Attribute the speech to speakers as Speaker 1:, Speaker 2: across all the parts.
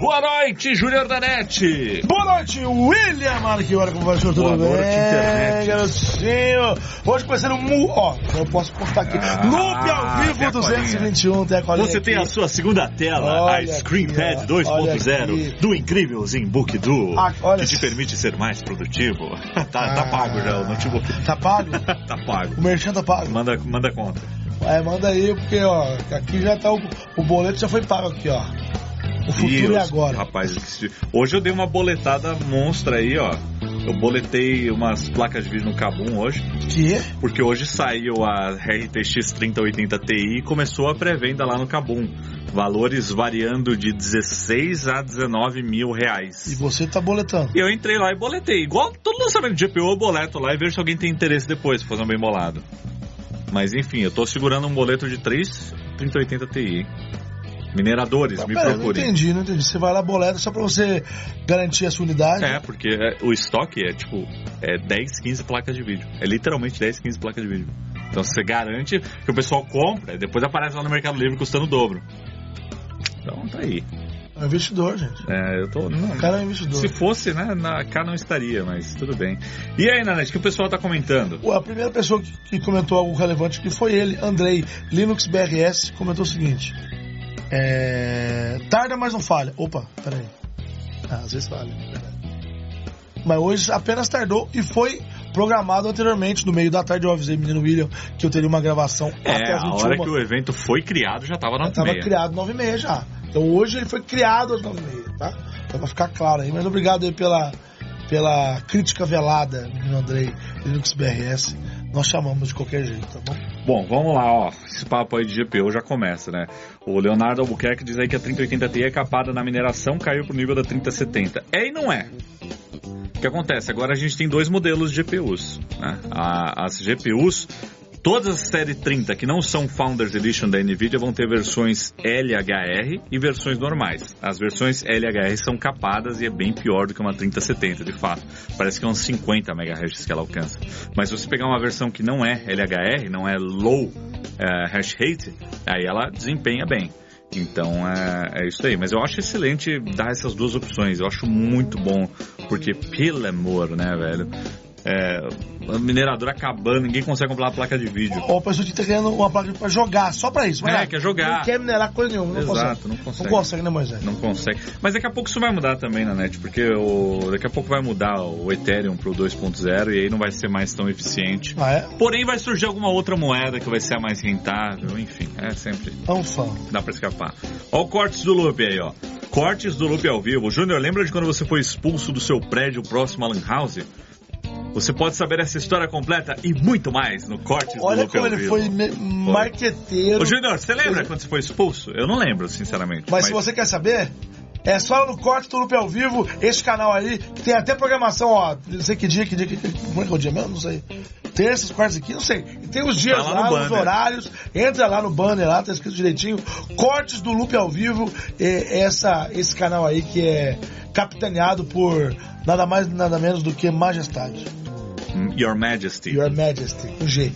Speaker 1: Boa noite, Júnior da NET.
Speaker 2: Boa noite, William Marquiora, como vai, senhor? Tudo
Speaker 1: Boa
Speaker 2: bem?
Speaker 1: noite, internet.
Speaker 2: garotinho. Hoje começando mu... Ó, eu posso postar aqui.
Speaker 1: Ah,
Speaker 2: Loop ao
Speaker 1: tem
Speaker 2: vivo
Speaker 1: a
Speaker 2: 221, tem a colinha
Speaker 1: Você tem
Speaker 2: aqui.
Speaker 1: a sua segunda tela,
Speaker 2: Olha
Speaker 1: a ScreenPad
Speaker 2: aqui, ó. Olha
Speaker 1: 2.0
Speaker 2: aqui.
Speaker 1: do incrível ZenBook Duo,
Speaker 2: Ah,
Speaker 1: que te permite ser mais produtivo. tá, tá
Speaker 2: Ah.
Speaker 1: pago já o notebook.
Speaker 2: Tá pago?
Speaker 1: tá pago.
Speaker 2: O merchan tá pago?
Speaker 1: Manda, manda conta.
Speaker 2: É, manda aí, porque, ó, aqui já tá o, o boleto já foi pago aqui, ó. O futuro é agora.
Speaker 1: Rapaz, hoje eu dei uma boletada monstra aí, ó. Eu boletei umas placas de vídeo no Kabum hoje,
Speaker 2: Que?
Speaker 1: porque hoje saiu a RTX 3080 Ti e começou a pré-venda lá no Kabum. Valores variando de 16 a 19 mil
Speaker 2: E
Speaker 1: reais.
Speaker 2: você tá boletando.
Speaker 1: E eu entrei lá e boletei. Igual todo lançamento de GPU, eu boleto lá e vejo se alguém tem interesse depois, fazer um bem bolado. Mas enfim, eu tô segurando um boleto de 3 3080 Ti. Mineradores, me
Speaker 2: Pera, eu não
Speaker 1: procurem.
Speaker 2: entendi, não entendi. Você vai lá, boleta só pra você garantir a sua unidade.
Speaker 1: É, porque é, o estoque é tipo é 10, 15 placas de vídeo. É literalmente 10, 15 placas de vídeo. Então você garante que o pessoal compra e depois aparece lá no Mercado Livre custando o dobro. Então tá aí.
Speaker 2: É um investidor, gente.
Speaker 1: É, eu tô. Não,
Speaker 2: O cara é um investidor.
Speaker 1: se fosse, né, na, cá não estaria, mas tudo bem. E aí, Nanete, o que o pessoal tá comentando?
Speaker 2: A primeira pessoa que, que comentou algo relevante que foi ele, Andrei, Linux BRS, comentou o seguinte: é, Tarda, mas não falha. Opa, peraí. Ah, às vezes falha. Mas hoje apenas tardou e foi programado anteriormente. No meio da tarde eu avisei menino William que eu teria uma gravação
Speaker 1: É,
Speaker 2: até as
Speaker 1: a
Speaker 2: 21.
Speaker 1: hora que o evento foi criado já tava na
Speaker 2: Estava
Speaker 1: meia.
Speaker 2: criado 9 e meia já. Então hoje ele foi criado às 9 e meia, tá? Então pra ficar claro aí. Mas obrigado aí pela, pela crítica velada, menino Andrei, Linux BRS. Nós chamamos de qualquer jeito, tá bom?
Speaker 1: Bom, vamos lá, ó. Esse papo aí de GPU já começa, né? O Leonardo Albuquerque diz aí que a 3080 Ti é capada na mineração, caiu pro nível da 3070. É e não é. O que acontece? Agora a gente tem dois modelos de GPUs. Né? As GPUs, todas as série 30 que não são Founders Edition da NVIDIA vão ter versões LHR e versões normais. As versões LHR são capadas e é bem pior do que uma 3070, de fato. Parece que é uns 50 MHz que ela alcança. Mas se você pegar uma versão que não é LHR, não é Low eh, Hash Rate, aí ela desempenha bem. Então é, é isso aí. Mas eu acho excelente dar essas duas opções. Eu acho muito bom. Porque, pelo amor, né, velho? É, a mineradora acabando, ninguém consegue comprar uma placa de vídeo.
Speaker 2: Ou a pessoa que tá querendo uma placa pra jogar, só pra isso. mas
Speaker 1: É, quer jogar.
Speaker 2: Não quer minerar coisa nenhuma, não
Speaker 1: Exato,
Speaker 2: consegue.
Speaker 1: não consegue.
Speaker 2: Não consegue, né, Moisés?
Speaker 1: Não consegue. Mas daqui a pouco isso vai mudar também na net, porque o, daqui a pouco vai mudar o Ethereum pro 2.0 e aí não vai ser mais tão eficiente.
Speaker 2: Ah, é?
Speaker 1: Porém, vai surgir alguma outra moeda que vai ser a mais rentável, enfim, é sempre
Speaker 2: É um fã.
Speaker 1: dá pra escapar. Ó o cortes do loop aí, ó. Cortes do loop ao vivo. Júnior, lembra de quando você foi expulso do seu prédio próximo à Lan House? Você pode saber essa história completa e muito mais no Cortes do
Speaker 2: Olha como
Speaker 1: ao
Speaker 2: ele foi me- marqueteiro.
Speaker 1: Ô, Júnior, você lembra quando você foi expulso? Eu não lembro, sinceramente.
Speaker 2: Mas se você quer saber, é só no Corte do Loop ao Vivo, esse canal aí, que tem até programação, ó. Não sei que dia, que dia, que, como é que é o dia mesmo? Não sei. Terças, quartas aqui, não sei. E tem os dias
Speaker 1: Tá lá
Speaker 2: lá, os horários. Entra lá no banner lá, tá escrito direitinho. Cortes do Loop ao Vivo, é, essa, esse canal aí que é capitaneado por nada mais nada menos do que Majestade.
Speaker 1: Your Majesty.
Speaker 2: Your Majesty, com G.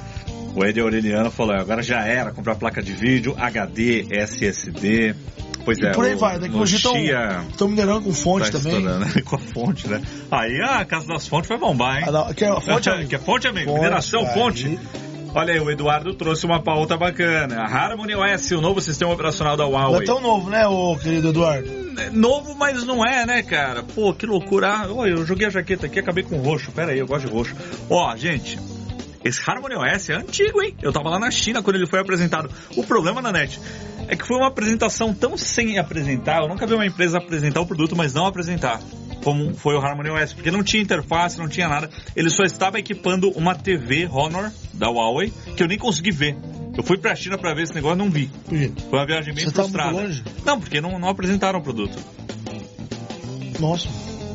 Speaker 1: O Ed Aureliano falou, agora já era comprar placa de vídeo, HD, SSD. Pois
Speaker 2: E
Speaker 1: é,
Speaker 2: por aí
Speaker 1: o-
Speaker 2: vai, daqui hoje estão minerando com fonte
Speaker 1: tá
Speaker 2: também.
Speaker 1: estourando, com a fonte, né? Aí a Casa das Fontes vai bombar, hein?
Speaker 2: Ah, não, que é a fonte, amigo.
Speaker 1: que é fonte, amigo.
Speaker 2: Fonte,
Speaker 1: Mineração,
Speaker 2: aí.
Speaker 1: fonte. Olha aí, o Eduardo trouxe uma pauta bacana. A Harmony OS, o novo sistema operacional da
Speaker 2: Não
Speaker 1: Huawei.
Speaker 2: é tão novo, né, ô querido Eduardo?
Speaker 1: É Novo, mas não é, né, cara? Pô, que loucura. Ah, Olha, eu joguei a jaqueta aqui, acabei com roxo. Pera aí, eu gosto de roxo. Ó, gente, esse Harmony OS é antigo, hein? Eu tava lá na China quando ele foi apresentado. O problema na net é que foi uma apresentação tão sem apresentar. Eu nunca vi uma empresa apresentar o produto, mas não apresentar. Como foi o Harmony OS, porque não tinha interface, não tinha nada. Ele só estava equipando uma TV Honor da Huawei que eu nem consegui ver. Eu fui pra China pra ver esse negócio e não vi. Foi uma viagem bem
Speaker 2: Você tá
Speaker 1: frustrada.
Speaker 2: longe?
Speaker 1: Não, porque não, não apresentaram o produto.
Speaker 2: Nossa.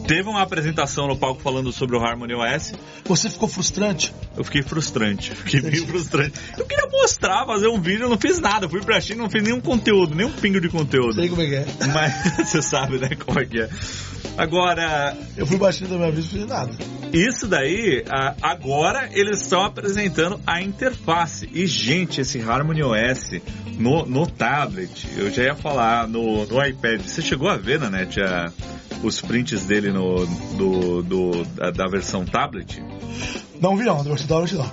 Speaker 1: Teve uma apresentação no palco falando sobre o Harmony OS.
Speaker 2: Você ficou frustrante?
Speaker 1: Eu fiquei frustrante. Fiquei bem frustrante. Eu queria mostrar, fazer um vídeo, eu não fiz nada. Fui pra China, não fiz nenhum conteúdo, nenhum pingo de conteúdo.
Speaker 2: Sei como é que é.
Speaker 1: Mas você sabe, né, como é que é. Agora.
Speaker 2: Eu fui China da minha vida e não fiz nada.
Speaker 1: Isso daí, agora eles estão apresentando a interface. E, gente, esse Harmony OS no, no tablet, eu já ia falar, no, no iPad. Você chegou a ver, Nanete, a os prints dele no, do, do da, da, versão tablet?
Speaker 2: Não vi não, da versão tablet não.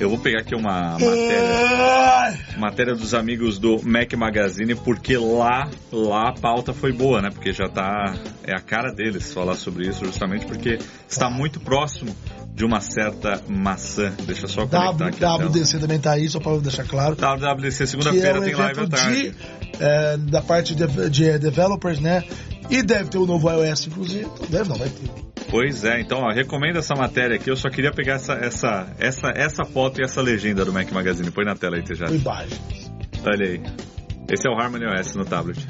Speaker 1: Eu vou pegar aqui uma matéria, matéria dos amigos do Mac Magazine, porque lá, lá a pauta foi boa, né? Porque já tá, é a cara deles falar sobre isso, justamente porque está muito próximo de uma certa maçã. Deixa só conectar aqui.
Speaker 2: WWDC também tá aí, só para deixar claro.
Speaker 1: WWDC segunda-feira é um tem live à tarde.
Speaker 2: De, é, da parte de, de developers, né? E deve ter o novo iOS, inclusive. Então deve não, vai ter.
Speaker 1: Pois é, então ó, recomendo essa matéria aqui. Eu só queria pegar essa, essa, essa, essa foto e essa legenda do Mac Magazine. Põe na tela aí, já.
Speaker 2: Imagens.
Speaker 1: Olha aí. Esse é o Harmony OS no tablet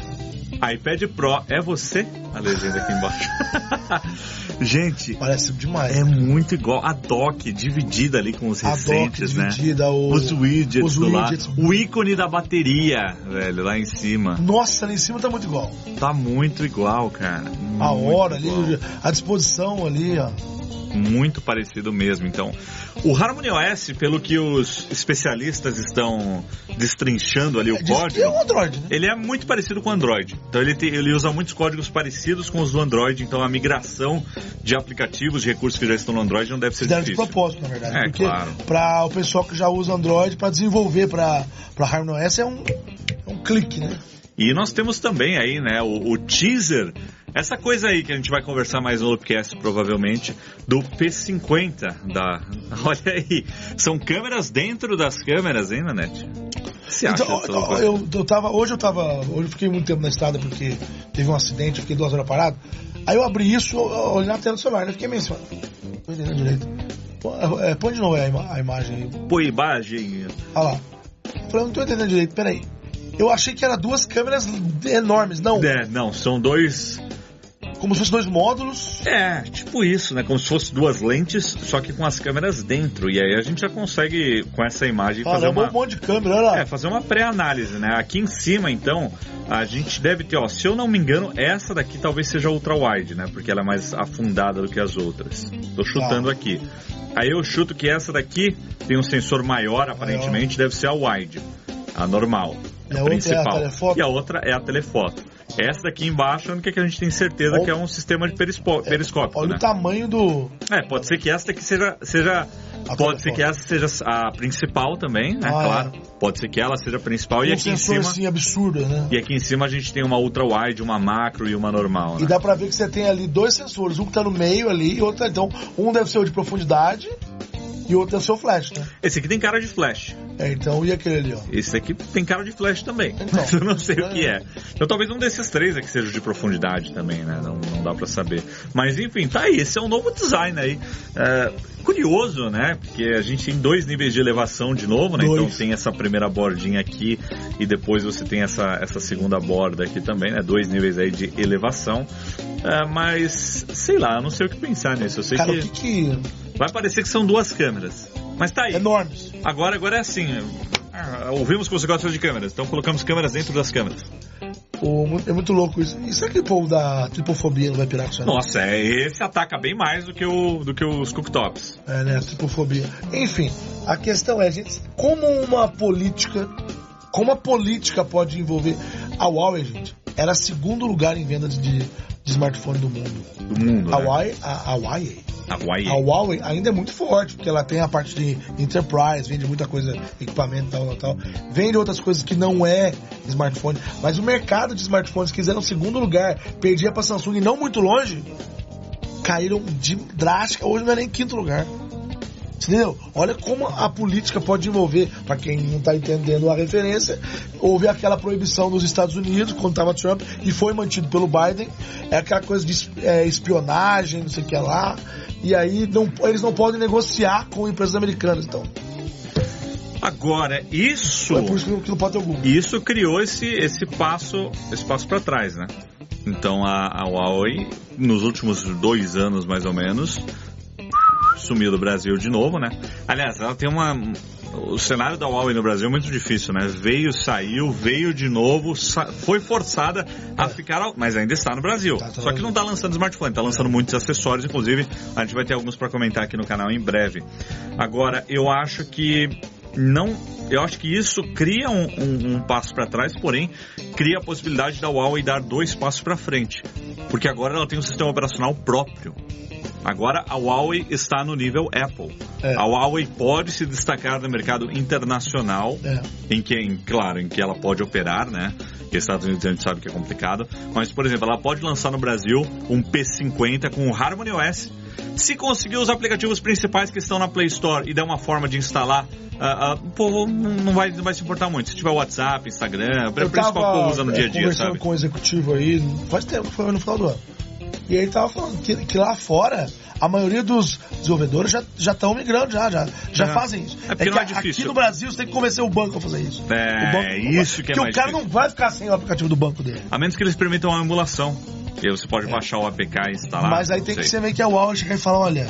Speaker 1: iPad Pro é você? A legenda aqui embaixo. Gente,
Speaker 2: parece demais.
Speaker 1: É muito igual a dock dividida ali com os a recentes, né?
Speaker 2: O,
Speaker 1: os widgets os do widgets. lado. O ícone da bateria, velho, lá em cima.
Speaker 2: Nossa, lá em cima tá muito igual.
Speaker 1: Tá muito igual, cara. Muito
Speaker 2: a hora igual. ali, a disposição ali, ó
Speaker 1: muito parecido mesmo. Então, o Harmony OS, pelo que os especialistas estão destrinchando ali o
Speaker 2: é,
Speaker 1: código,
Speaker 2: é um Android, né?
Speaker 1: ele é muito parecido com o Android. Então ele, te, ele usa muitos códigos parecidos com os do Android. Então a migração de aplicativos, de recursos que já estão no Android não deve ser
Speaker 2: Fizeram
Speaker 1: difícil.
Speaker 2: de propósito, na verdade.
Speaker 1: É,
Speaker 2: porque
Speaker 1: claro.
Speaker 2: para o pessoal que já usa Android, para desenvolver para Harmony OS é um, é um clique, né?
Speaker 1: E nós temos também aí, né, o, o teaser essa coisa aí que a gente vai conversar mais no Loopcast, provavelmente, do P50 da. Olha aí, são câmeras dentro das câmeras, hein, Nanete?
Speaker 2: Você acha então, eu, eu tava, hoje eu tava. Hoje eu fiquei muito tempo na estrada porque teve um acidente, eu fiquei duas horas parado. Aí eu abri isso, olhei na tela do celular, né? Fiquei meio assim, não tô entendendo direito. É, põe de novo a, ima a imagem aí.
Speaker 1: Põe imagem.
Speaker 2: Olha lá. Falei, não tô entendendo direito, peraí. Eu achei que eram duas câmeras enormes, não?
Speaker 1: É, não, são dois
Speaker 2: como se fossem dois módulos.
Speaker 1: É, tipo isso, né? Como se fossem duas lentes, só que com as câmeras dentro. E aí a gente já consegue, com essa imagem, fazer uma.
Speaker 2: um monte de câmera, olha lá.
Speaker 1: É, fazer uma pré-análise, né? Aqui em cima, então, a gente deve ter, ó, se eu não me engano, essa daqui talvez seja ultra wide, né? Porque ela é mais afundada do que as outras. Tô chutando ah. aqui. Aí eu chuto que essa daqui tem um sensor maior, aparentemente, maior. deve ser a wide, a normal, a, a principal. É a e a outra é a telefoto. Essa daqui embaixo é a única que a gente tem certeza olha, que é um sistema de periscópio. É,
Speaker 2: olha
Speaker 1: né?
Speaker 2: o tamanho do.
Speaker 1: É, pode ser que essa daqui seja. seja pode ser que essa seja a principal também, né? Ah, é. claro. É. Pode ser que ela seja a principal e aqui em cima.
Speaker 2: assim absurda, né?
Speaker 1: E aqui em cima a gente tem uma ultra wide, uma macro e uma normal. Né?
Speaker 2: E dá pra ver que você tem ali dois sensores, um que tá no meio ali e outro. Então, um deve ser o de profundidade e outro é o seu flash, né?
Speaker 1: Esse aqui tem cara de flash.
Speaker 2: É, então, e aquele ali, ó?
Speaker 1: Esse aqui tem cara de flash também. Então, eu não sei é. o que é. Então talvez um desses três aqui seja de profundidade também, né? Não, não dá para saber. Mas enfim, tá aí. Esse é um novo design aí. É, curioso, né? Porque a gente tem dois níveis de elevação de novo, né? Dois. Então tem essa primeira bordinha aqui e depois você tem essa, essa segunda borda aqui também, né? Dois níveis aí de elevação. É, mas, sei lá, eu não sei o que pensar nisso. Eu sei
Speaker 2: Cara,
Speaker 1: que...
Speaker 2: o que que
Speaker 1: Vai parecer que são duas câmeras. Mas tá aí.
Speaker 2: Enormes.
Speaker 1: Agora, agora é assim. Ah, ouvimos que você gosta de câmeras, então colocamos câmeras dentro das câmeras.
Speaker 2: é muito louco isso. E será que o povo da tripofobia não vai pirar com isso?
Speaker 1: Nossa, é, esse ataca bem mais do que, o, do que os cooktops.
Speaker 2: É, né? Tripofobia. Enfim, a questão é, gente, como uma política. Como a política pode envolver. A Huawei, gente, era segundo lugar em venda de, de smartphone do mundo.
Speaker 1: Do mundo. A,
Speaker 2: né? Huawei, a, a Huawei
Speaker 1: a Huawei.
Speaker 2: a Huawei ainda é muito forte, porque ela tem a parte de enterprise, vende muita coisa, equipamento tal, tal, tal. Vende outras coisas que não é smartphone. Mas o mercado de smartphones, que o segundo lugar, perdia para Samsung não muito longe, caíram de drástica. Hoje não é nem quinto lugar. Entendeu? Olha como a política pode envolver, para quem não está entendendo a referência, houve aquela proibição nos Estados Unidos quando estava Trump e foi mantido pelo Biden. É aquela coisa de é, espionagem, não sei o que lá. E aí não, eles não podem negociar com empresas americanas, então.
Speaker 1: Agora, isso.
Speaker 2: É por isso que não pode ter Google.
Speaker 1: Isso criou esse, esse passo, esse passo para trás, né? Então a, a Huawei, nos últimos dois anos mais ou menos, sumiu do Brasil de novo, né? Aliás, ela tem uma. O cenário da Huawei no Brasil é muito difícil, né? Veio, saiu, veio de novo, sa- foi forçada a ficar. ao- Mas ainda está no Brasil.
Speaker 2: Tá, tá
Speaker 1: Só que não está lançando smartphone, está lançando muitos acessórios, inclusive a gente vai ter alguns para comentar aqui no canal em breve. Agora, eu acho que não. Eu acho que isso cria um, um- um passo para trás, porém cria a possibilidade da Huawei dar dois passos para frente, porque agora ela tem um sistema operacional próprio. Agora a Huawei está no nível Apple.
Speaker 2: É.
Speaker 1: A Huawei pode se destacar no mercado internacional,
Speaker 2: É.
Speaker 1: em que, em, claro, em que ela pode operar, né? Que Estados Unidos a gente sabe que é complicado. Mas, por exemplo, ela pode lançar no Brasil um P50 com o Harmony OS. Se conseguir os aplicativos principais que estão na Play Store e der uma forma de instalar, ah, ah, o povo não vai, não vai se importar muito. Se tiver WhatsApp, Instagram,
Speaker 2: Eu
Speaker 1: o principal que o povo usa no
Speaker 2: é,
Speaker 1: dia a dia,
Speaker 2: conversando
Speaker 1: sabe?
Speaker 2: com um executivo aí, faz tempo, foi no final do ano. E ele tava falando que, que lá fora, a maioria dos desenvolvedores já estão migrando, já, já, já
Speaker 1: É.
Speaker 2: fazem isso.
Speaker 1: É porque
Speaker 2: que
Speaker 1: é.
Speaker 2: Aqui no Brasil você tem que convencer o banco a fazer isso.
Speaker 1: É,
Speaker 2: banco,
Speaker 1: isso que é
Speaker 2: Porque
Speaker 1: mais
Speaker 2: o cara
Speaker 1: difícil.
Speaker 2: não vai ficar sem o aplicativo do banco dele.
Speaker 1: A menos que eles permitam uma emulação. E aí você pode baixar o APK e instalar.
Speaker 2: Mas aí tem que
Speaker 1: sei.
Speaker 2: ser meio que a Huawei chegar e falar, olha,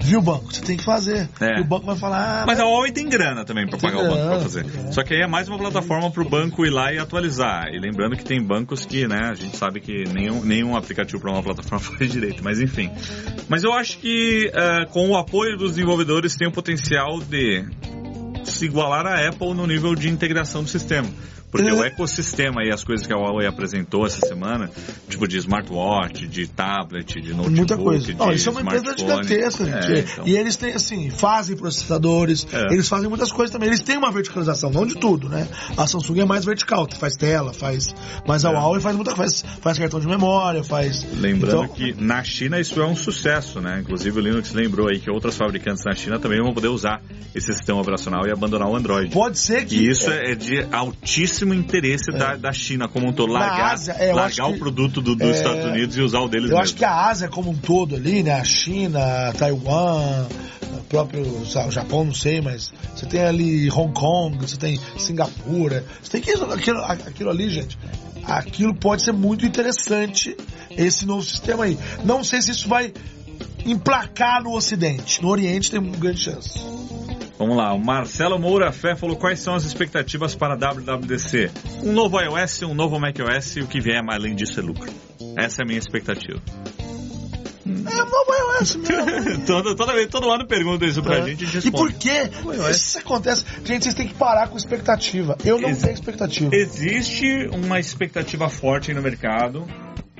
Speaker 2: viu banco, você tem que fazer.
Speaker 1: É.
Speaker 2: E o banco vai falar, ah,
Speaker 1: Mas a Huawei tem grana também
Speaker 2: Tem
Speaker 1: pagar o banco pra
Speaker 2: grana,
Speaker 1: fazer.
Speaker 2: grana.
Speaker 1: Só que aí é mais uma plataforma pro banco ir lá e atualizar. E lembrando que tem bancos que, né, a gente sabe que nenhum, nenhum aplicativo para uma plataforma faz direito, mas enfim. Mas eu acho que eh, com o apoio dos desenvolvedores tem o potencial de se igualar à Apple no nível de integração do sistema. Porque
Speaker 2: É.
Speaker 1: o ecossistema e as coisas que a Huawei apresentou essa semana, tipo de smartwatch, de tablet, de notebook,
Speaker 2: Muita coisa. Não, isso é uma empresa gigantesca,
Speaker 1: É,
Speaker 2: gente.
Speaker 1: então.
Speaker 2: E eles têm, assim, fazem processadores,
Speaker 1: É.
Speaker 2: eles fazem muitas coisas também. Eles têm uma verticalização, não de tudo, né? A Samsung é mais vertical, faz tela, faz. Mas a
Speaker 1: É.
Speaker 2: Huawei faz muita coisa. Faz, faz cartão de memória, faz.
Speaker 1: Lembrando
Speaker 2: Então,
Speaker 1: que na China isso é um sucesso, né? Inclusive o Linux lembrou aí que outras fabricantes na China também vão poder usar esse sistema operacional e abandonar o Android.
Speaker 2: Pode ser que.
Speaker 1: E isso é de altíssimo interesse da, da China como um todo. Largar,
Speaker 2: Ásia, é,
Speaker 1: largar
Speaker 2: que-
Speaker 1: o produto do- dos
Speaker 2: é,
Speaker 1: Estados Unidos e usar o deles
Speaker 2: Eu
Speaker 1: mesmo.
Speaker 2: acho que a Ásia como um todo ali, né? A China, Taiwan, o próprio sabe, o Japão, não sei, mas você tem ali Hong Kong, você tem Singapura, você tem que aquilo, aquilo ali, gente. Aquilo pode ser muito interessante, esse novo sistema aí. Não sei se isso vai emplacar no Ocidente. No Oriente tem uma grande chance.
Speaker 1: Vamos lá, o Marcelo Moura Fé falou quais são as expectativas para a WWDC. Um novo iOS, um novo macOS e o que vier além disso é lucro. Essa é a minha expectativa.
Speaker 2: É o novo iOS mesmo.
Speaker 1: todo, toda vez, todo ano pergunta isso pra gente e a gente
Speaker 2: e por
Speaker 1: iOS.
Speaker 2: Isso acontece. Gente, vocês têm que parar com expectativa. Eu não
Speaker 1: Ex-
Speaker 2: tenho expectativa.
Speaker 1: Existe uma expectativa forte aí no mercado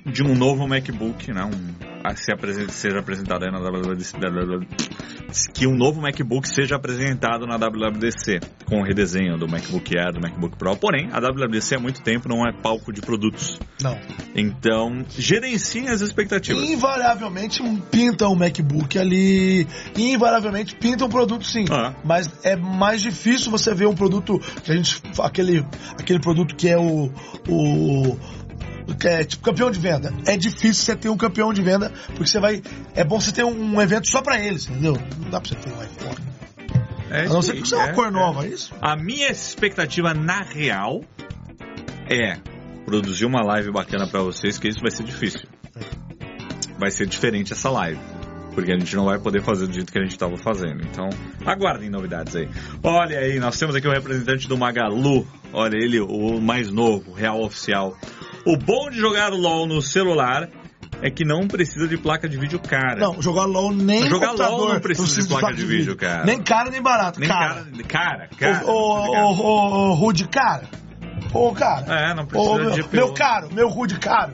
Speaker 1: de um novo MacBook, né? Um, a se apresenta, seja apresentado aí na WWDC, que um novo MacBook seja apresentado na WWDC com o redesenho do MacBook Air, do MacBook Pro. Porém, a WWDC há muito tempo não é palco de produtos.
Speaker 2: Não.
Speaker 1: Então, gerenciem as expectativas.
Speaker 2: Invariavelmente pinta um MacBook ali, invariavelmente pinta um produto sim.
Speaker 1: Ah.
Speaker 2: Mas é mais difícil você ver um produto que a gente. aquele, aquele produto que é o. o é tipo campeão de venda. É difícil você ter um campeão de venda, porque você vai. É bom você ter um, um evento só pra eles, entendeu? Não dá pra você ter um iPhone.
Speaker 1: É
Speaker 2: A não ser que você é uma
Speaker 1: é,
Speaker 2: cor
Speaker 1: é.
Speaker 2: nova, é isso?
Speaker 1: A minha expectativa na real é produzir uma live bacana pra vocês, que isso vai ser difícil. Vai ser diferente essa live. Porque a gente não vai poder fazer do jeito que a gente estava fazendo. Então, aguardem novidades aí. Olha aí, nós temos aqui o representante do Magalu. Olha ele, o mais novo, real oficial. O bom de jogar LOL no celular é que não precisa de placa de vídeo cara.
Speaker 2: Não, jogar LOL nem
Speaker 1: Jogar
Speaker 2: computador,
Speaker 1: LOL não precisa de placa de vídeo, cara.
Speaker 2: Nem cara nem barato,
Speaker 1: Nem
Speaker 2: cara.
Speaker 1: cara. Cara.
Speaker 2: Ô, ô, ô, Rude, cara. Ô, cara.
Speaker 1: É, não precisa
Speaker 2: Ô,
Speaker 1: de
Speaker 2: meu,
Speaker 1: GPU.
Speaker 2: meu caro, meu Rude caro.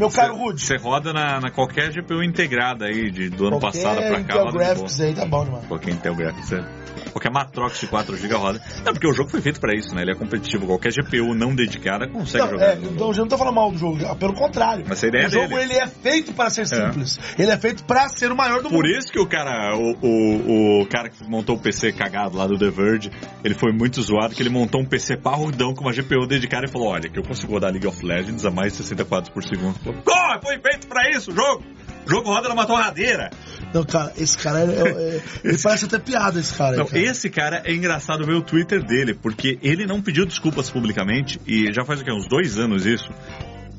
Speaker 2: Meu caro Rude.
Speaker 1: Você roda na, na qualquer GPU integrada aí, de, do ano
Speaker 2: Qualquer
Speaker 1: passado pra cá. De
Speaker 2: Graphics aí tá bom
Speaker 1: boa. Qualquer Intel Graphics. é. Qualquer Matrox de 4GB roda. Não, porque o jogo foi feito pra isso, né? Ele é competitivo. Qualquer GPU não dedicada consegue
Speaker 2: Não,
Speaker 1: jogar.
Speaker 2: é, então eu não tô falando mal do jogo, pelo contrário.
Speaker 1: Mas a ideia
Speaker 2: o
Speaker 1: é
Speaker 2: jogo ele é feito para ser simples. Ele é feito para ser o maior do
Speaker 1: Por
Speaker 2: mundo.
Speaker 1: isso que o cara, o, o, o cara que montou o PC cagado lá do The Verge, ele foi muito zoado, que ele montou um PC parrudão com uma GPU dedicada e falou, olha, que eu consigo rodar League of Legends a mais de 60 quadros por segundo. Pô, foi feito pra isso o jogo! O jogo roda numa torradeira!
Speaker 2: Não, cara, esse cara é, é- é- ele parece até piada, esse cara.
Speaker 1: Não,
Speaker 2: cara.
Speaker 1: esse cara é engraçado ver o Twitter dele, porque ele não pediu desculpas publicamente, e já faz o quê? Uns dois anos isso.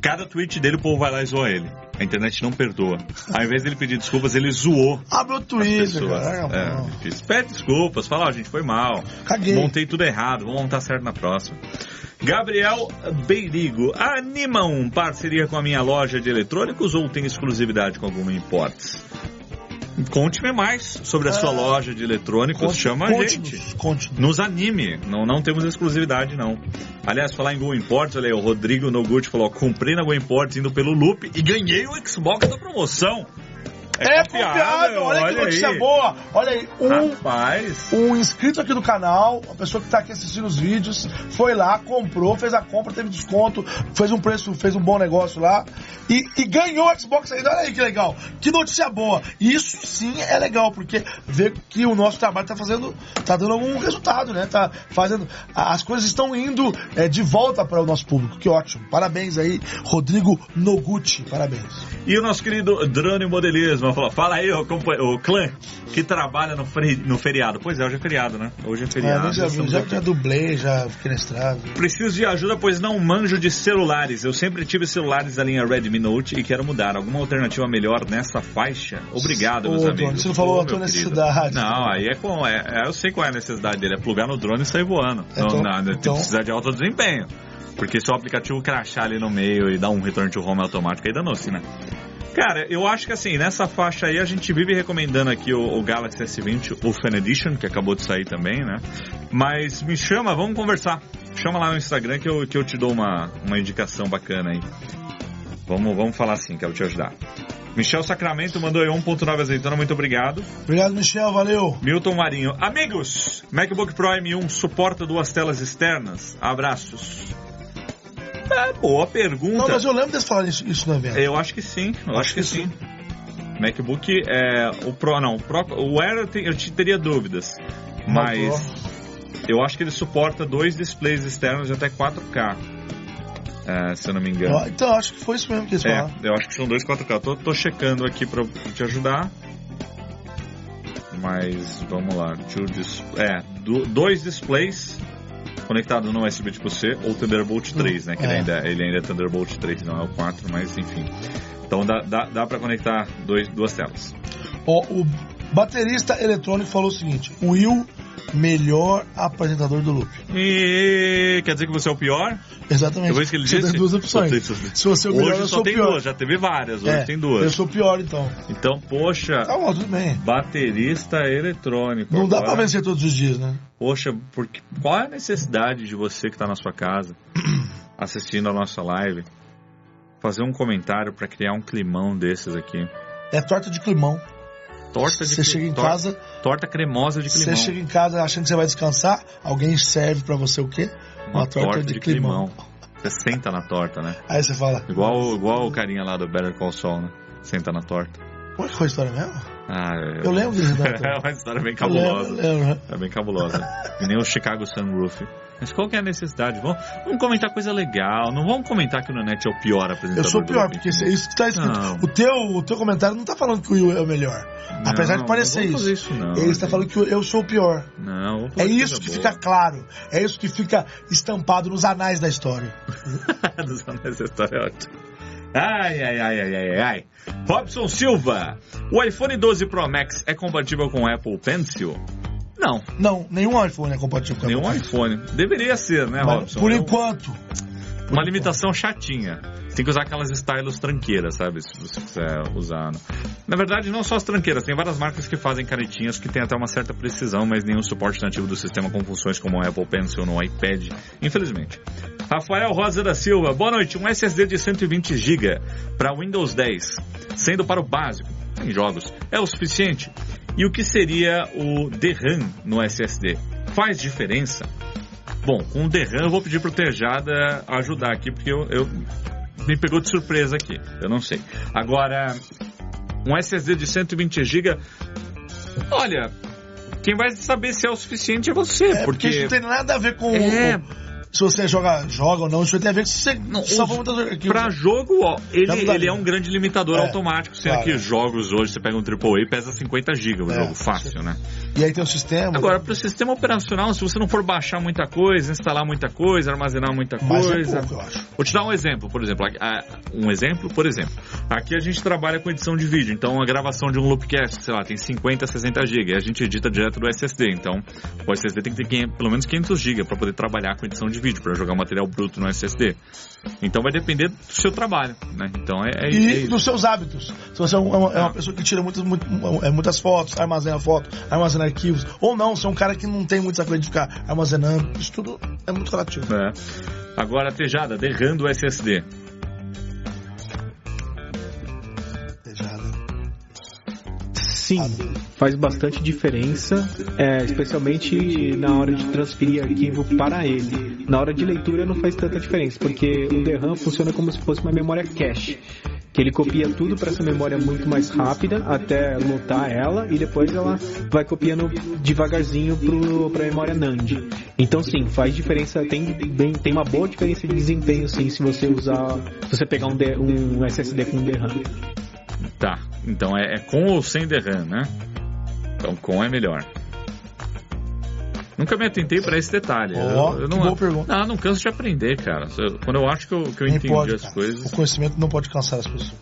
Speaker 1: Cada tweet dele o povo vai lá e zoa ele. A internet não perdoa. Ao invés dele pedir desculpas, ele zoou
Speaker 2: Abre o
Speaker 1: as
Speaker 2: Twitter, cara.
Speaker 1: É, disse, pede desculpas, fala, ó, gente, foi mal.
Speaker 2: Caguei.
Speaker 1: Montei tudo errado, vamos montar certo na próxima. Gabriel Beirigo, animam parceria com a minha loja de eletrônicos ou tem exclusividade com alguma Imports? Conte-me mais sobre a sua
Speaker 2: Ah,
Speaker 1: loja de eletrônicos,
Speaker 2: Conte-
Speaker 1: chama a
Speaker 2: conte-nos,
Speaker 1: gente.
Speaker 2: Conte-nos.
Speaker 1: Nos anime, não, não temos exclusividade não. Aliás, falar em Go Imports, olha aí, o Rodrigo Noguchi falou, comprei na Go Imports indo pelo Loop e ganhei o Xbox da promoção.
Speaker 2: É confiável, olha, que notícia
Speaker 1: aí.
Speaker 2: boa. Olha aí, um,
Speaker 1: Rapaz,
Speaker 2: um inscrito aqui do canal, uma pessoa que está aqui assistindo os vídeos, foi lá, comprou, fez a compra, teve desconto, fez um preço, fez um bom negócio lá e, e ganhou o Xbox ainda. Olha aí que legal, que notícia boa. E isso sim é legal, porque vê que o nosso trabalho está fazendo, tá dando algum resultado, né? Tá fazendo, as coisas estão indo é, de volta para o nosso público. Que ótimo. Parabéns aí, Rodrigo Noguchi. Parabéns.
Speaker 1: E o nosso querido Drone Modelismo fala aí, o, o clã que trabalha no, feri- no feriado. Pois é, hoje é feriado, né? Hoje é
Speaker 2: É,
Speaker 1: feriado.
Speaker 2: nem já, já,
Speaker 1: aqui.
Speaker 2: já dublei, já fiquei na estrada.
Speaker 1: Preciso de ajuda, pois não manjo de celulares. Eu sempre tive celulares da linha Redmi Note e quero mudar. Alguma alternativa melhor nessa faixa? Obrigado,
Speaker 2: Ô,
Speaker 1: meus
Speaker 2: Drone,
Speaker 1: amigos.
Speaker 2: você não falou
Speaker 1: Ô,
Speaker 2: a tua
Speaker 1: querido.
Speaker 2: necessidade.
Speaker 1: Não, aí é com. É, é, eu sei qual é a necessidade dele: é plugar no drone e sair voando.
Speaker 2: Então-
Speaker 1: não, não, tem que
Speaker 2: então-
Speaker 1: precisar de alto desempenho. Porque se o aplicativo crachar ali no meio e dar um return to home automático, aí danou-se, né? Cara, eu acho que assim, nessa faixa aí a gente vive recomendando aqui o, o Galaxy S20, o Fan Edition, que acabou de sair também, né? Mas me chama, vamos conversar. Chama lá no Instagram que eu, que eu te dou uma, uma indicação bacana aí. Vamos, vamos falar assim, quero te ajudar. Michel Sacramento mandou aí 1.9 azeitona, muito obrigado.
Speaker 2: Obrigado, Michel, valeu.
Speaker 1: Milton Marinho. Amigos, MacBook Pro M1 suporta duas telas externas? Abraços. É, boa pergunta.
Speaker 2: Não, mas eu lembro deles falarem isso, isso no evento.
Speaker 1: Eu acho que sim, eu acho, que, sim. MacBook é o Pro não, o, Pro, o Air eu, te- eu te teria dúvidas, mas eu acho que ele suporta dois displays externos de até 4K, é, se eu não me engano.
Speaker 2: Ó, Então, acho que foi isso mesmo que eles
Speaker 1: É,
Speaker 2: falaram.
Speaker 1: eu acho que são dois 4K. Tô, tô checando aqui pra te ajudar. Mas vamos lá. Two dis- é, do- dois displays conectados no USB tipo C ou Thunderbolt 3, né? Que ele,
Speaker 2: É.
Speaker 1: ainda, ele ainda é Thunderbolt 3, não é o 4, mas enfim. Então dá, dá, dá pra conectar dois, duas telas.
Speaker 2: Ó, o baterista eletrônico falou o seguinte: Will, melhor apresentador do Loop.
Speaker 1: E quer dizer que você é o pior?
Speaker 2: Exatamente.
Speaker 1: Depois que ele
Speaker 2: Você
Speaker 1: disse?
Speaker 2: tem duas opções. Se você é o melhor,
Speaker 1: Hoje
Speaker 2: eu
Speaker 1: só
Speaker 2: sou
Speaker 1: tem
Speaker 2: pior.
Speaker 1: duas, já teve várias, hoje
Speaker 2: É,
Speaker 1: tem duas.
Speaker 2: Eu sou o pior, então.
Speaker 1: Então, poxa,
Speaker 2: Tá bom, tudo bem.
Speaker 1: baterista eletrônico.
Speaker 2: Não dá
Speaker 1: agora.
Speaker 2: pra vencer todos os dias, né?
Speaker 1: Poxa, porque, qual é a necessidade de você que está na sua casa assistindo a nossa live fazer um comentário para criar um climão desses aqui?
Speaker 2: É torta de climão.
Speaker 1: Torta de
Speaker 2: Você chega em
Speaker 1: tor-
Speaker 2: casa,
Speaker 1: Torta cremosa de
Speaker 2: você
Speaker 1: climão.
Speaker 2: chega em casa achando que você vai descansar, alguém serve pra você o quê?
Speaker 1: Uma torta, de, climão. Você senta na torta, né?
Speaker 2: Aí você fala,
Speaker 1: Igual, igual o carinha lá do Better Call Saul, né? Senta na torta.
Speaker 2: como é que foi a história mesmo?
Speaker 1: Ah, é...
Speaker 2: Eu lembro desse
Speaker 1: É uma história bem
Speaker 2: Eu lembro,
Speaker 1: cabulosa.
Speaker 2: eu lembro.
Speaker 1: É bem cabulosa. E nem o Chicago Sunroof. Mas qual que é a necessidade? Vamos, vamos comentar coisa legal. Não vamos comentar que o Nanete é o pior apresentador
Speaker 2: Eu sou o pior, porque isso isso que tá escrito.
Speaker 1: Não.
Speaker 2: O teu, o teu comentário não tá falando que o Will é o melhor. Apesar de
Speaker 1: Não,
Speaker 2: parecer
Speaker 1: não
Speaker 2: isso.
Speaker 1: isso não,
Speaker 2: Ele está falando que eu sou o pior.
Speaker 1: Não,
Speaker 2: É isso que
Speaker 1: boa.
Speaker 2: fica claro. É isso que fica estampado nos anais da história.
Speaker 1: Dos anéis da história é ótimo. Ai, ai, ai, ai, ai, ai. Robson Silva, o iPhone 12 Pro Max é compatível com o Apple Pencil? Não,
Speaker 2: Não, nenhum iPhone é compatível com
Speaker 1: nenhum
Speaker 2: Apple.
Speaker 1: iPhone. Deveria ser, né,
Speaker 2: Mas,
Speaker 1: Robson?
Speaker 2: Por enquanto.
Speaker 1: Uma limitação chatinha. Você tem que usar aquelas stylos tranqueiras, sabe? Se você quiser usar. Na verdade, não só as tranqueiras. Tem várias marcas que fazem canetinhas que tem até uma certa precisão, mas nenhum suporte nativo do sistema com funções como o Apple Pencil no iPad. Infelizmente. Rafael Rosa da Silva. Boa noite. Um SSD de 120 GB para Windows 10, sendo para o básico, em jogos, é o suficiente? E o que seria o DRAM no SSD? Faz diferença? Bom, com o DRAM eu vou pedir pro Tejada ajudar aqui, porque eu, eu- me pegou de surpresa aqui. Eu não sei. Agora, um SSD de 120 GB, olha, quem vai saber se é o suficiente é você,
Speaker 2: É porque
Speaker 1: porque
Speaker 2: isso não tem nada a ver com
Speaker 1: É.
Speaker 2: o, se você joga, joga ou não, isso tem a ver com se você
Speaker 1: Não,
Speaker 2: salvou
Speaker 1: os-
Speaker 2: muitas arquivos.
Speaker 1: Pra jogo, ó, ele, ele é um grande limitador
Speaker 2: É,
Speaker 1: automático, sendo
Speaker 2: claro.
Speaker 1: que jogos hoje, você pega um AAA, pesa 50 GB o
Speaker 2: É,
Speaker 1: jogo, fácil, né?
Speaker 2: E aí tem o sistema.
Speaker 1: Agora, para o sistema operacional, se você não for baixar muita coisa, instalar muita coisa, armazenar muita
Speaker 2: mas é
Speaker 1: coisa...
Speaker 2: pouco, eu acho.
Speaker 1: Vou te dar um exemplo, por exemplo. Um exemplo, por exemplo. Aqui a gente trabalha com edição de vídeo, então a gravação de um loopcast, sei lá, tem 50, 60 GB, e a gente edita direto do SSD, então o SSD tem que ter 500 pelo menos 500 GB para poder trabalhar com edição de vídeo, para jogar material bruto no SSD. Então vai depender do seu trabalho, né? Então é, é, é
Speaker 2: E
Speaker 1: isso.
Speaker 2: dos seus hábitos. Se você é uma, é uma- é uma pessoa que tira muitas, é, muitas fotos, armazena foto, armazena arquivos, ou não, você é um cara que não tem muita coisa de ficar armazenando, isso tudo é muito relativo.
Speaker 1: É. Agora, Tejada, derrando o SSD.
Speaker 3: Sim, faz bastante diferença, é, especialmente na hora de transferir arquivo para ele. Na hora de leitura não faz tanta diferença, porque o DRAM funciona como se fosse uma memória cache, que ele copia tudo para essa memória muito mais rápida até lotar ela e depois ela vai copiando devagarzinho para a memória NAND. Então sim, faz diferença, tem, bem, tem uma boa diferença de desempenho sim se você usar, se você pegar um, um SSD com DRAM.
Speaker 1: Tá, então é, é com ou sem DRAM, né? Então com é melhor. Nunca me atentei para esse detalhe.
Speaker 2: Ó,
Speaker 1: eu, eu não,
Speaker 2: boa pergunta.
Speaker 1: Não, não canso de aprender, cara. Eu- Quando eu acho que eu, que eu entendi
Speaker 2: pode,
Speaker 1: as
Speaker 2: cara.
Speaker 1: coisas.
Speaker 2: O conhecimento não pode cansar as pessoas.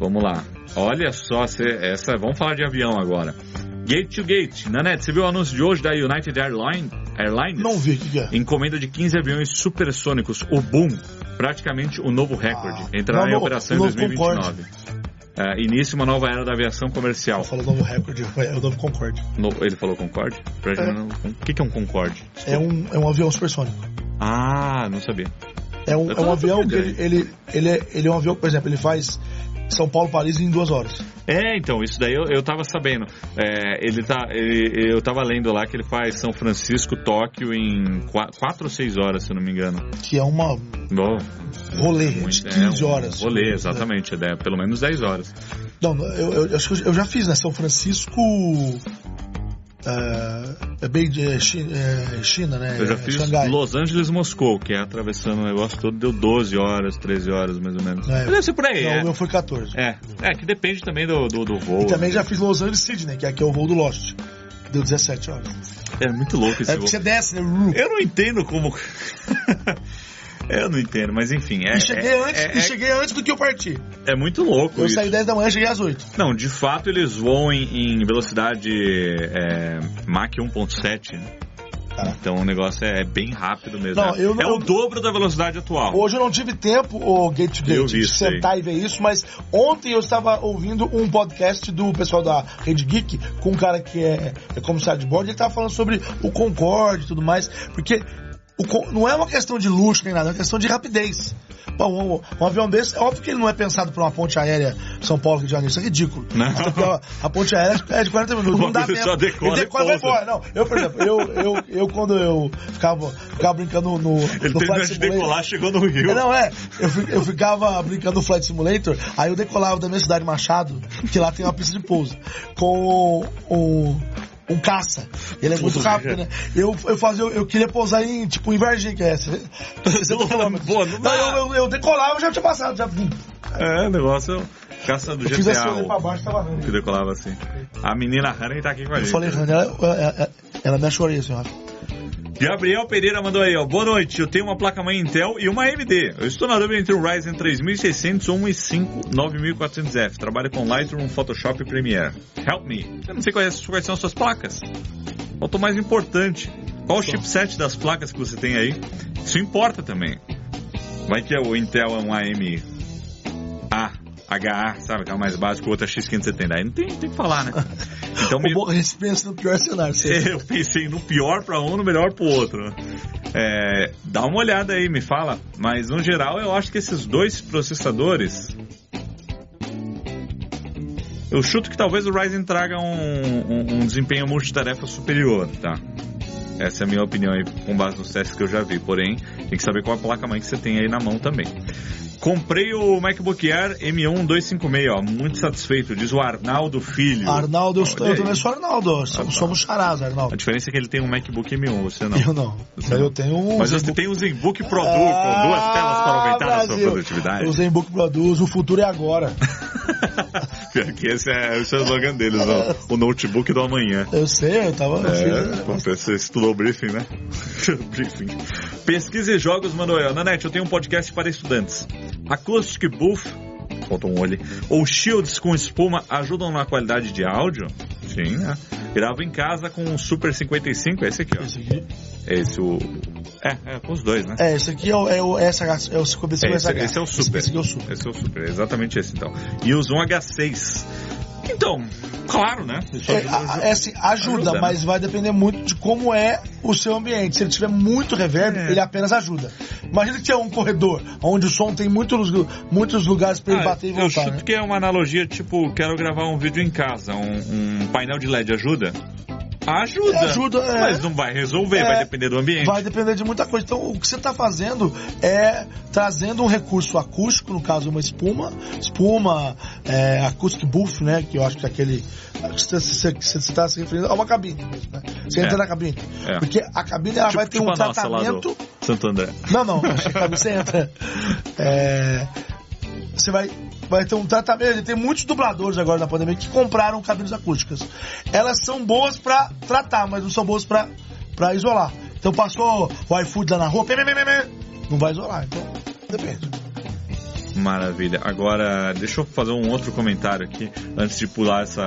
Speaker 1: Vamos lá. Olha só, essa, vamos falar de avião agora. Gate to Gate. Nanete, você viu o anúncio de hoje da United Airline, Airlines?
Speaker 2: Não vi o que, é.
Speaker 1: Encomenda de 15 aviões supersônicos, o Boom, praticamente o novo recorde.
Speaker 2: Ah,
Speaker 1: Entrará em operação em
Speaker 2: o novo
Speaker 1: 2029. É, início uma nova era da aviação comercial.
Speaker 2: Falou novo recorde, é o novo Concorde.
Speaker 1: No- ele falou Concorde?
Speaker 2: É.
Speaker 1: não- O que, que é um Concorde?
Speaker 2: É um, é um avião supersônico.
Speaker 1: Ah, não sabia.
Speaker 2: É um, é um avião que ele, ele, ele, é, ele é um avião, por exemplo, ele faz São Paulo-Paris em duas horas.
Speaker 1: É, então, isso daí eu, eu tava sabendo. É, ele tá, ele- eu tava lendo lá que ele faz São Francisco, Tóquio em 4 ou 6 horas, se eu não me engano.
Speaker 2: Que é uma
Speaker 1: Bom,
Speaker 2: rolê
Speaker 1: muito-
Speaker 2: de 15
Speaker 1: é, um
Speaker 2: horas.
Speaker 1: Rolê, exatamente. É, pelo menos 10 horas.
Speaker 2: Não, eu, eu, eu acho que eu já fiz, né? São Francisco. É, é bem de é, é, China, né?
Speaker 1: Eu já fiz
Speaker 2: Xangai.
Speaker 1: Los Angeles Moscou, que é atravessando o negócio todo, deu 12 horas, 13 horas mais ou menos.
Speaker 2: É.
Speaker 1: Deve ser por aí,
Speaker 2: Não,
Speaker 1: é.
Speaker 2: o meu foi 14.
Speaker 1: É, é, que depende também do, do, do voo.
Speaker 2: E também já fiz Los Angeles Sydney, que aqui é o voo do Lost. Deu 17 horas.
Speaker 1: É muito louco esse
Speaker 2: É
Speaker 1: voo.
Speaker 2: porque você desce, né?
Speaker 1: Eu não entendo como. eu não entendo, mas enfim. É,
Speaker 2: E cheguei,
Speaker 1: é,
Speaker 2: antes,
Speaker 1: é,
Speaker 2: e cheguei antes do que eu parti.
Speaker 1: é muito louco
Speaker 2: Eu
Speaker 1: isso.
Speaker 2: saí 10 da manhã, cheguei às 8.
Speaker 1: Não, de fato eles voam em, em velocidade é, Mach 1.7. né?
Speaker 2: Tá.
Speaker 1: Então o negócio é bem rápido mesmo.
Speaker 2: Não,
Speaker 1: é,
Speaker 2: não-
Speaker 1: é o dobro da velocidade atual.
Speaker 2: Hoje eu não tive tempo, o Gate to Gate, de
Speaker 1: isso aí.
Speaker 2: sentar e ver isso, mas ontem eu estava ouvindo um podcast do pessoal da Rede Geek com um cara que é, é comissário de bordo, ele estava falando sobre o Concorde e tudo mais, porque o não é uma questão de luxo nem nada, é uma questão de rapidez. Bom, um, um avião desse, é óbvio que ele não é pensado para uma ponte aérea São Paulo, Rio de Janeiro, isso é ridículo. A, a ponte aérea é de 40 minutos, não dá tempo.
Speaker 1: só decola
Speaker 2: ele decola e vai embora. Não, eu, por exemplo, eu, eu, eu quando eu ficava, ficava brincando no,
Speaker 1: Ele
Speaker 2: no Flight
Speaker 1: de decolar, chegou no Rio.
Speaker 2: é, Não, é. Eu, eu ficava brincando no Flight Simulator, aí eu decolava da minha cidade Machado, que lá tem uma pista de pouso, com um, um caça. Ele é muito rápido, né? Eu, eu, fazia, eu, eu queria pousar em, tipo, em Varginha, que é essa. 60 quilômetros.
Speaker 1: Pô, não dá.
Speaker 2: eu, eu, eu decolava, já tinha passado, já.
Speaker 1: É, o negócio caça do
Speaker 2: Eu fiz assim,
Speaker 1: GTA.
Speaker 2: olhei pra baixo, tava
Speaker 1: o que decolava assim. A menina Honey tá aqui com a
Speaker 2: Eu
Speaker 1: gente.
Speaker 2: falei, Rani, ela, ela, ela me achorei assim, ó.
Speaker 1: Gabriel Pereira mandou aí, ó. Boa noite, eu tenho uma placa-mãe Intel e uma AMD. Eu estou na dúvida entre o Ryzen 3600 ou um i5 9400F. Trabalho com Lightroom, Photoshop e Premiere. Help me. Eu não sei quais, quais são as suas placas. É o mais importante? Qual o chipset das placas que você tem aí? Isso importa também. Vai que o Intel é um AM A, HA, sabe? Que é o mais básico, o outro é X570. Aí não tem, tem que falar, né? Então me,
Speaker 2: bom, a gente pensa no pior cenário. sempre.
Speaker 1: eu pensei no pior pra um, no melhor pro outro. É, dá uma olhada aí, me fala. Mas no geral, eu acho que esses dois processadores. Eu chuto que talvez o Ryzen traga um, um- um desempenho multitarefa superior, tá? Essa é a minha opinião aí, com base nos testes que eu já vi. Porém, tem que saber qual a placa-mãe que você tem aí na mão também. Comprei o MacBook Air M1 256, ó, muito satisfeito, diz o Arnaldo Filho.
Speaker 2: Arnaldo, eu,
Speaker 1: Olha
Speaker 2: eu
Speaker 1: aí.
Speaker 2: também sou Arnaldo. Somos,
Speaker 1: Ah, tá.
Speaker 2: somos charás, Arnaldo.
Speaker 1: A diferença é que ele tem um MacBook M1, você não.
Speaker 2: Eu não.
Speaker 1: Você
Speaker 2: eu
Speaker 1: não.
Speaker 2: tenho um.
Speaker 1: Mas você
Speaker 2: Zenbook-
Speaker 1: tem um ZenBook Pro Duo com duas telas para aumentar a sua
Speaker 2: Ah, Brasil.
Speaker 1: produtividade.
Speaker 2: O Zenbook Produz, o futuro é agora.
Speaker 1: Que esse é, esse é o slogan deles, ó, o notebook do amanhã.
Speaker 2: Eu sei, eu tava.
Speaker 1: É,
Speaker 2: fiz-
Speaker 1: pô, você estudou o briefing, né? briefing. Pesquisa e jogos, Manuel. Nanete, eu tenho um podcast para estudantes. Acoustic Booth, faltou um olho, ou Shields com espuma ajudam na qualidade de áudio? Sim, né? Gravo em casa com um Super 55, é esse aqui, ó.
Speaker 2: Esse aqui.
Speaker 1: Esse o... É, é, com os dois, né?
Speaker 2: É, esse aqui é o, é o, essa, é o 55
Speaker 1: É, esse,
Speaker 2: SH.
Speaker 1: esse é o Super.
Speaker 2: Esse aqui é o Super.
Speaker 1: Esse é o Super, é exatamente esse então. E o Zoom H6. Então, claro, né?
Speaker 2: É,
Speaker 1: ajuda-
Speaker 2: é assim, ajuda,
Speaker 1: Ajuda, né?
Speaker 2: mas vai depender muito de como é o seu ambiente. Se ele tiver muito reverb,
Speaker 1: É.
Speaker 2: ele apenas ajuda. Imagina que tiver um corredor onde o som tem muitos, muitos lugares para ele
Speaker 1: Ah,
Speaker 2: bater e
Speaker 1: eu
Speaker 2: voltar.
Speaker 1: chuto
Speaker 2: né?
Speaker 1: que é uma analogia tipo, quero gravar um vídeo em casa, um, um painel de LED ajuda? Ajuda.
Speaker 2: Ajuda, é.
Speaker 1: Mas não vai resolver,
Speaker 2: É.
Speaker 1: vai depender do ambiente.
Speaker 2: Vai depender de muita coisa. Então, o que você está fazendo é trazendo um recurso acústico, no caso, uma espuma, espuma, é, acoustic booth, né? Que eu acho que é aquele. que Você está se referindo a uma cabine mesmo, né? Você entra
Speaker 1: É.
Speaker 2: na cabine.
Speaker 1: É.
Speaker 2: Porque a cabine ela
Speaker 1: Tipo-
Speaker 2: vai ter
Speaker 1: tipo
Speaker 2: um tratamento.
Speaker 1: Santo André.
Speaker 2: Não, não, você entra. É, você vai, vai ter um tratamento. Tem muitos dubladores agora na pandemia que compraram cabines acústicas. Elas são boas pra tratar, mas não são boas pra, pra isolar. Então passou o iFood lá na rua, não vai isolar. Então, depende.
Speaker 1: Maravilha. Agora, deixa eu fazer um outro comentário aqui, antes de pular essa.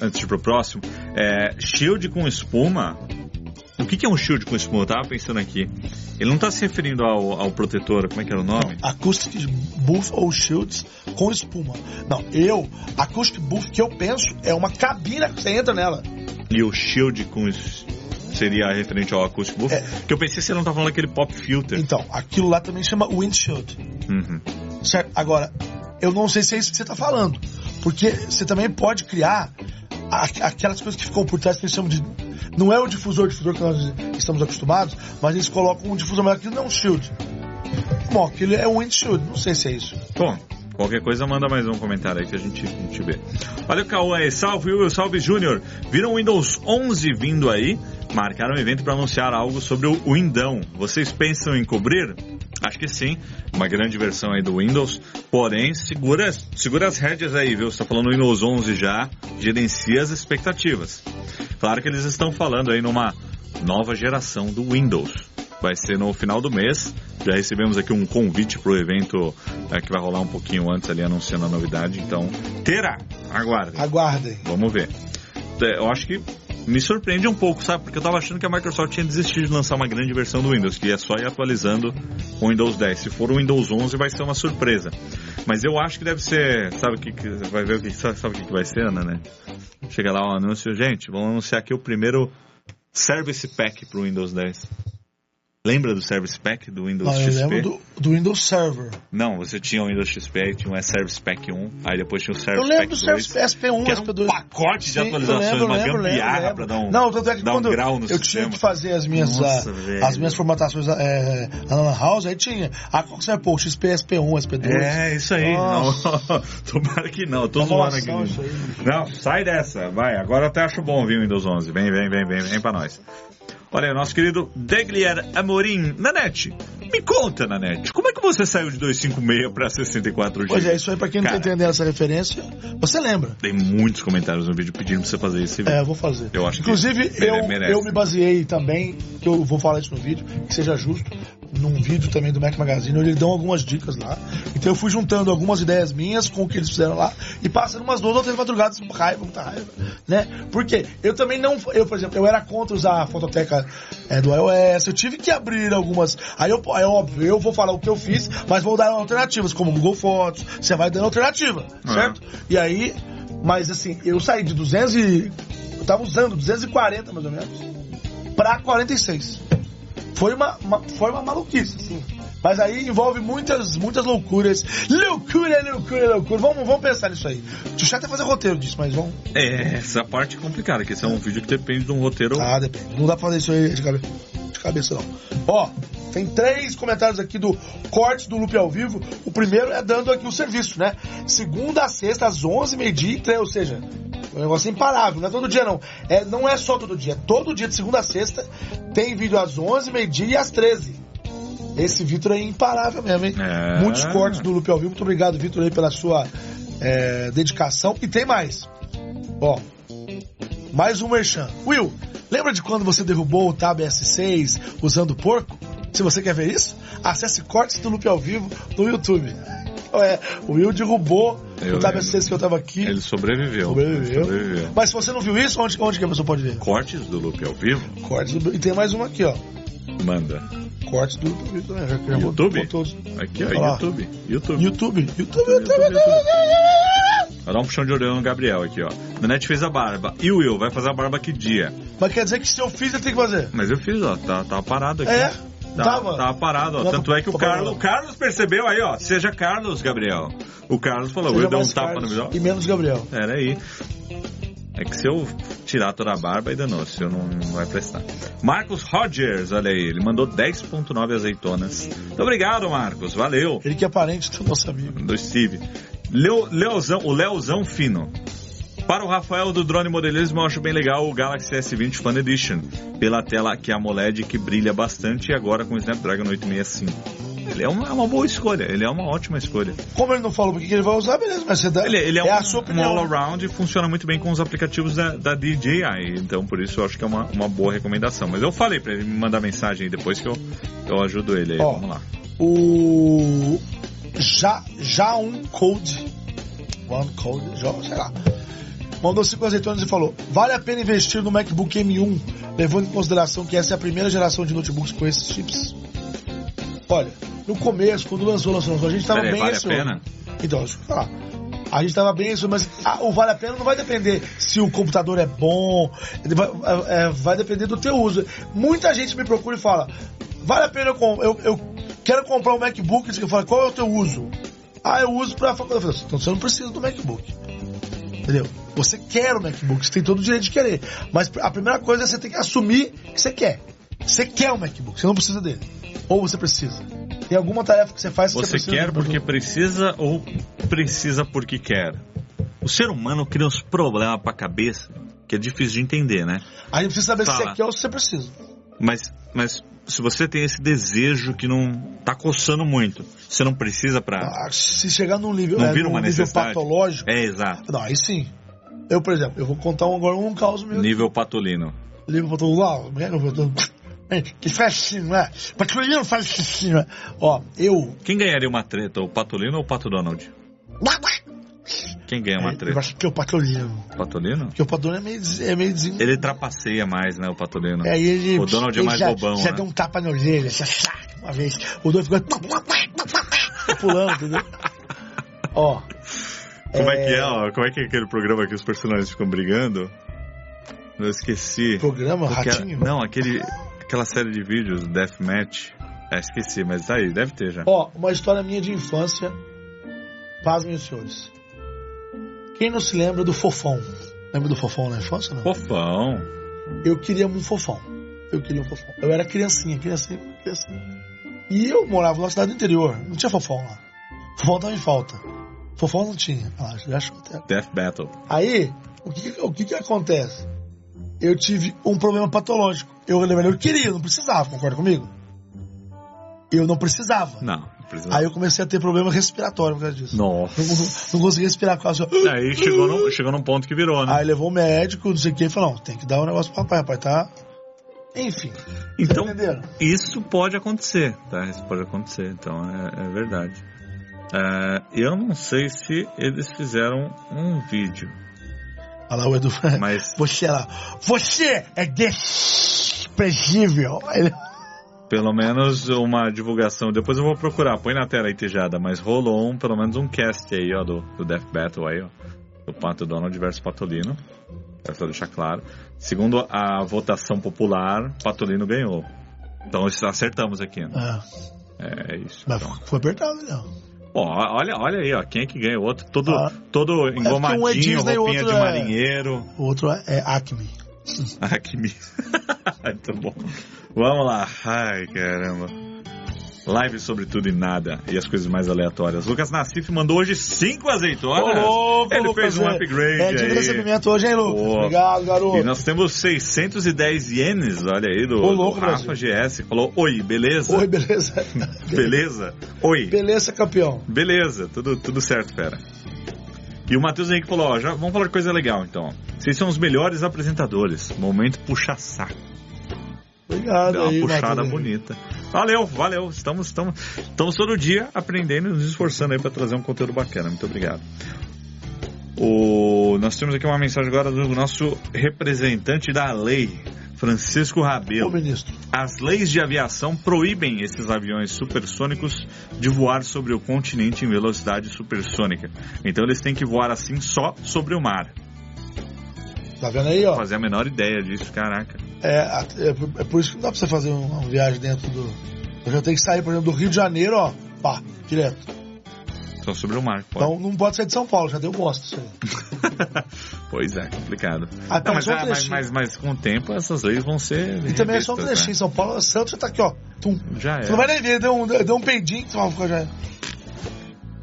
Speaker 1: Antes de ir pro próximo. É, shield com espuma. O que, que é um shield com espuma? Eu tava pensando aqui. Ele não tá se referindo ao, ao protetor, como é que era o nome?
Speaker 2: Acoustic Booth ou Shields com espuma. Não, eu, Acoustic Booth que eu penso é uma cabine que você entra nela.
Speaker 1: E o shield com seria referente ao acústico booth?
Speaker 2: É.
Speaker 1: Que eu pensei que você não tá falando aquele pop filter.
Speaker 2: Então, aquilo lá também chama windshield.
Speaker 1: Uhum.
Speaker 2: Certo? Agora, eu não sei se é isso que você está falando. Porque você também pode criar aquelas coisas que ficam por trás que eles chamam de. Não é o difusor, difusor que nós estamos acostumados, mas eles colocam um difusor, mas aquilo não é um shield. Bom, aquilo é um windshield, não sei se é isso.
Speaker 1: Bom, qualquer coisa manda mais um comentário aí que a gente, a gente vê. Olha o Cauã, salve Will, salve Júnior. Viram o Windows 11 vindo aí? Marcaram um evento para anunciar algo sobre o Windão. Vocês pensam em cobrir? Acho que sim, uma grande versão aí do Windows. Porém, segura, segura as rédeas aí, viu? Você tá falando Windows 11 já, gerencia as expectativas. Claro que eles estão falando aí numa nova geração do Windows. Vai ser no final do mês. Já recebemos aqui um convite para o evento é, que vai rolar um pouquinho antes ali anunciando a novidade. Então, terá. Aguardem.
Speaker 2: Aguardem.
Speaker 1: Vamos ver. É, Eu acho que me surpreende um pouco, sabe? Porque eu tava achando que a Microsoft tinha desistido de lançar uma grande versão do Windows, que é só ir atualizando o Windows 10. Se for o Windows 11, vai ser uma surpresa. Mas eu acho que deve ser. Sabe o que, que vai ver o que sabe, o que, que vai ser, Ana, né? Chega lá um anúncio, gente, vamos anunciar aqui o primeiro Service Pack pro Windows 10. Lembra do Service Pack do Windows
Speaker 2: Não, eu
Speaker 1: XP?
Speaker 2: lembro do, do Windows Server.
Speaker 1: Não, você tinha o Windows XP, aí tinha o Service Pack 1, aí depois tinha o
Speaker 2: Eu
Speaker 1: Service
Speaker 2: lembro
Speaker 1: Pack
Speaker 2: do
Speaker 1: 2.
Speaker 2: Service SP1,
Speaker 1: que era um
Speaker 2: SP2.
Speaker 1: pacote de
Speaker 2: Sim, eu
Speaker 1: atualizações,
Speaker 2: lembro,
Speaker 1: uma
Speaker 2: lembro,
Speaker 1: gambiarra
Speaker 2: lembro,
Speaker 1: pra dar um,
Speaker 2: Não, tanto é que
Speaker 1: dar um
Speaker 2: quando
Speaker 1: grau no
Speaker 2: eu tinha
Speaker 1: sistema.
Speaker 2: que fazer as minhas,
Speaker 1: Nossa,
Speaker 2: ah,
Speaker 1: velho.
Speaker 2: as minhas formatações é, na Lan House, aí tinha. Ah, qual que você vai pôr? XP, SP1, SP2.
Speaker 1: É, isso aí.
Speaker 2: Nossa.
Speaker 1: Não, tomara que não, eu tô zoando aqui. Não, sai dessa, vai. Agora eu até acho bom vir o Windows 11. Vem, vem, vem, vem, vem pra nós. Olha nosso querido Deglier Amorim. Nanete, me conta, Nanete, como é que você saiu de 256 pra 64 GB?
Speaker 2: Pois é, isso aí pra quem não
Speaker 1: Cara,
Speaker 2: tá entendendo essa referência, você lembra.
Speaker 1: Tem muitos comentários no vídeo pedindo pra você fazer isso.
Speaker 2: É, eu vou fazer.
Speaker 1: Eu acho que
Speaker 2: Inclusive,
Speaker 1: mere-
Speaker 2: eu,
Speaker 1: merece.
Speaker 2: eu me baseei também, que eu vou falar isso no vídeo, que seja justo, num vídeo também do Mac Magazine, onde eles dão algumas dicas lá. Então eu fui juntando algumas ideias minhas com o que eles fizeram lá e passando umas duas ou três madrugadas com raiva, muita raiva, né? Porque eu também não, eu, por exemplo, eu era contra usar a fototeca é, do iOS, eu tive que abrir algumas. Aí eu, é óbvio, eu vou falar o que eu fiz, mas vou dar alternativas, como Google Fotos, você vai dando alternativa,
Speaker 1: Uhum.
Speaker 2: certo? E aí, mas assim, eu saí de 200 e. Eu tava usando 240 mais ou menos, pra 46. Foi uma, uma- foi uma maluquice, assim. Mas aí envolve muitas, muitas loucuras. Loucura, loucura, loucura. Vamos, vamos pensar nisso aí. Deixa eu até fazer roteiro disso, mas vamos.
Speaker 1: É, essa parte é complicada, que esse é um vídeo que depende de um roteiro.
Speaker 2: Ah, depende. Não dá pra fazer isso aí de cabeça, de cabeça não. Ó, tem três comentários aqui do Cortes do Loop ao Vivo. O primeiro é dando aqui o serviço, né? Segunda a sexta, às 11, meio-dia e três, ou seja, é um negócio imparável, não é todo dia não. É, não é só todo dia, é todo dia de segunda a sexta. Tem vídeo às 11, meio-dia e às 13. Esse Vitor é imparável mesmo, hein?
Speaker 1: É.
Speaker 2: Muitos cortes do Loop ao Vivo. Muito obrigado, Vitor, aí, pela sua é, dedicação. E tem mais. Ó, mais um merchan. Will, lembra de quando você derrubou o Tab S6 usando porco? Se você quer ver isso, acesse Cortes do Loop ao Vivo no YouTube. É, o Will derrubou
Speaker 1: Eu
Speaker 2: o Tab
Speaker 1: lembro.
Speaker 2: S6 que eu tava aqui.
Speaker 1: Ele sobreviveu.
Speaker 2: Sobreviveu.
Speaker 1: Sobreviveu.
Speaker 2: Mas se você não viu isso, onde, onde que a pessoa pode ver?
Speaker 1: Cortes do Loop ao vivo?
Speaker 2: Cortes do... E tem mais uma aqui, ó.
Speaker 1: Manda.
Speaker 2: Cortes do Vivo também. Já, já
Speaker 1: YouTube?
Speaker 2: botou.
Speaker 1: Aqui, ó,
Speaker 2: lá.
Speaker 1: YouTube. YouTube.
Speaker 2: YouTube. YouTube, YouTube,
Speaker 1: YouTube,
Speaker 2: YouTube.
Speaker 1: Vai dar um puxão de orelha no Gabriel aqui, ó. Nanete fez a barba. E o Will vai fazer a barba que dia?
Speaker 2: Mas quer dizer que se eu fiz, eu tenho que fazer.
Speaker 1: Mas eu fiz, ó. Tá, tava parado aqui.
Speaker 2: É?
Speaker 1: Tá,
Speaker 2: Tava?
Speaker 1: tava parado, ó. Tanto é que o Carlos, o Carlos percebeu aí, ó. Seja Carlos, Gabriel. O Carlos falou,
Speaker 2: Seja
Speaker 1: Will deu um tapa
Speaker 2: Carlos
Speaker 1: no visual.
Speaker 2: E menos Gabriel.
Speaker 1: Era aí. É que se eu tirar toda a barba, aí danou, se eu não, não vai prestar. Marcos Rogers, olha aí, ele mandou 10.9 azeitonas. Muito obrigado, Marcos, valeu.
Speaker 2: Ele que é parente do nosso amigo.
Speaker 1: Do Steve. Leo, Leozão, o Leozão Fino. Para o Rafael do Drone Modelismo, eu acho bem legal o Galaxy S20 Fan Edition. Pela tela que é AMOLED que brilha bastante e agora com o Snapdragon 865. Ele é uma, é uma boa escolha, ele é uma ótima escolha.
Speaker 2: Como ele não falou porque que ele vai usar, beleza, mas você dá.
Speaker 1: Ele, ele é,
Speaker 2: é
Speaker 1: um,
Speaker 2: a sua
Speaker 1: um all-around e funciona muito bem com os aplicativos da, da DJI. Então, por isso, eu acho que é uma, uma boa recomendação. Mas eu falei pra ele me mandar mensagem aí depois que eu, eu ajudo ele aí.
Speaker 2: Ó.
Speaker 1: Vamos lá.
Speaker 2: O. Já, já um code. One code, já, sei lá. Mandou 5 azeitonas e falou: Vale a pena investir no MacBook M1, levando em consideração que essa é a primeira geração de notebooks com esses chips? Olha, no começo, quando lançou, lançou, lançou, a gente tava
Speaker 1: Peraí,
Speaker 2: bem
Speaker 1: vale pena?
Speaker 2: Então, deixa eu falar. A gente tava bem isso, mas ah, o vale a pena não vai depender se o computador é bom, vai, é, é, vai depender do teu uso. Muita gente me procura e fala: vale a pena eu, eu, eu quero comprar um MacBook, e eu falo, qual é o teu uso? Ah, eu uso pra faculdade. Então você não precisa do MacBook. Entendeu? Você quer o MacBook, você tem todo o direito de querer. Mas a primeira coisa é você ter que assumir que você quer. Você quer o MacBook, você não precisa dele. Ou você precisa. Tem alguma tarefa que você faz que você,
Speaker 1: Você
Speaker 2: precisa
Speaker 1: quer
Speaker 2: do-
Speaker 1: porque precisa ou precisa porque quer? O ser humano cria uns problemas pra cabeça que é difícil de entender, né?
Speaker 2: A gente precisa saber se você quer ou se você precisa.
Speaker 1: Mas, mas se você tem esse desejo que não tá coçando muito, você não precisa pra.
Speaker 2: Ah, se chegar num nível,
Speaker 1: Não
Speaker 2: é,
Speaker 1: vira uma
Speaker 2: nível
Speaker 1: necessidade.
Speaker 2: patológico,
Speaker 1: É, exato.
Speaker 2: não, aí sim. Eu, por exemplo, eu vou contar um- agora um caos meu.
Speaker 1: Nível patolino.
Speaker 2: Livro botou lá, como é que eu? É, faz assim, não é? Patrulhinho faz assim, não é? Ó, eu.
Speaker 1: Quem ganharia uma treta, o Patolino ou o Pato Donald? Quem ganha uma
Speaker 2: Eu
Speaker 1: treta?
Speaker 2: acho que é o patrulhinho.
Speaker 1: Patolino?
Speaker 2: Porque o patrulhinho é meio, é meio.
Speaker 1: Ele trapaceia mais, né, o Patolino?
Speaker 2: É, ele,
Speaker 1: O Donald é mais
Speaker 2: já,
Speaker 1: bobão,
Speaker 2: já
Speaker 1: né?
Speaker 2: deu um tapa na orelha, já, uma vez. O doido ficou pulando, entendeu? Ó.
Speaker 1: Como é que é, ó? Como é que é aquele programa que os personagens ficam brigando? Eu esqueci.
Speaker 2: Programa,
Speaker 1: Porque-
Speaker 2: Ratinho?
Speaker 1: Não, aquele, aquela série de vídeos, Deathmatch. É, esqueci, mas tá aí, deve ter já.
Speaker 2: Ó, uma história minha de infância. Pasmem os senhores. Quem não se lembra do Fofão? Lembra do Fofão na infância, não?
Speaker 1: Fofão.
Speaker 2: Eu queria um Fofão. Eu queria um Fofão. Eu era criancinha, criancinha, criancinha. E eu morava numa cidade do interior. Não tinha Fofão lá. Fofão tava em falta. Fofão não tinha. Ah, já achou até.
Speaker 1: Death Battle.
Speaker 2: Aí, o que, o que que acontece? Eu tive um problema patológico. Eu, eu queria, não precisava, concorda comigo? Eu não precisava.
Speaker 1: Não.
Speaker 2: Aí eu comecei a ter problema respiratório por causa disso.
Speaker 1: Nossa.
Speaker 2: Não, não, conseguia respirar por causa.
Speaker 1: Aí chegou, no, chegou num ponto que virou, né?
Speaker 2: Aí levou o médico, não sei o que, e falou: não, tem que dar um negócio pro papai, rapaz, tá? Enfim.
Speaker 1: Então, isso pode acontecer, tá? Isso pode acontecer, então é, é verdade. É, eu não sei se eles fizeram um vídeo,
Speaker 2: Olha lá o Edu.
Speaker 1: mas
Speaker 2: Você lá. Você é desprezível.
Speaker 1: Pelo menos uma divulgação. Depois eu vou procurar, põe na tela aí, Tejada, mas rolou um, pelo menos um cast aí, ó, do, do Death Battle aí, ó. Do Pato Donald versus Patolino. Quero só deixar claro. Segundo a votação popular, Patolino ganhou. Então acertamos aqui, né?
Speaker 2: Ah,
Speaker 1: É isso.
Speaker 2: mas
Speaker 1: então.
Speaker 2: foi apertado, não.
Speaker 1: Ó, olha, olha aí, ó, quem é que ganha? O outro todo,
Speaker 2: Ah.
Speaker 1: todo
Speaker 2: um é
Speaker 1: engomadinho,
Speaker 2: Disney, o
Speaker 1: roupinha de
Speaker 2: é-
Speaker 1: marinheiro.
Speaker 2: O outro é, é Acme.
Speaker 1: Ah, que me... Muito bom. Vamos lá. Ai, caramba. Live sobre tudo e nada e as coisas mais aleatórias. Lucas Nassif mandou hoje cinco azeitonas.
Speaker 2: Ô,
Speaker 1: Ele
Speaker 2: Lucas,
Speaker 1: fez um
Speaker 2: é-
Speaker 1: upgrade
Speaker 2: É
Speaker 1: aí.
Speaker 2: de recebimento hoje, hein, Lucas?
Speaker 1: Pô.
Speaker 2: Obrigado, garoto.
Speaker 1: E nós temos 610 ienes, olha aí, do,
Speaker 2: Ô, louco,
Speaker 1: do Rafa GS. Falou, oi, beleza?
Speaker 2: Oi, beleza?
Speaker 1: Beleza? Oi.
Speaker 2: Beleza, campeão.
Speaker 1: Beleza, tudo, tudo certo, fera. E o Matheus Henrique falou, ó, já, vamos falar de coisa legal então. Vocês são os melhores apresentadores. Momento puxa-saco.
Speaker 2: Obrigado
Speaker 1: Deu uma
Speaker 2: aí,
Speaker 1: puxada
Speaker 2: Matheus.
Speaker 1: bonita. Valeu, valeu. Estamos, estamos, estamos todo dia aprendendo e nos esforçando aí para trazer um conteúdo bacana. Muito obrigado. O, nós temos aqui uma mensagem agora do nosso representante da lei, Francisco
Speaker 2: Ô,
Speaker 1: Rabelo.
Speaker 2: ministro.
Speaker 1: As leis de aviação proíbem esses aviões supersônicos de voar sobre o continente em velocidade supersônica. Então eles têm que voar assim só sobre o mar.
Speaker 2: Tá vendo aí, ó?
Speaker 1: Fazer a menor ideia disso, caraca.
Speaker 2: É, é, é por isso que não dá pra você fazer uma, uma viagem dentro do. Eu já tenho que sair, por exemplo, do Rio de Janeiro, ó. Pá, direto.
Speaker 1: Só sobre o mar. Pode.
Speaker 2: Então não pode ser de São Paulo, já deu bosta isso aí.
Speaker 1: pois é, complicado.
Speaker 2: Ah,
Speaker 1: Não, mas,
Speaker 2: só um
Speaker 1: ah, mas, mas, mas com o tempo essas leis vão ser.
Speaker 2: E também é só um trechinho. São Paulo, Santos já tá aqui, ó. Tum.
Speaker 1: né? Já
Speaker 2: Você não vai
Speaker 1: é.
Speaker 2: nem ver, deu um, deu um peidinho, vai ficar já.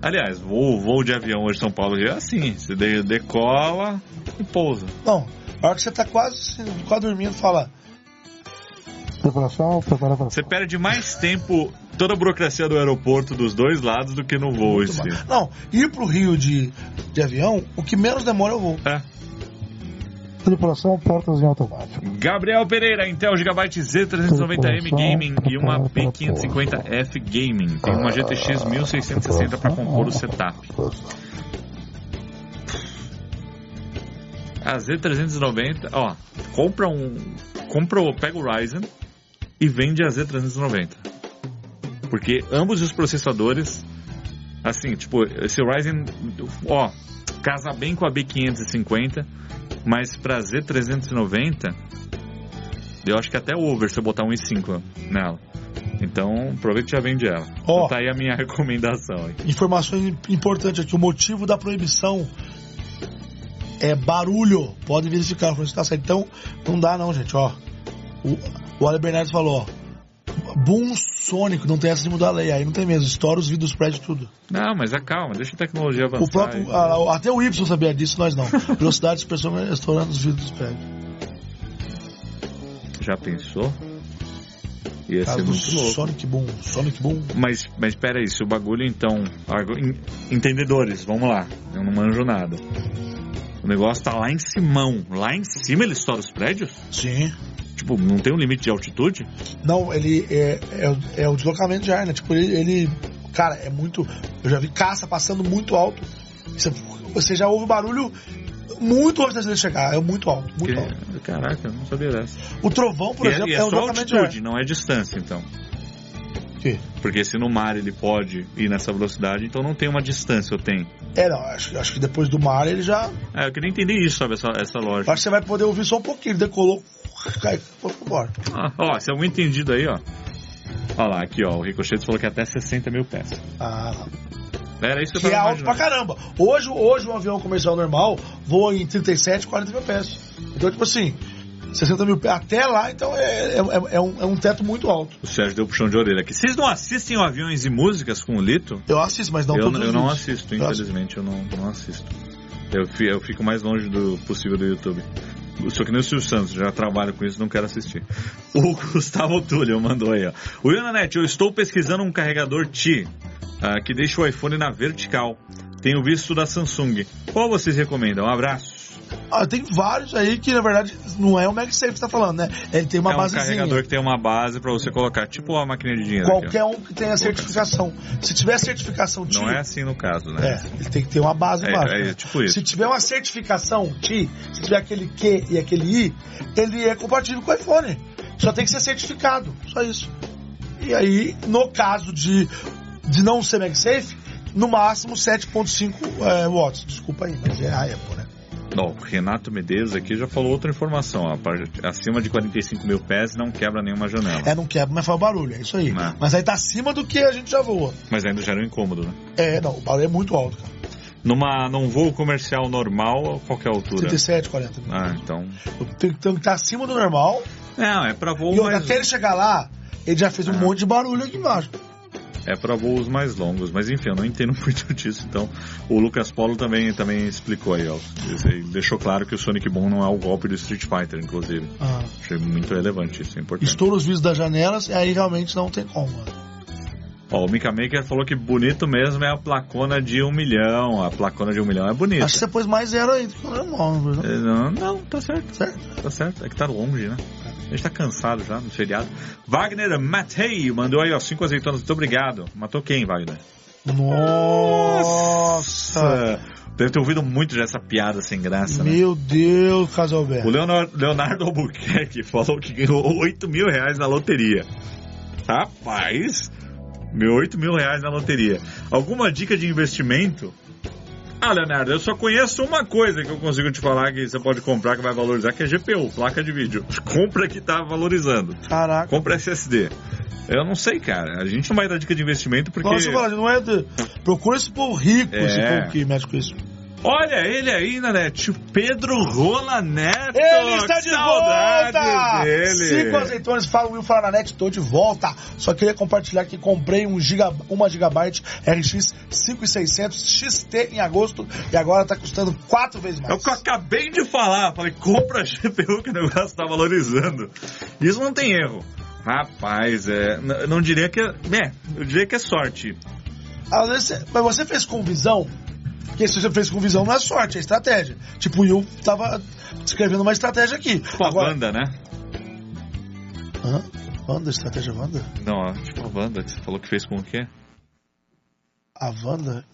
Speaker 1: Aliás, voo, voo de avião hoje em São Paulo é assim: você de- decola e pousa.
Speaker 2: Não, a hora que você tá quase, quase dormindo, fala. Preparação, preparação.
Speaker 1: Você perde mais tempo toda a burocracia do aeroporto dos dois lados do que no voo em si.
Speaker 2: Não, ir pro Rio de, de avião, o que menos demora é o voo.
Speaker 1: É.
Speaker 2: Tripulação, portas em automático.
Speaker 1: Gabriel Pereira, Intel Gigabyte Z390M Gaming e uma P550F Gaming. Tem uma GTX 1660 para compor o setup. A Z390, ó, compra um, compra, o- pega o Ryzen e vende a Z390. Porque ambos os processadores, assim, tipo, esse Ryzen, ó, casa bem com a B550, mas pra Z390, eu acho que até over se eu botar um i5 nela. Então, aproveita e já vende ela.
Speaker 2: Ó.
Speaker 1: Então, tá aí a minha recomendação. aí.
Speaker 2: Informação importante aqui: o motivo da proibição é barulho. Pode verificar, certo. Então, não dá, não, gente. Ó, o, o Ale Bernardes falou: ó, boom sônico, não tem essa de mudar a lei. Aí não tem mesmo, estoura os vidros prédio tudo.
Speaker 1: Não, mas acalma, deixa a tecnologia avançar.
Speaker 2: O próprio,
Speaker 1: e-
Speaker 2: a- até o Y sabia disso, nós não. Velocidade de expressão estourando os vidros dos prédios.
Speaker 1: Já pensou? Ia
Speaker 2: Caso
Speaker 1: ser muito louco.
Speaker 2: Sonic Boom, Sonic Boom.
Speaker 1: Mas, mas pera aí, se o bagulho então. Entendedores, vamos lá. Eu não manjo nada. O negócio tá lá em Simão. Lá em cima ele estoura os prédios?
Speaker 2: Sim.
Speaker 1: Tipo, não tem um limite de altitude?
Speaker 2: Não, ele é, é, o- é o deslocamento de ar, né? Tipo, ele, ele- Cara, é muito. Eu já vi caça passando muito alto. Você, você já ouve o barulho muito antes dele chegar. É muito alto, muito
Speaker 1: Que-
Speaker 2: alto.
Speaker 1: Caraca, eu não sabia dessa.
Speaker 2: O trovão, por
Speaker 1: e é,
Speaker 2: exemplo,
Speaker 1: e
Speaker 2: é,
Speaker 1: é
Speaker 2: o deslocamento de ar.
Speaker 1: altitude, não é distância, então.
Speaker 2: Quê?
Speaker 1: Porque se no mar ele pode ir nessa velocidade, então não tem uma distância, eu tenho.
Speaker 2: É, não, acho, acho que depois do mar ele já.
Speaker 1: É, eu queria entender isso, sabe, essa, essa lógica.
Speaker 2: Acho que você vai poder ouvir só um pouquinho. Ele decolou, cai, foi embora.
Speaker 1: Ah, ó, se algum entendido aí, ó. Olha lá, aqui, ó, o Ricochete falou que é até 60 mil pés.
Speaker 2: Ah,
Speaker 1: Era isso que,
Speaker 2: que
Speaker 1: eu
Speaker 2: é
Speaker 1: tava
Speaker 2: alto pra caramba. Hoje, hoje um avião comercial normal voa em 37, 40 mil pés. Então, tipo assim, 60 mil até lá, então é, é, é um, é um teto muito alto.
Speaker 1: O Sérgio deu puxão de orelha aqui. Vocês não assistem Aviões e Músicas com o Lito?
Speaker 2: Eu assisto, mas não
Speaker 1: eu eu não assisto, infelizmente, eu não, não assisto. Eu, eu fico mais longe do possível do YouTube. Sou que nem o Silvio Santos, já trabalho com isso, não quero assistir. O Gustavo Túlio mandou aí, ó. O Ionanet, eu estou pesquisando um carregador Ti, ah, que deixa o iPhone na vertical. Tenho visto da Samsung. Qual vocês recomendam? Um abraço.
Speaker 2: Ah, tem vários aí que, na verdade, não é o MagSafe que você tá falando, né? Ele tem uma
Speaker 1: é um
Speaker 2: basezinha.
Speaker 1: carregador que tem uma base pra você colocar, tipo a máquina de dinheiro. aqui.
Speaker 2: Qualquer um que tenha certificação. Se tiver certificação TI,
Speaker 1: Não é assim no caso, né?
Speaker 2: é, ele tem que ter uma base
Speaker 1: É, é tipo isso.
Speaker 2: Se tiver uma certificação TI, se tiver aquele Q e aquele I, ele é compatível com o iPhone. Só tem que ser certificado, só isso. E aí, no caso de, de não ser MagSafe, no máximo 7.5 é, watts. Desculpa aí, mas é a Apple?
Speaker 1: Ó, o Renato Medeiros aqui já falou outra informação. ó, acima de 45 mil pés não quebra nenhuma janela.
Speaker 2: É, não quebra, mas faz barulho, é isso aí. Mas aí tá acima do que a gente já voa.
Speaker 1: Mas ainda gera um incômodo, né?
Speaker 2: É, não, o barulho é muito alto, cara.
Speaker 1: Numa, num voo comercial normal, é a altura?
Speaker 2: 37, 40.
Speaker 1: Ah, então.
Speaker 2: Tem, tem que estar acima do normal.
Speaker 1: Não, é pra voo
Speaker 2: E
Speaker 1: mais...
Speaker 2: até ele chegar lá, ele já fez um monte de barulho aqui embaixo.
Speaker 1: É para voos mais longos, mas enfim, eu não entendo muito disso, então o Lucas Polo também, também explicou aí, ó. Ele deixou claro que o Sonic Boom não é o golpe do Street Fighter, inclusive.
Speaker 2: Ah.
Speaker 1: Achei muito relevante isso, é importante.
Speaker 2: Estoura os vídeos das janelas e aí realmente não tem como.
Speaker 1: Ó, o Mika Maker falou que bonito mesmo é a placona de um milhão. A placona de um milhão é bonita.
Speaker 2: Acho que você pôs mais zero aí do que o normal, não foi, não?
Speaker 1: Não, não, tá certo.
Speaker 2: Certo?
Speaker 1: Tá certo. É que tá longe, né? A gente tá cansado já no feriado. Wagner Matei mandou aí, ó, cinco azeitonas. Muito obrigado. Matou quem, Wagner?
Speaker 2: Nossa!
Speaker 1: Deve ter ouvido muito já essa piada sem graça, né?
Speaker 2: Meu Deus,
Speaker 1: O
Speaker 2: Casalberto.
Speaker 1: Leonardo, Leonardo Albuquerque falou que ganhou 8 mil reais na loteria. Rapaz, meu 8 mil reais na loteria. Alguma dica de investimento? Ah, Leonardo, eu só conheço uma coisa que eu consigo te falar que você pode comprar que vai valorizar, que é GPU, placa de vídeo. Compra que tá valorizando.
Speaker 2: Caraca.
Speaker 1: Compra SSD. Eu não sei, cara. A gente não vai dar dica de investimento porque.
Speaker 2: Eu falo, não é. De... Procura esse povo rico,
Speaker 1: É.
Speaker 2: esse povo que mexe com isso.
Speaker 1: Olha ele aí na net, o Pedro Rola Neto.
Speaker 2: Ele está de volta!
Speaker 1: Dele.
Speaker 2: Cinco azeitonas, fala Will Fala na net, estou de volta. Só queria compartilhar que comprei um giga, uma gigabyte RX 5600 XT em agosto e agora tá custando quatro vezes
Speaker 1: É o
Speaker 2: mais.
Speaker 1: que eu acabei de falar. Falei, compra a GPU que o negócio tá valorizando. Isso não tem erro. Rapaz, é, não diria que é, é, eu diria que é sorte.
Speaker 2: Às vezes, mas você fez com visão, porque se você fez com visão não é sorte, é estratégia. Tipo, o Will tava escrevendo uma estratégia aqui.
Speaker 1: Tipo a Wanda, né?
Speaker 2: Hã? Wanda, estratégia Wanda?
Speaker 1: Não, tipo a Wanda, que você falou que fez com o quê?
Speaker 2: A Wanda?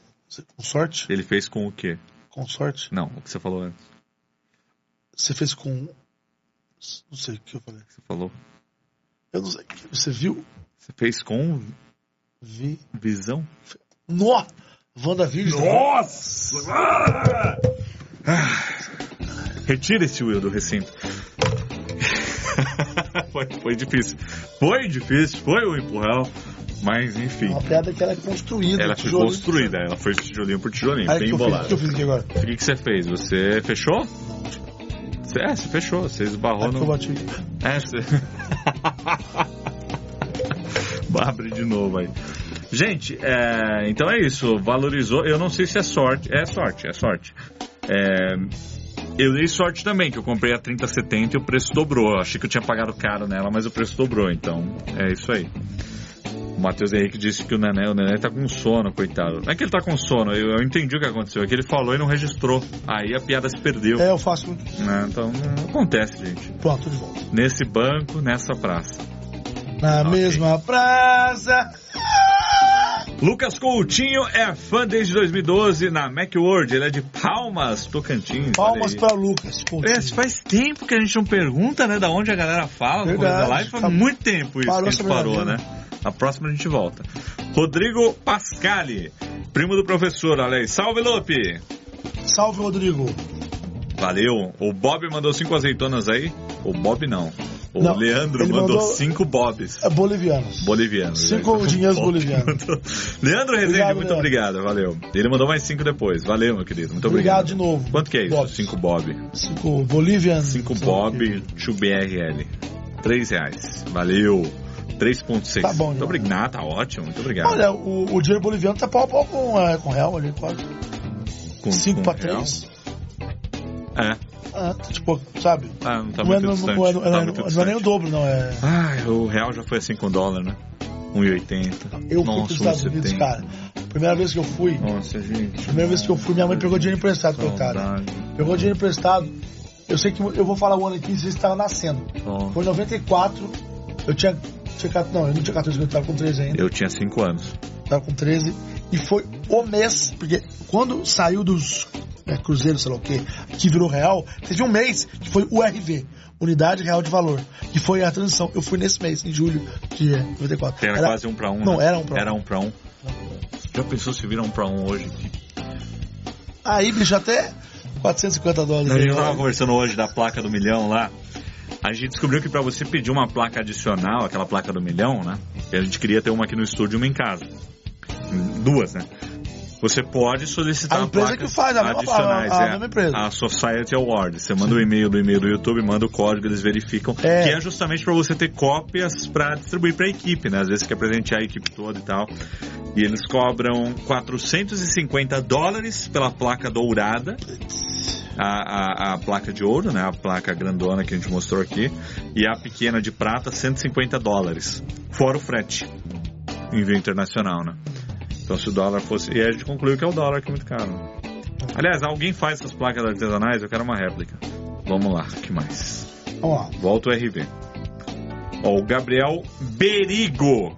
Speaker 2: Com sorte?
Speaker 1: Ele fez com o quê?
Speaker 2: Com sorte?
Speaker 1: Não, o que você falou antes.
Speaker 2: Você fez com. Não sei o que eu falei.
Speaker 1: Você falou.
Speaker 2: Eu não sei. Você viu?
Speaker 1: Você fez com
Speaker 2: Vi.
Speaker 1: visão?
Speaker 2: Nó! WandaVision.
Speaker 1: Nossa! Ah! Retira esse Will do recinto. foi, foi difícil. Foi difícil, foi um empurrão. Mas enfim,
Speaker 2: Uma piada que ela é construída.
Speaker 1: ela foi construída. Ela foi tijolinho por tijolinho,
Speaker 2: Aí,
Speaker 1: bem
Speaker 2: fiz? O
Speaker 1: embolada.
Speaker 2: que eu fiz aqui agora?
Speaker 1: O que, que você fez? Você fechou? Você, é, você fechou. Você esbarrou
Speaker 2: eu
Speaker 1: no.
Speaker 2: bati.
Speaker 1: É, você. Abre de novo aí. Gente, é, então é isso. Valorizou. Eu não sei se é sorte. É sorte, é sorte. É, eu dei sorte também, que eu comprei a 3070 e o preço dobrou. Eu achei que eu tinha pagado caro nela, mas o preço dobrou. Então é isso aí. O Matheus Henrique disse que o Nené, o Nené tá com sono, coitado. Não é que ele tá com sono, eu, eu entendi o que aconteceu. É que ele falou e não registrou. Aí a piada se perdeu.
Speaker 2: É, eu faço.
Speaker 1: né? Então não acontece, gente.
Speaker 2: Pronto, de volta.
Speaker 1: Nesse banco, nessa praça.
Speaker 2: Na
Speaker 1: Ok.
Speaker 2: mesma praça.
Speaker 1: Lucas Coutinho é fã desde 2012 na Macworld. Ele é de Palmas, Tocantins.
Speaker 2: Palmas pra Lucas. Coutinho.
Speaker 1: É, faz tempo que a gente não pergunta, né, da onde a galera fala
Speaker 2: Verdade.
Speaker 1: da live. Faz
Speaker 2: Tá-
Speaker 1: muito tempo isso
Speaker 2: parou
Speaker 1: que a gente parou, né?
Speaker 2: brincadeira.
Speaker 1: A próxima a gente volta. Rodrigo Pascali, primo do professor, olha aí. Salve, Lupe!
Speaker 2: Salve, Rodrigo.
Speaker 1: Valeu. O Bob mandou cinco azeitonas aí. O Bob não. O
Speaker 2: Não,
Speaker 1: Leandro mandou,
Speaker 2: mandou-
Speaker 1: cinco Bobs.
Speaker 2: É bolivianos.
Speaker 1: Bolivianos.
Speaker 2: Cinco dinheiros
Speaker 1: Bob
Speaker 2: bolivianos.
Speaker 1: Leandro Rezende,
Speaker 2: Obrigado,
Speaker 1: muito
Speaker 2: Leandro.
Speaker 1: obrigado, valeu. Ele mandou mais cinco depois. Valeu, meu querido. Muito
Speaker 2: Obrigado
Speaker 1: obrigado.
Speaker 2: de novo.
Speaker 1: Quanto que é isso?
Speaker 2: Bobs.
Speaker 1: Cinco Bob.
Speaker 2: Cinco bolivianos.
Speaker 1: Cinco. Bob, 2 BRL. Três reais. Valeu. 3.6.
Speaker 2: Tá bom,
Speaker 1: Muito
Speaker 2: João.
Speaker 1: obrigado, tá ótimo. Muito obrigado.
Speaker 2: Olha, o, o dinheiro boliviano tá pau a pau com, é, com real ali, quase.
Speaker 1: Com-
Speaker 2: 5
Speaker 1: com
Speaker 2: pra
Speaker 1: real.
Speaker 2: 3.
Speaker 1: É.
Speaker 2: Ah, tá, tipo, sabe?
Speaker 1: Ah, não tá
Speaker 2: não, é,
Speaker 1: muito distante.
Speaker 2: não é,
Speaker 1: tá
Speaker 2: não é-
Speaker 1: muito
Speaker 2: não é nem o
Speaker 1: distante.
Speaker 2: dobro, não. É.
Speaker 1: Ai, o real já foi assim com o dólar, né? 1,80.
Speaker 2: Eu fui
Speaker 1: Nossa,
Speaker 2: pros Estados Unidos,
Speaker 1: 1,70.
Speaker 2: cara. Primeira vez que eu fui,
Speaker 1: Nossa, gente.
Speaker 2: primeira vez que eu fui, minha mãe pegou dinheiro emprestado, coitada.
Speaker 1: Saudade.
Speaker 2: Pegou dinheiro emprestado. Eu sei que eu vou falar o ano aqui, vocês estavam nascendo.
Speaker 1: Ó,
Speaker 2: Foi em 94, eu tinha, tinha. Não, eu não tinha 14, eu tava com 13 ainda.
Speaker 1: Eu tinha 5 anos.
Speaker 2: Tava com 13. E foi o mês, porque quando saiu dos é, cruzeiros, sei lá o quê, que virou real, teve um mês que foi URV, Unidade Real de Valor, que foi a transição. Eu fui nesse mês, em julho de 94.
Speaker 1: Que era, quase um pra um.
Speaker 2: Não,
Speaker 1: né?
Speaker 2: era um pra um.
Speaker 1: Era um pra um. Já pensou se vira um pra um hoje?
Speaker 2: Aí, bicho, até 450 dólares.
Speaker 1: A gente tava conversando hoje da placa do milhão lá. A gente descobriu que pra você pedir uma placa adicional, aquela placa do milhão, né? E a gente queria ter uma aqui no estúdio e uma em casa. Duas, né? Você pode solicitar
Speaker 2: A empresa que faz, a
Speaker 1: adicionais.
Speaker 2: a- a
Speaker 1: é,
Speaker 2: mesma empresa.
Speaker 1: A Society Award. Você manda o e-mail do e-mail do YouTube, manda o código, eles verificam.
Speaker 2: É.
Speaker 1: Que é justamente para você ter cópias para distribuir para a equipe, né? Às vezes você quer presentear a equipe toda e tal. E eles cobram 450 dólares pela placa dourada. A, a, a placa de ouro, né? A placa grandona que a gente mostrou aqui. E a pequena de prata, 150 dólares. Fora o frete. Envio internacional, né? Então se o dólar fosse. E a gente concluiu que é o dólar que é muito caro. Aliás, alguém faz essas placas artesanais? Eu quero uma réplica. Vamos lá, o que mais?
Speaker 2: Lá.
Speaker 1: Volta o RV. Ó, o Gabriel Berigo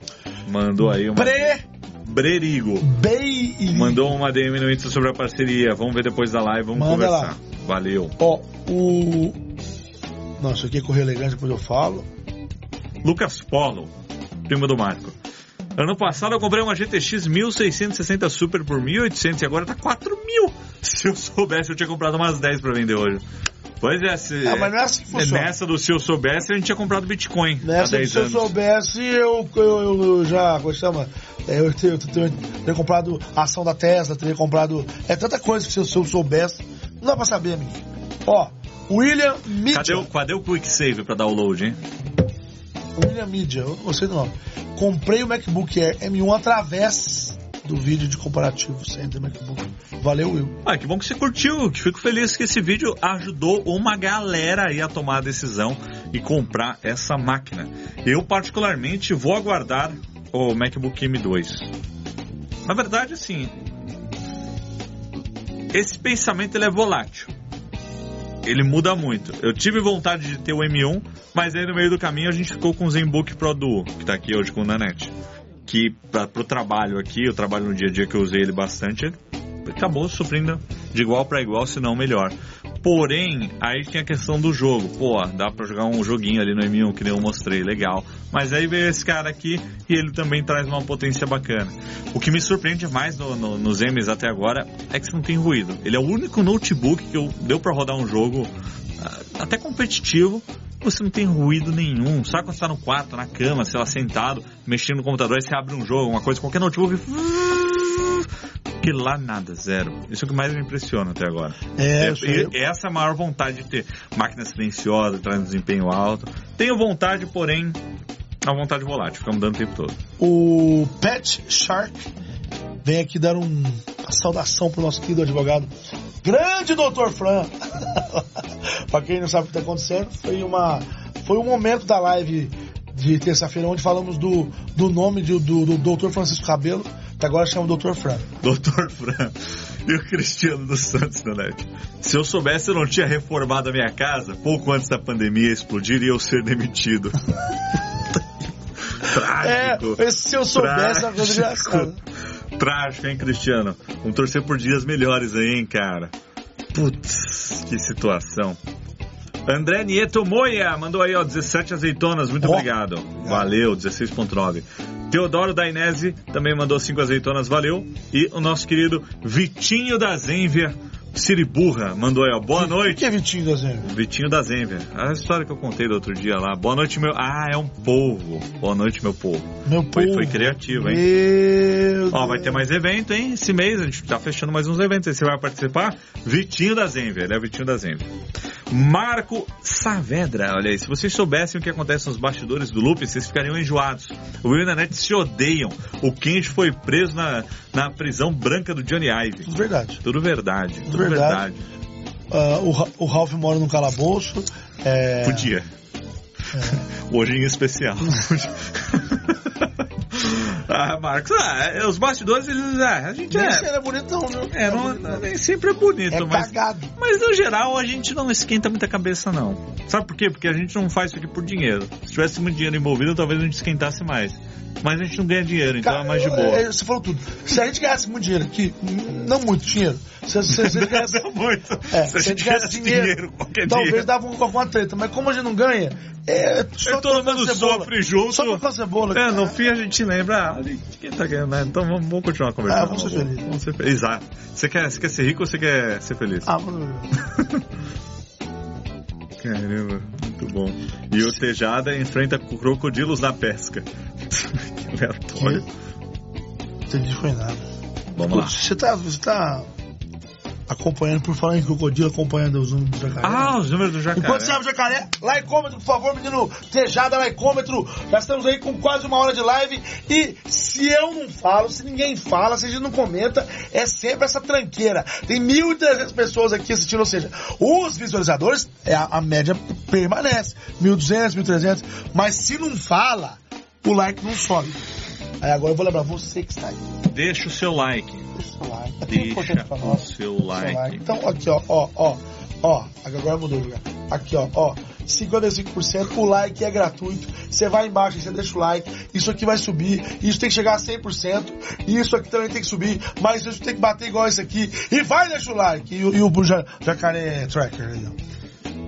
Speaker 1: mandou aí uma.
Speaker 2: Pre
Speaker 1: Brerigo.
Speaker 2: Bay
Speaker 1: Mandou uma DM no Insta sobre a parceria. Vamos ver depois da live, vamos
Speaker 2: Manda
Speaker 1: conversar. Valeu.
Speaker 2: Ó, o. Não, isso aqui é correr elegante, depois eu falo.
Speaker 1: Lucas Polo, primo do Marco. Ano passado eu comprei uma GTX 1660 Super por 1.800 e agora tá 4.000. Se eu soubesse, eu tinha comprado umas 10 pra vender hoje. Pois é, se,
Speaker 2: Ah, mas não é assim que funciona.
Speaker 1: nessa do se eu soubesse, a gente tinha comprado Bitcoin
Speaker 2: Nessa,
Speaker 1: 10
Speaker 2: se eu soubesse, eu, eu, eu já, como chama? É, Eu, teria, teria- comprado a ação da Tesla, teria comprado. É tanta coisa que se eu, se eu soubesse. Não dá pra saber, amigo. Ó, William Media.
Speaker 1: Cadê o, cadê o Quick Save pra download, hein?
Speaker 2: William Media, eu gostei do nome. Comprei o MacBook Air M1 através do vídeo de comparativo ter MacBook. Valeu, Will.
Speaker 1: Ah, que bom que você curtiu, fico feliz que esse vídeo ajudou uma galera aí a tomar a decisão e comprar essa máquina. Eu particularmente vou aguardar o MacBook M2. Na verdade, assim, esse pensamento ele é volátil. Ele muda muito. Eu tive vontade de ter o M1, mas aí no meio do caminho a gente ficou com o ZenBook Pro Duo, que tá aqui hoje com o Nanete. Que para pro trabalho aqui, eu trabalho no dia a dia que eu usei ele bastante, acabou suprindo de igual para igual, se não melhor. Porém, aí tinha a questão do jogo. Pô, dá pra jogar um joguinho ali no M1 que nem eu mostrei, legal. Mas aí veio esse cara aqui e ele também traz uma potência bacana. O que me surpreende mais no, no, nos M's até agora é que não tem ruído. Ele é o único notebook que eu, deu pra rodar um jogo ah, até competitivo. Você não tem ruído nenhum. Sabe quando você tá no quarto, na cama, sei lá, sentado, mexendo no computador, aí você abre um jogo, uma coisa, qualquer notebook. Que lá nada, zero. Isso é o que mais me impressiona até agora.
Speaker 2: É,
Speaker 1: É, e essa é a maior vontade de ter máquina silenciosa, traz desempenho alto. Tenho vontade, porém, a vontade volátil, fica mudando o tempo todo.
Speaker 2: O Pet Shark vem aqui dar um, uma saudação pro nosso querido advogado. Grande doutor Fran! pra quem não sabe o que tá acontecendo, foi, uma, foi um momento da live de terça-feira onde falamos do, do nome de- do, do doutor Francisco Cabelo, que agora chama doutor Fran.
Speaker 1: Doutor Fran e o Cristiano dos Santos da net. Se eu soubesse, eu não tinha reformado a minha casa pouco antes da pandemia explodir e eu ser demitido.
Speaker 2: É,
Speaker 1: Trágico.
Speaker 2: esse se eu soubesse, é uma coisa engraçada.
Speaker 1: Trágico, hein, Cristiano? Vamos torcer por dias melhores aí, hein, cara? Putz, que situação. André Nieto Moia mandou aí, ó, 17 azeitonas, muito
Speaker 2: Ó.
Speaker 1: obrigado. Valeu, 16.9. Teodoro Dainese também mandou 5 azeitonas, valeu. E o nosso querido Vitinho da Zenvia Siriburra mandou aí, ó, boa
Speaker 2: O
Speaker 1: noite.
Speaker 2: que é Vitinho da Zenha?
Speaker 1: Vitinho da Zenvia. A história que eu contei do outro dia lá. Boa noite, meu. Ah, é um povo. Boa noite, meu povo.
Speaker 2: Meu
Speaker 1: Foi,
Speaker 2: povo.
Speaker 1: foi criativo, hein?
Speaker 2: Meu
Speaker 1: Ó, vai
Speaker 2: Deus.
Speaker 1: ter mais evento, hein? Esse mês a gente tá fechando mais uns eventos. aí. Você vai participar? Vitinho da Zenvia, ele é o Vitinho da Zenvia. Marco Saavedra, olha aí. Se vocês soubessem o que acontece nos bastidores do Loop, vocês ficariam enjoados. O Will e a Net se odeiam. O Kenji foi preso na, na prisão branca do Johnny Ive.
Speaker 2: Tudo verdade.
Speaker 1: Tudo verdade, tudo
Speaker 2: Verdade.
Speaker 1: verdade.
Speaker 2: Ah, o, o Ralph mora num calabouço. É,
Speaker 1: Podia. Hoje em especial. ah, Marcos, ah, é, os bastidores, eles, ah, a gente
Speaker 2: Nem
Speaker 1: é.
Speaker 2: sempre é bonitão, viu?
Speaker 1: É, não, não- nem sempre é bonito,
Speaker 2: É
Speaker 1: mas.
Speaker 2: cagado.
Speaker 1: Mas no geral a gente não esquenta muita cabeça, não. Sabe por quê? Porque a gente não faz isso aqui por dinheiro. Se tivesse muito dinheiro envolvido, talvez a gente esquentasse mais. Mas a gente não ganha dinheiro, então é mais de boa.
Speaker 2: é, Você falou tudo. Se a gente ganhasse muito dinheiro aqui, não muito dinheiro, se, se, se a gente ganhasse,
Speaker 1: Não muito.
Speaker 2: é,
Speaker 1: Se a gente ganhasse dinheiro, qualquer
Speaker 2: talvez
Speaker 1: dinheiro.
Speaker 2: dava um- alguma treta. Mas como a gente não ganha, é só
Speaker 1: É, todo mundo sofre junto.
Speaker 2: Só trocando cebola.
Speaker 1: É, no fim a gente lembra, ah, quem tá ganhando, né? Então vamos, vamos continuar conversando.
Speaker 2: Ah, vamos ser felizes.
Speaker 1: Vamos ser felizes. Exato. Você quer, você quer ser rico ou você quer ser feliz?
Speaker 2: Ah, mano.
Speaker 1: Caramba, muito bom. E o Tejada enfrenta crocodilos na pesca. que aleatório.
Speaker 2: Entendi, foi nada.
Speaker 1: Vamos lá.
Speaker 2: Você tá, você tá acompanhando, por falar em crocodilo, acompanhando os números do jacaré.
Speaker 1: Ah, os números do jacaré.
Speaker 2: Enquanto você abre o jacaré, likeômetro, por favor, menino Tejada, likeômetro. Já estamos aí com quase uma hora de live. E se eu não falo, se ninguém fala, se a gente não comenta, é sempre essa tranqueira. Tem 1.300 pessoas aqui assistindo, ou seja, os visualizadores, é a, a média permanece. 1.200, 1.300. Mas se não fala, o like não sobe. Aí agora eu vou lembrar você que está aí.
Speaker 1: Deixa o seu like.
Speaker 2: Deixa o like. É tão
Speaker 1: Deixa o seu like.
Speaker 2: Então, aqui, ó, ó, ó, ó, agora mudou o lugar. Aqui, ó, ó, 55%, o like é gratuito. Você vai embaixo e você deixa o like. Isso aqui vai subir. Isso tem que chegar a 100%. E isso aqui também tem que subir. Mas isso tem que bater igual esse aqui. E vai deixa o like. E, o- e o ja- jacaré tracker aí, ó.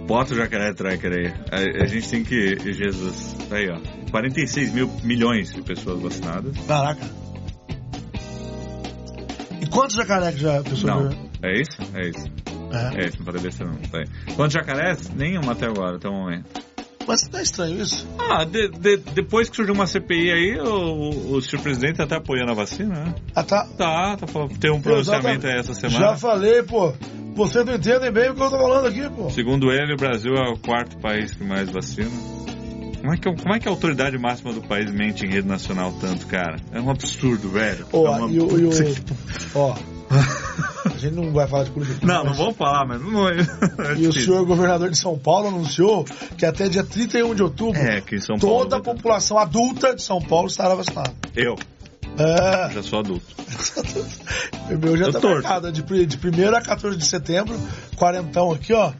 Speaker 1: Bota o jacaré tracker aí. A, a gente tem que. Jesus. Aí, ó. 46 mil milhões de pessoas vacinadas.
Speaker 2: Caraca. E quantos jacaré que já a pessoa
Speaker 1: Não.
Speaker 2: viu?
Speaker 1: É isso? É isso.
Speaker 2: É.
Speaker 1: É isso, não pode besteira não. Tá. Quantos jacarés? Nenhum até agora, até o momento.
Speaker 2: Mas é estranho isso?
Speaker 1: Ah, de- de- depois que surgiu uma CPI aí, o, o, o senhor presidente tá até apoiando a vacina, né?
Speaker 2: Ah, tá.
Speaker 1: Tá, tá falando, tem um pronunciamento aí essa
Speaker 2: Já
Speaker 1: semana.
Speaker 2: falei, pô. Vocês não entendem bem o que eu tô falando aqui, pô.
Speaker 1: Segundo ele, o Brasil é o quarto país que mais vacina. Como é, que, como é que a autoridade máxima do país mente em rede nacional tanto, cara? É um absurdo, velho.
Speaker 2: Ó,
Speaker 1: é uma...
Speaker 2: e o. E o ó. A gente não vai falar de política.
Speaker 1: Não, não
Speaker 2: mas-
Speaker 1: vamos falar, mas não é. é
Speaker 2: E o senhor governador de São Paulo anunciou que até dia 31 de outubro
Speaker 1: É, que São Paulo.
Speaker 2: toda a população adulta de São Paulo estará vacinada.
Speaker 1: Eu
Speaker 2: É,
Speaker 1: já sou adulto.
Speaker 2: o meu já
Speaker 1: Eu
Speaker 2: tá
Speaker 1: torço.
Speaker 2: marcado. De, de 1 a 14 de setembro, quarentão aqui, ó.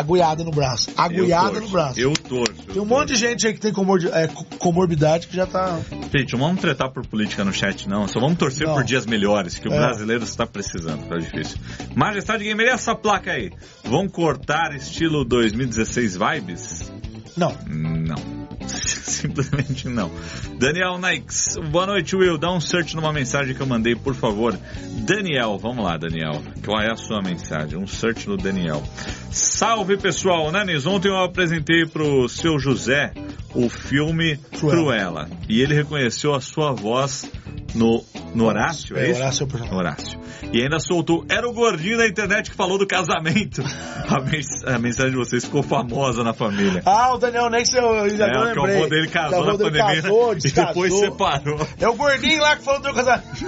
Speaker 2: Agulhada no braço. Agulhada
Speaker 1: torço.
Speaker 2: no braço.
Speaker 1: Eu torço.
Speaker 2: Tem um monte de gente aí que tem comor- é, co- comorbidade que já tá.
Speaker 1: Gente, não vamos tretar por política no chat, não. Só vamos torcer
Speaker 2: Não.
Speaker 1: por dias melhores, que o
Speaker 2: É.
Speaker 1: brasileiro está precisando. Tá difícil. Majestade Gamer, e essa placa aí? Vão cortar estilo 2016 vibes?
Speaker 2: Não.
Speaker 1: Não. Simplesmente não. Daniel Nikes, boa noite, Will. Dá um search numa mensagem que eu mandei, por favor. Daniel, vamos lá, Daniel. Qual é a sua mensagem? Um search no Daniel. Salve, pessoal. Nanis, ontem eu apresentei pro seu José o filme
Speaker 2: Cruella.
Speaker 1: Cruella. E ele reconheceu a sua voz no, no Horácio, é,
Speaker 2: É,
Speaker 1: isso?
Speaker 2: Horácio é personagem.
Speaker 1: Horácio. E ainda soltou, era o gordinho da internet que falou do casamento. A, mens- a mensagem de vocês ficou famosa na família.
Speaker 2: Ah, o Daniel Nex, eu, eu, já
Speaker 1: É,
Speaker 2: eu
Speaker 1: porque o
Speaker 2: lembrei.
Speaker 1: avô dele casou na pandemia
Speaker 2: casou,
Speaker 1: e depois separou.
Speaker 2: É o gordinho lá que falou do casamento.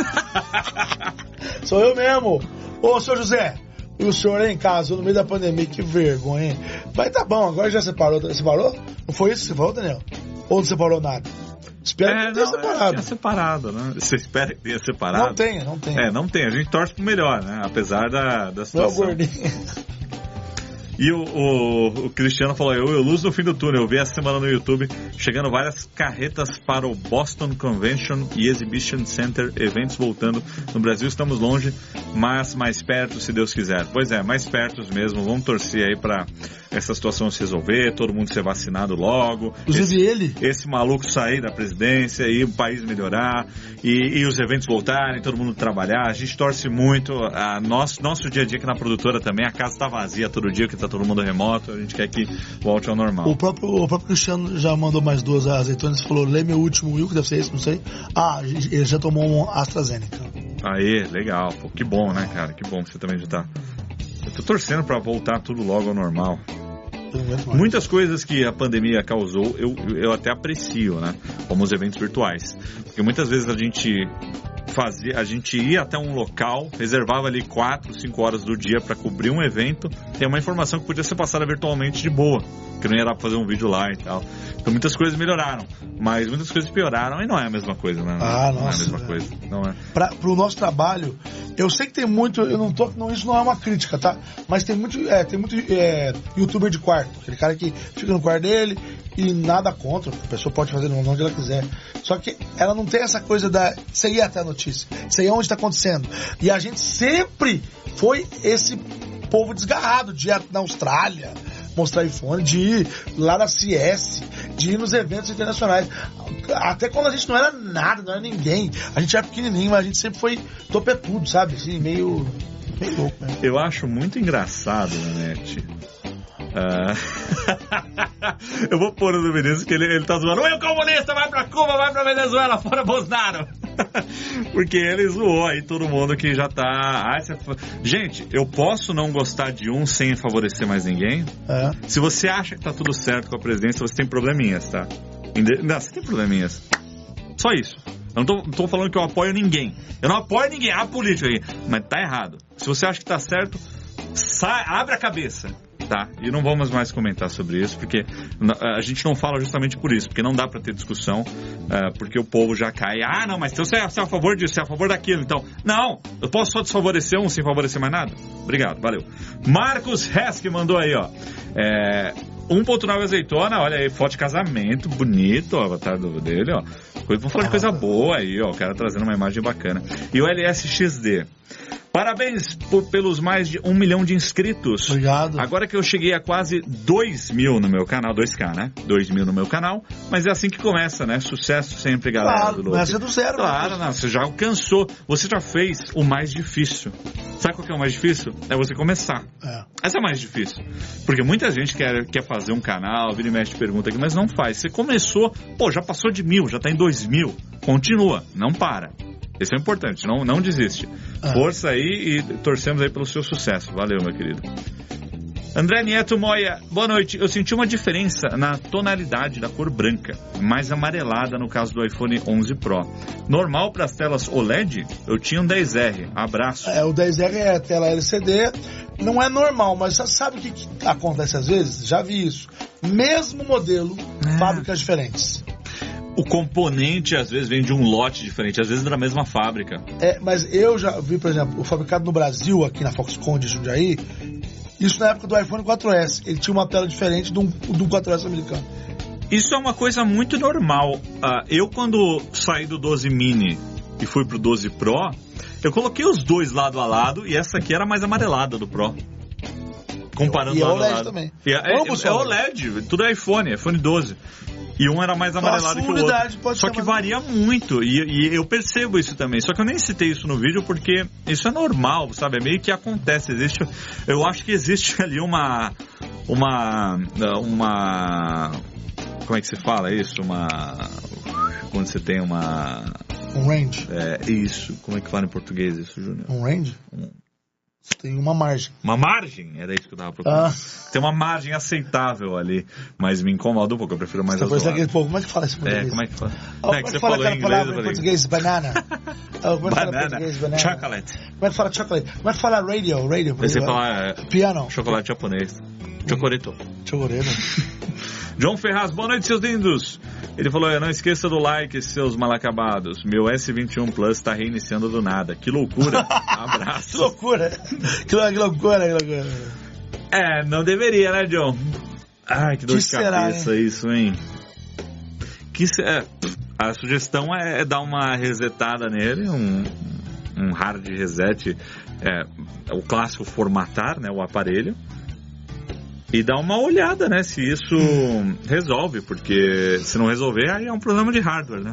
Speaker 2: Sou eu mesmo. Ô, senhor José, e o senhor em casa no meio da pandemia, que vergonha? Mas tá bom, agora já separou. Separou? Não foi isso que você falou, Daniel? Ou não separou nada? Espero que
Speaker 1: É,
Speaker 2: não tenha
Speaker 1: não,
Speaker 2: separado.
Speaker 1: tinha separado, né? Você espera que tenha separado?
Speaker 2: Não tenha, não tenha.
Speaker 1: É, não tem. A gente torce pro melhor, né? Apesar da, da
Speaker 2: é
Speaker 1: situação. E o, o, o Cristiano falou, eu, eu luz no fim do túnel, eu vi essa semana no YouTube, chegando várias carretas para o Boston Convention e Exhibition Center, eventos voltando. No Brasil estamos longe, mas mais perto, se Deus quiser. Pois é, mais perto mesmo, vamos torcer aí para essa situação se resolver, todo mundo ser vacinado logo.
Speaker 2: Inclusive ele.
Speaker 1: esse maluco sair da presidência e o país melhorar e, e os eventos voltarem, todo mundo trabalhar. A gente torce muito. A nosso, nosso dia a dia aqui na produtora também, a casa tá vazia todo dia, que tá todo mundo remoto. A gente quer que volte ao normal.
Speaker 2: O próprio, o próprio Cristiano já mandou mais duas azeitonas e falou: lê meu último Will, que deve ser esse, não sei. Ah, ele já tomou um AstraZeneca.
Speaker 1: Aê, legal. Pô, que bom, né, cara? Que bom que você também já tá. Eu tô torcendo pra voltar tudo logo ao normal. Muitas coisas que a pandemia causou, eu, eu até aprecio, né? Como os eventos virtuais. Porque muitas vezes a gente fazia, a gente ia até um local, reservava ali 4, 5 horas do dia para cobrir um evento, tem uma informação que podia ser passada virtualmente de boa, que não ia dar pra fazer um vídeo lá e tal. Então muitas coisas melhoraram, mas muitas coisas pioraram e não é a mesma coisa, né?
Speaker 2: Ah,
Speaker 1: não
Speaker 2: nossa,
Speaker 1: é a mesma
Speaker 2: velho.
Speaker 1: coisa, não é.
Speaker 2: Para o nosso trabalho, eu sei que tem muito, eu não tô, não, isso não é uma crítica, tá? Mas tem muito, é, tem muito é, youtuber de quarto, aquele cara que fica no quarto dele e nada contra, a pessoa pode fazer onde ela quiser. Só que ela não tem essa coisa da você ir até a notícia, você ir onde está acontecendo. E a gente sempre foi esse povo desgarrado de ir na Austrália mostrar iPhone, de ir lá na CS, de ir nos eventos internacionais. Até quando a gente não era nada, não era ninguém. A gente era pequenininho, mas a gente sempre foi topetudo, sabe? Assim, meio, meio louco, né?
Speaker 1: Eu acho muito engraçado, Nanete. Ah, eu vou pôr no Vinícius que ele, ele tá zoando. Eu comunista, vai pra Cuba, vai pra Venezuela, fora Bolsonaro. Porque ele zoou aí todo mundo que já tá. Ah, você... Gente, eu posso não gostar de um sem favorecer mais ninguém?
Speaker 2: É.
Speaker 1: Se você acha que tá tudo certo com a presidência, você tem probleminhas, tá? Não, você tem probleminhas. Só isso. Eu não tô, não tô falando que eu apoio ninguém. Eu não apoio ninguém, a política aí. Mas tá errado. Se você acha que tá certo, sai, abre a cabeça. Tá? E não vamos mais comentar sobre isso, porque a gente não fala justamente por isso, porque não dá pra ter discussão, eh, porque o povo já cai. Ah, não, mas você é, você é a favor disso, você é a favor daquilo, então. Não, eu posso só desfavorecer um sem favorecer mais nada? Obrigado, valeu. Marcos Hess que mandou aí, ó. É, 1.9 azeitona, olha aí, foto de casamento, bonito, ó, avatar do- dele, ó. Vamos falar de coisa boa aí, ó, o cara trazendo uma imagem bacana. E o LSXD. Parabéns por- pelos mais de um milhão de inscritos.
Speaker 2: Obrigado.
Speaker 1: Agora que eu cheguei a quase 2 mil no meu canal, 2K, né? 2 mil no meu canal, mas é assim que começa, né? Sucesso sempre, galera
Speaker 2: Claro,
Speaker 1: do
Speaker 2: começa do zero.
Speaker 1: Claro, não, você já alcançou, você já fez o mais difícil. Sabe qual que é o mais difícil? É você começar.
Speaker 2: É.
Speaker 1: Essa é a mais difícil. Porque muita gente quer, quer fazer um canal, vira e mexe pergunta aqui, mas não faz. Você começou, pô, já passou de mil, já tá em dois mil. Continua, não para. Isso é importante, não, não desiste.
Speaker 2: Ah.
Speaker 1: Força aí e torcemos aí pelo seu sucesso. Valeu, meu querido. André Nieto Moia, boa noite. Eu senti uma diferença na tonalidade da cor branca, mais amarelada no caso do iPhone 11 Pro. Normal para as telas OLED, eu tinha um 10R. Abraço.
Speaker 2: É, o 10R é a tela LCD, não é normal, mas você sabe o que, que acontece às vezes? Já vi isso. Mesmo modelo,
Speaker 1: É.
Speaker 2: fábricas diferentes.
Speaker 1: O componente às vezes vem de um lote diferente, às vezes da mesma fábrica.
Speaker 2: É, mas eu já vi, por exemplo, o fabricado no Brasil, aqui na Foxconn de Jundiaí, isso na época do iPhone 4S. Ele tinha uma tela diferente do, do 4S americano.
Speaker 1: Isso é uma coisa muito normal. Ah, eu, quando saí do 12 Mini e fui pro 12 Pro, eu coloquei os dois lado a lado e essa aqui era mais amarelada do Pro. Comparando
Speaker 2: E é
Speaker 1: lado a
Speaker 2: OLED
Speaker 1: lado.
Speaker 2: também.
Speaker 1: E é, é, é OLED, tudo é iPhone, iPhone 12. E um era mais amarelado que o outro. Só que
Speaker 2: mais-
Speaker 1: varia muito, e, e eu percebo isso também. Só que eu nem citei isso no vídeo porque isso é normal, sabe? É meio que acontece. Existe, eu acho que existe ali uma. Uma. Uma. Como é que se fala isso? Uma. Quando você tem uma.
Speaker 2: Um range.
Speaker 1: É, isso. Como é que fala em português isso, Júnior?
Speaker 2: Um range?
Speaker 1: Um-
Speaker 2: tem uma margem.
Speaker 1: Uma margem? Era isso que eu tava procurando.
Speaker 2: Ah.
Speaker 1: Tem uma margem aceitável ali, mas me incomoda um pouco. Eu prefiro mais
Speaker 2: Você pode
Speaker 1: azulado.
Speaker 2: aquele pouco. Como é que fala isso em
Speaker 1: É,
Speaker 2: português?
Speaker 1: como é que fala?
Speaker 2: Ah,
Speaker 1: Não,
Speaker 2: como
Speaker 1: é
Speaker 2: é
Speaker 1: que
Speaker 2: que
Speaker 1: você
Speaker 2: fala aquela
Speaker 1: inglês,
Speaker 2: palavra em português? Banana. Ah, Como é que fala
Speaker 1: Banana,
Speaker 2: português? Banana.
Speaker 1: chocolate.
Speaker 2: Como é que fala chocolate? Como é que fala radio? Radio.
Speaker 1: Você fala é,
Speaker 2: Piano.
Speaker 1: chocolate japonês. Chocorito.
Speaker 2: Chocoreiro.
Speaker 1: João Ferraz, boa noite, seus lindos. Ele falou: não esqueça do like, seus mal acabados. Meu S21 Plus tá reiniciando do nada. Que loucura. Abraço.
Speaker 2: loucura. Que lou- que loucura, que loucura.
Speaker 1: É, não deveria, né, John? Ai, que dor
Speaker 2: Que
Speaker 1: de
Speaker 2: será,
Speaker 1: cabeça isso, hein? Que se- é, a sugestão é, é dar uma resetada nele, um, um hard reset, é, o clássico formatar, né, o aparelho. E dar uma olhada, né, se isso resolve, porque se não resolver, aí é um problema de hardware, né?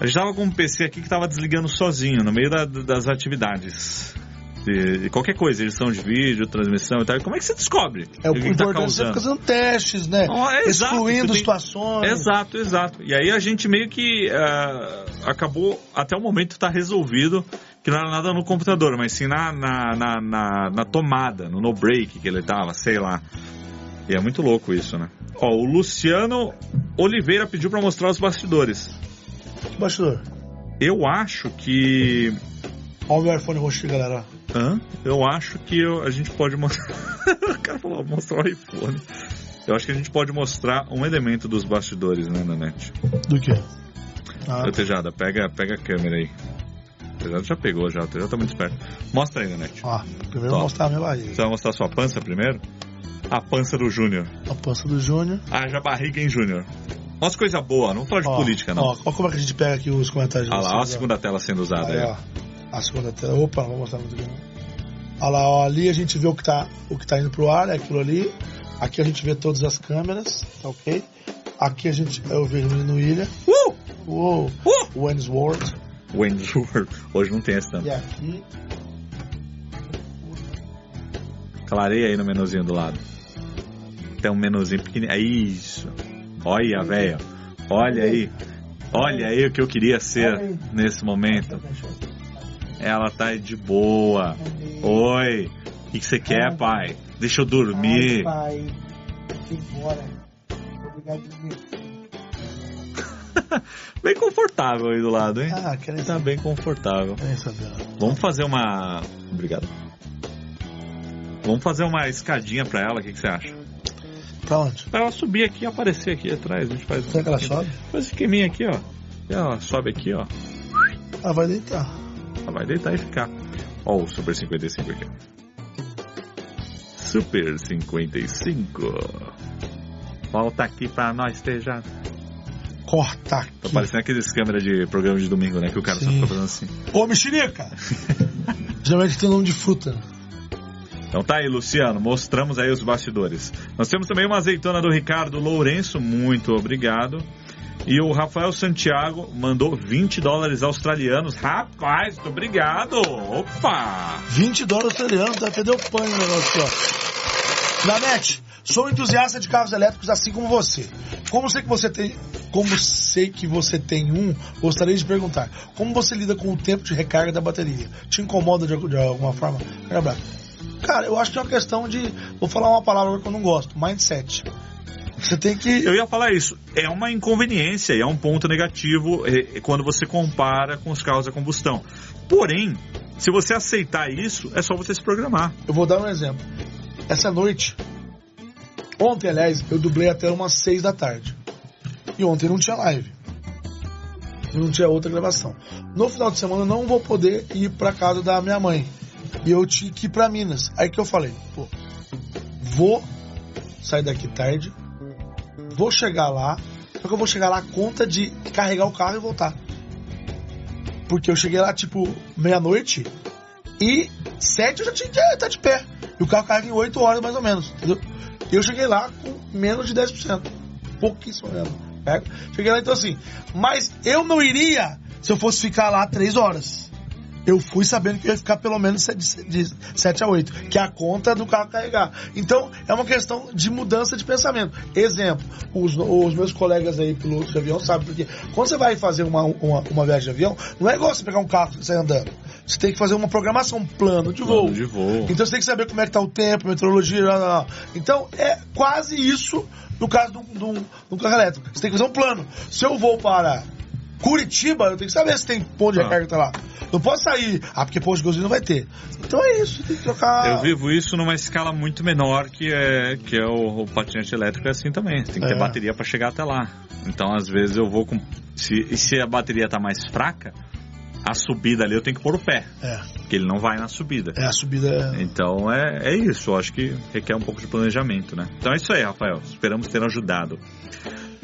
Speaker 1: A gente tava com um PC aqui que tava desligando sozinho, no meio da- das atividades. De, qualquer coisa, edição de vídeo, transmissão e tal. E como é que você descobre?
Speaker 2: É o
Speaker 1: tá
Speaker 2: importante é você fazendo testes, né?
Speaker 1: Oh, é,
Speaker 2: Excluindo
Speaker 1: tem-
Speaker 2: situações.
Speaker 1: Exato, exato. E aí a gente meio que ah, acabou, até o momento tá resolvido que não era nada no computador, mas sim na, na, na, na- na tomada, no no-break que ele tava, sei lá. E é muito louco isso, né? Ó, o Luciano Oliveira pediu pra mostrar os bastidores.
Speaker 2: Que bastidor.
Speaker 1: Eu acho que.
Speaker 2: Olha o meu iPhone roxo, galera.
Speaker 1: Hã? Eu acho que eu- a gente pode mostrar. o cara falou, mostrar o iPhone. Eu acho que a gente pode mostrar um elemento dos bastidores, né, na net.
Speaker 2: Do quê? Ah,
Speaker 1: Tejada, pega, pega a câmera aí. O Tejada já pegou já, tá muito esperto. Mostra aí, Nanete.
Speaker 2: ó, primeiro eu
Speaker 1: Tó.
Speaker 2: vou mostrar a minha barriga.
Speaker 1: Você vai mostrar sua pança primeiro? A pança do Júnior.
Speaker 2: A pança do Júnior.
Speaker 1: Haja barriga, hein, Júnior? Mostra coisa boa, não fala de
Speaker 2: Ó,
Speaker 1: política, não.
Speaker 2: Ó, como é que a gente pega aqui os comentários de
Speaker 1: Olha lá, ó a segunda tela sendo usada
Speaker 2: Aí,
Speaker 1: aí.
Speaker 2: ó. A segunda tela. Opa, não vou mostrar muito aqui. não. Olha lá, ó, ali a gente vê o que, tá, o que tá indo pro ar, é aquilo ali. Aqui a gente vê todas as câmeras, tá ok? Aqui a gente eu vejo o menino William.
Speaker 1: Uh!
Speaker 2: Uou!
Speaker 1: Uh!
Speaker 2: O Wentworth.
Speaker 1: Windsor. Hoje não tem esse tanto.
Speaker 2: E aqui.
Speaker 1: Clareia aí no menuzinho do lado. Tem um menuzinho pequenininho. É isso. Olha, velho. Olha aí. Olha aí o que eu queria ser nesse momento. Ela tá de boa. Oi. O que que você quer, pai? Deixa eu dormir.
Speaker 2: Pai, embora. Obrigado
Speaker 1: Bem confortável aí do lado, hein?
Speaker 2: Ah, quero
Speaker 1: Tá bem confortável.
Speaker 2: Saber.
Speaker 1: Vamos fazer uma. Obrigado. Vamos fazer uma escadinha pra ela, o que, que você acha?
Speaker 2: Pra onde?
Speaker 1: Pra ela subir aqui e aparecer aqui atrás. A gente faz
Speaker 2: Será que ela sobe?
Speaker 1: Faz esse esqueminha aqui, ó. E ela sobe aqui, ó.
Speaker 2: Ela vai deitar.
Speaker 1: Ela vai deitar e ficar. Ó, o Super 55 aqui. Super 55. Volta aqui pra nós, esteja.
Speaker 2: Corta aqui.
Speaker 1: Tá parecendo aqueles câmeras de programa de domingo, né? Que o cara só
Speaker 2: Sim.
Speaker 1: fica fazendo assim.
Speaker 2: Ô, mexerica! Geralmente tem nome de fruta.
Speaker 1: Então tá aí, Luciano, mostramos aí os bastidores. Nós temos também uma azeitona do Ricardo Lourenço, muito obrigado. E o Rafael Santiago mandou 20 dólares australianos. Rapaz, muito obrigado! Opa!
Speaker 2: 20 dólares australianos, vai perder o pano no negócio aqui, ó. Nanete, sou entusiasta de carros elétricos assim como você. Como sei que você tem. Como sei que você tem um, gostaria de perguntar. Como você lida com o tempo de recarga da bateria? Te incomoda de, de alguma forma? Cara, eu acho que é uma questão de. Vou falar uma palavra que eu não gosto: mindset. Você tem que.
Speaker 1: Eu ia falar isso. É uma inconveniência e é um ponto negativo eh, quando você compara com os carros a combustão. Porém, se você aceitar isso, é só você se programar.
Speaker 2: Eu vou dar um exemplo. Essa noite, ontem, aliás, eu dublei até umas 6 da tarde. E ontem não tinha live. Não tinha outra gravação. No final de semana eu não vou poder ir pra casa da minha mãe. E eu tinha que ir pra Minas. Aí que eu falei, pô, vou sair daqui tarde, vou chegar lá, só que eu vou chegar lá conta de carregar o carro e voltar. Porque eu cheguei lá tipo meia-noite e sete eu já tinha que estar de pé. E o carro carrega em 8 horas mais ou menos, entendeu? Eu cheguei lá com menos de 10%. Pouquíssimo mesmo. certo? Cheguei lá então assim. Mas eu não iria se eu fosse ficar lá 3 horas. Eu fui sabendo que eu ia ficar pelo menos de 7 a 8, que é a conta do carro carregar. Então, é uma questão de mudança de pensamento. Exemplo, os, os meus colegas aí, pilotos de avião, sabem porque quando você vai fazer uma, uma, uma viagem de avião, não é igual você pegar um carro e sair andando. Você tem que fazer uma programação, um plano de voo.
Speaker 1: Plano de voo.
Speaker 2: Então você tem que saber como é que tá o tempo, meteorologia, lá, lá, lá. Então é quase isso no caso um- de um carro elétrico. Você tem que fazer um plano. Se eu vou para Curitiba, eu tenho que saber se tem ponto de
Speaker 1: Ah.
Speaker 2: recarga tá lá. Não posso sair, ah, porque posto de gasolina não vai ter. Então é isso, tem que trocar.
Speaker 1: Eu vivo isso numa escala muito menor que é, que é o, o patinete elétrico é assim também. Tem que ter
Speaker 2: É.
Speaker 1: bateria para chegar até lá. Então, às vezes, eu vou com. Se, e se a bateria tá mais fraca, a subida ali eu tenho que pôr o pé.
Speaker 2: É,
Speaker 1: Porque ele não vai na subida.
Speaker 2: é a subida.
Speaker 1: Então é, é isso, eu acho que requer um pouco de planejamento, né? Então é isso aí, Rafael. Esperamos ter ajudado.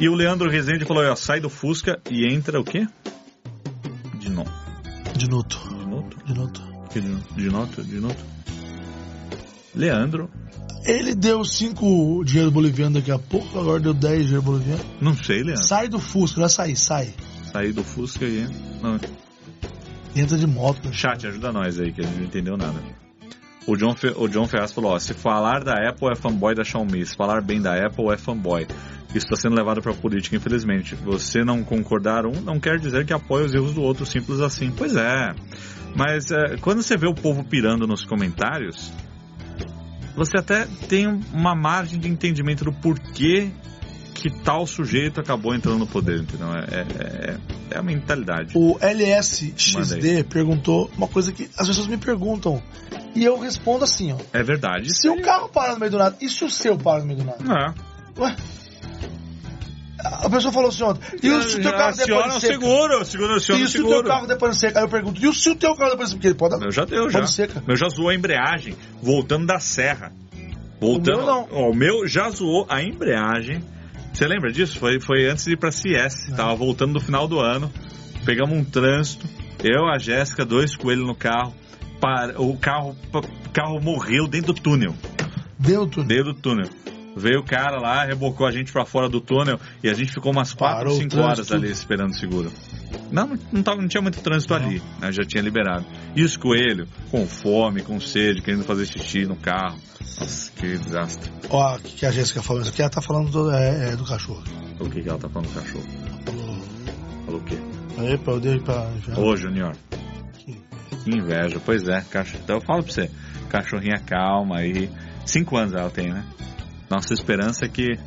Speaker 1: E o Leandro Rezende falou: ó, sai do Fusca e entra o quê? De novo.
Speaker 2: De noto.
Speaker 1: De noto?
Speaker 2: De noto.
Speaker 1: Que De de noto? De noto? Leandro,
Speaker 2: Ele deu 5 dinheiro boliviano daqui a pouco, agora deu 10 dinheiro boliviano.
Speaker 1: não sei, Leandro.
Speaker 2: Sai do Fusca, é sair, sai.
Speaker 1: Sair do Fusca e entra. Não,
Speaker 2: Entra de moto.
Speaker 1: chat, ajuda nós aí, que a gente não entendeu nada. O John, Fe, o John Ferraz falou: ó, se falar da Apple é fanboy da Xiaomi, se falar bem da Apple é fanboy. Isso está sendo levado para a política, infelizmente. Você não concordar um não quer dizer que apoia os erros do outro, simples assim. Pois é. Mas é, quando você vê o povo pirando nos comentários, você até tem uma margem de entendimento do porquê que tal sujeito acabou entrando no poder, entendeu? É, é, é a mentalidade.
Speaker 2: O LSXD perguntou uma coisa que as pessoas me perguntam. E eu respondo assim, ó.
Speaker 1: É verdade.
Speaker 2: Se o carro parar no meio do nada, e se o seu para no meio do nada?
Speaker 1: É.
Speaker 2: Ué? A pessoa falou assim ontem, e se o teu carro
Speaker 1: Aciona
Speaker 2: depois
Speaker 1: o
Speaker 2: de seca?
Speaker 1: seguro, seguro, aciona
Speaker 2: E
Speaker 1: o
Speaker 2: se o teu carro depois de seca? Aí eu pergunto, e se o teu carro depois de seca? Porque ele pode dar...
Speaker 1: Meu já deu, já.
Speaker 2: Seca.
Speaker 1: Meu já zoou a embreagem, voltando da serra. Voltando.
Speaker 2: O meu não.
Speaker 1: Ó, o meu já zoou a embreagem. Você lembra disso? Foi, foi antes de ir pra CS. Tava voltando do final do ano. Pegamos um trânsito. Eu, a Jéssica, dois coelhos no carro. Para, o carro, o carro morreu dentro do túnel.
Speaker 2: Deu tudo.
Speaker 1: Dentro do túnel. Veio o cara lá, rebocou a gente pra fora do túnel e a gente ficou umas 4,
Speaker 2: Parou o
Speaker 1: 5
Speaker 2: trânsito,
Speaker 1: horas ali esperando o seguro. Não, não, tava, não tinha muito trânsito
Speaker 2: Não.
Speaker 1: ali, né? já tinha liberado. E os coelhos, com fome, com sede, querendo fazer xixi no carro. Nossa, que desastre.
Speaker 2: Ó, o que a Jéssica falou isso aqui? Ela tá falando do, é, é, do cachorro.
Speaker 1: O que, que ela tá falando do cachorro?
Speaker 2: Falou,
Speaker 1: Falou o quê?
Speaker 2: Epa, eu dei pra.
Speaker 1: Ô, Junior. Que inveja. Pois é, cachorro. Então eu falo pra você. Cachorrinha calma aí. Cinco anos ela tem, né? Nossa esperança é que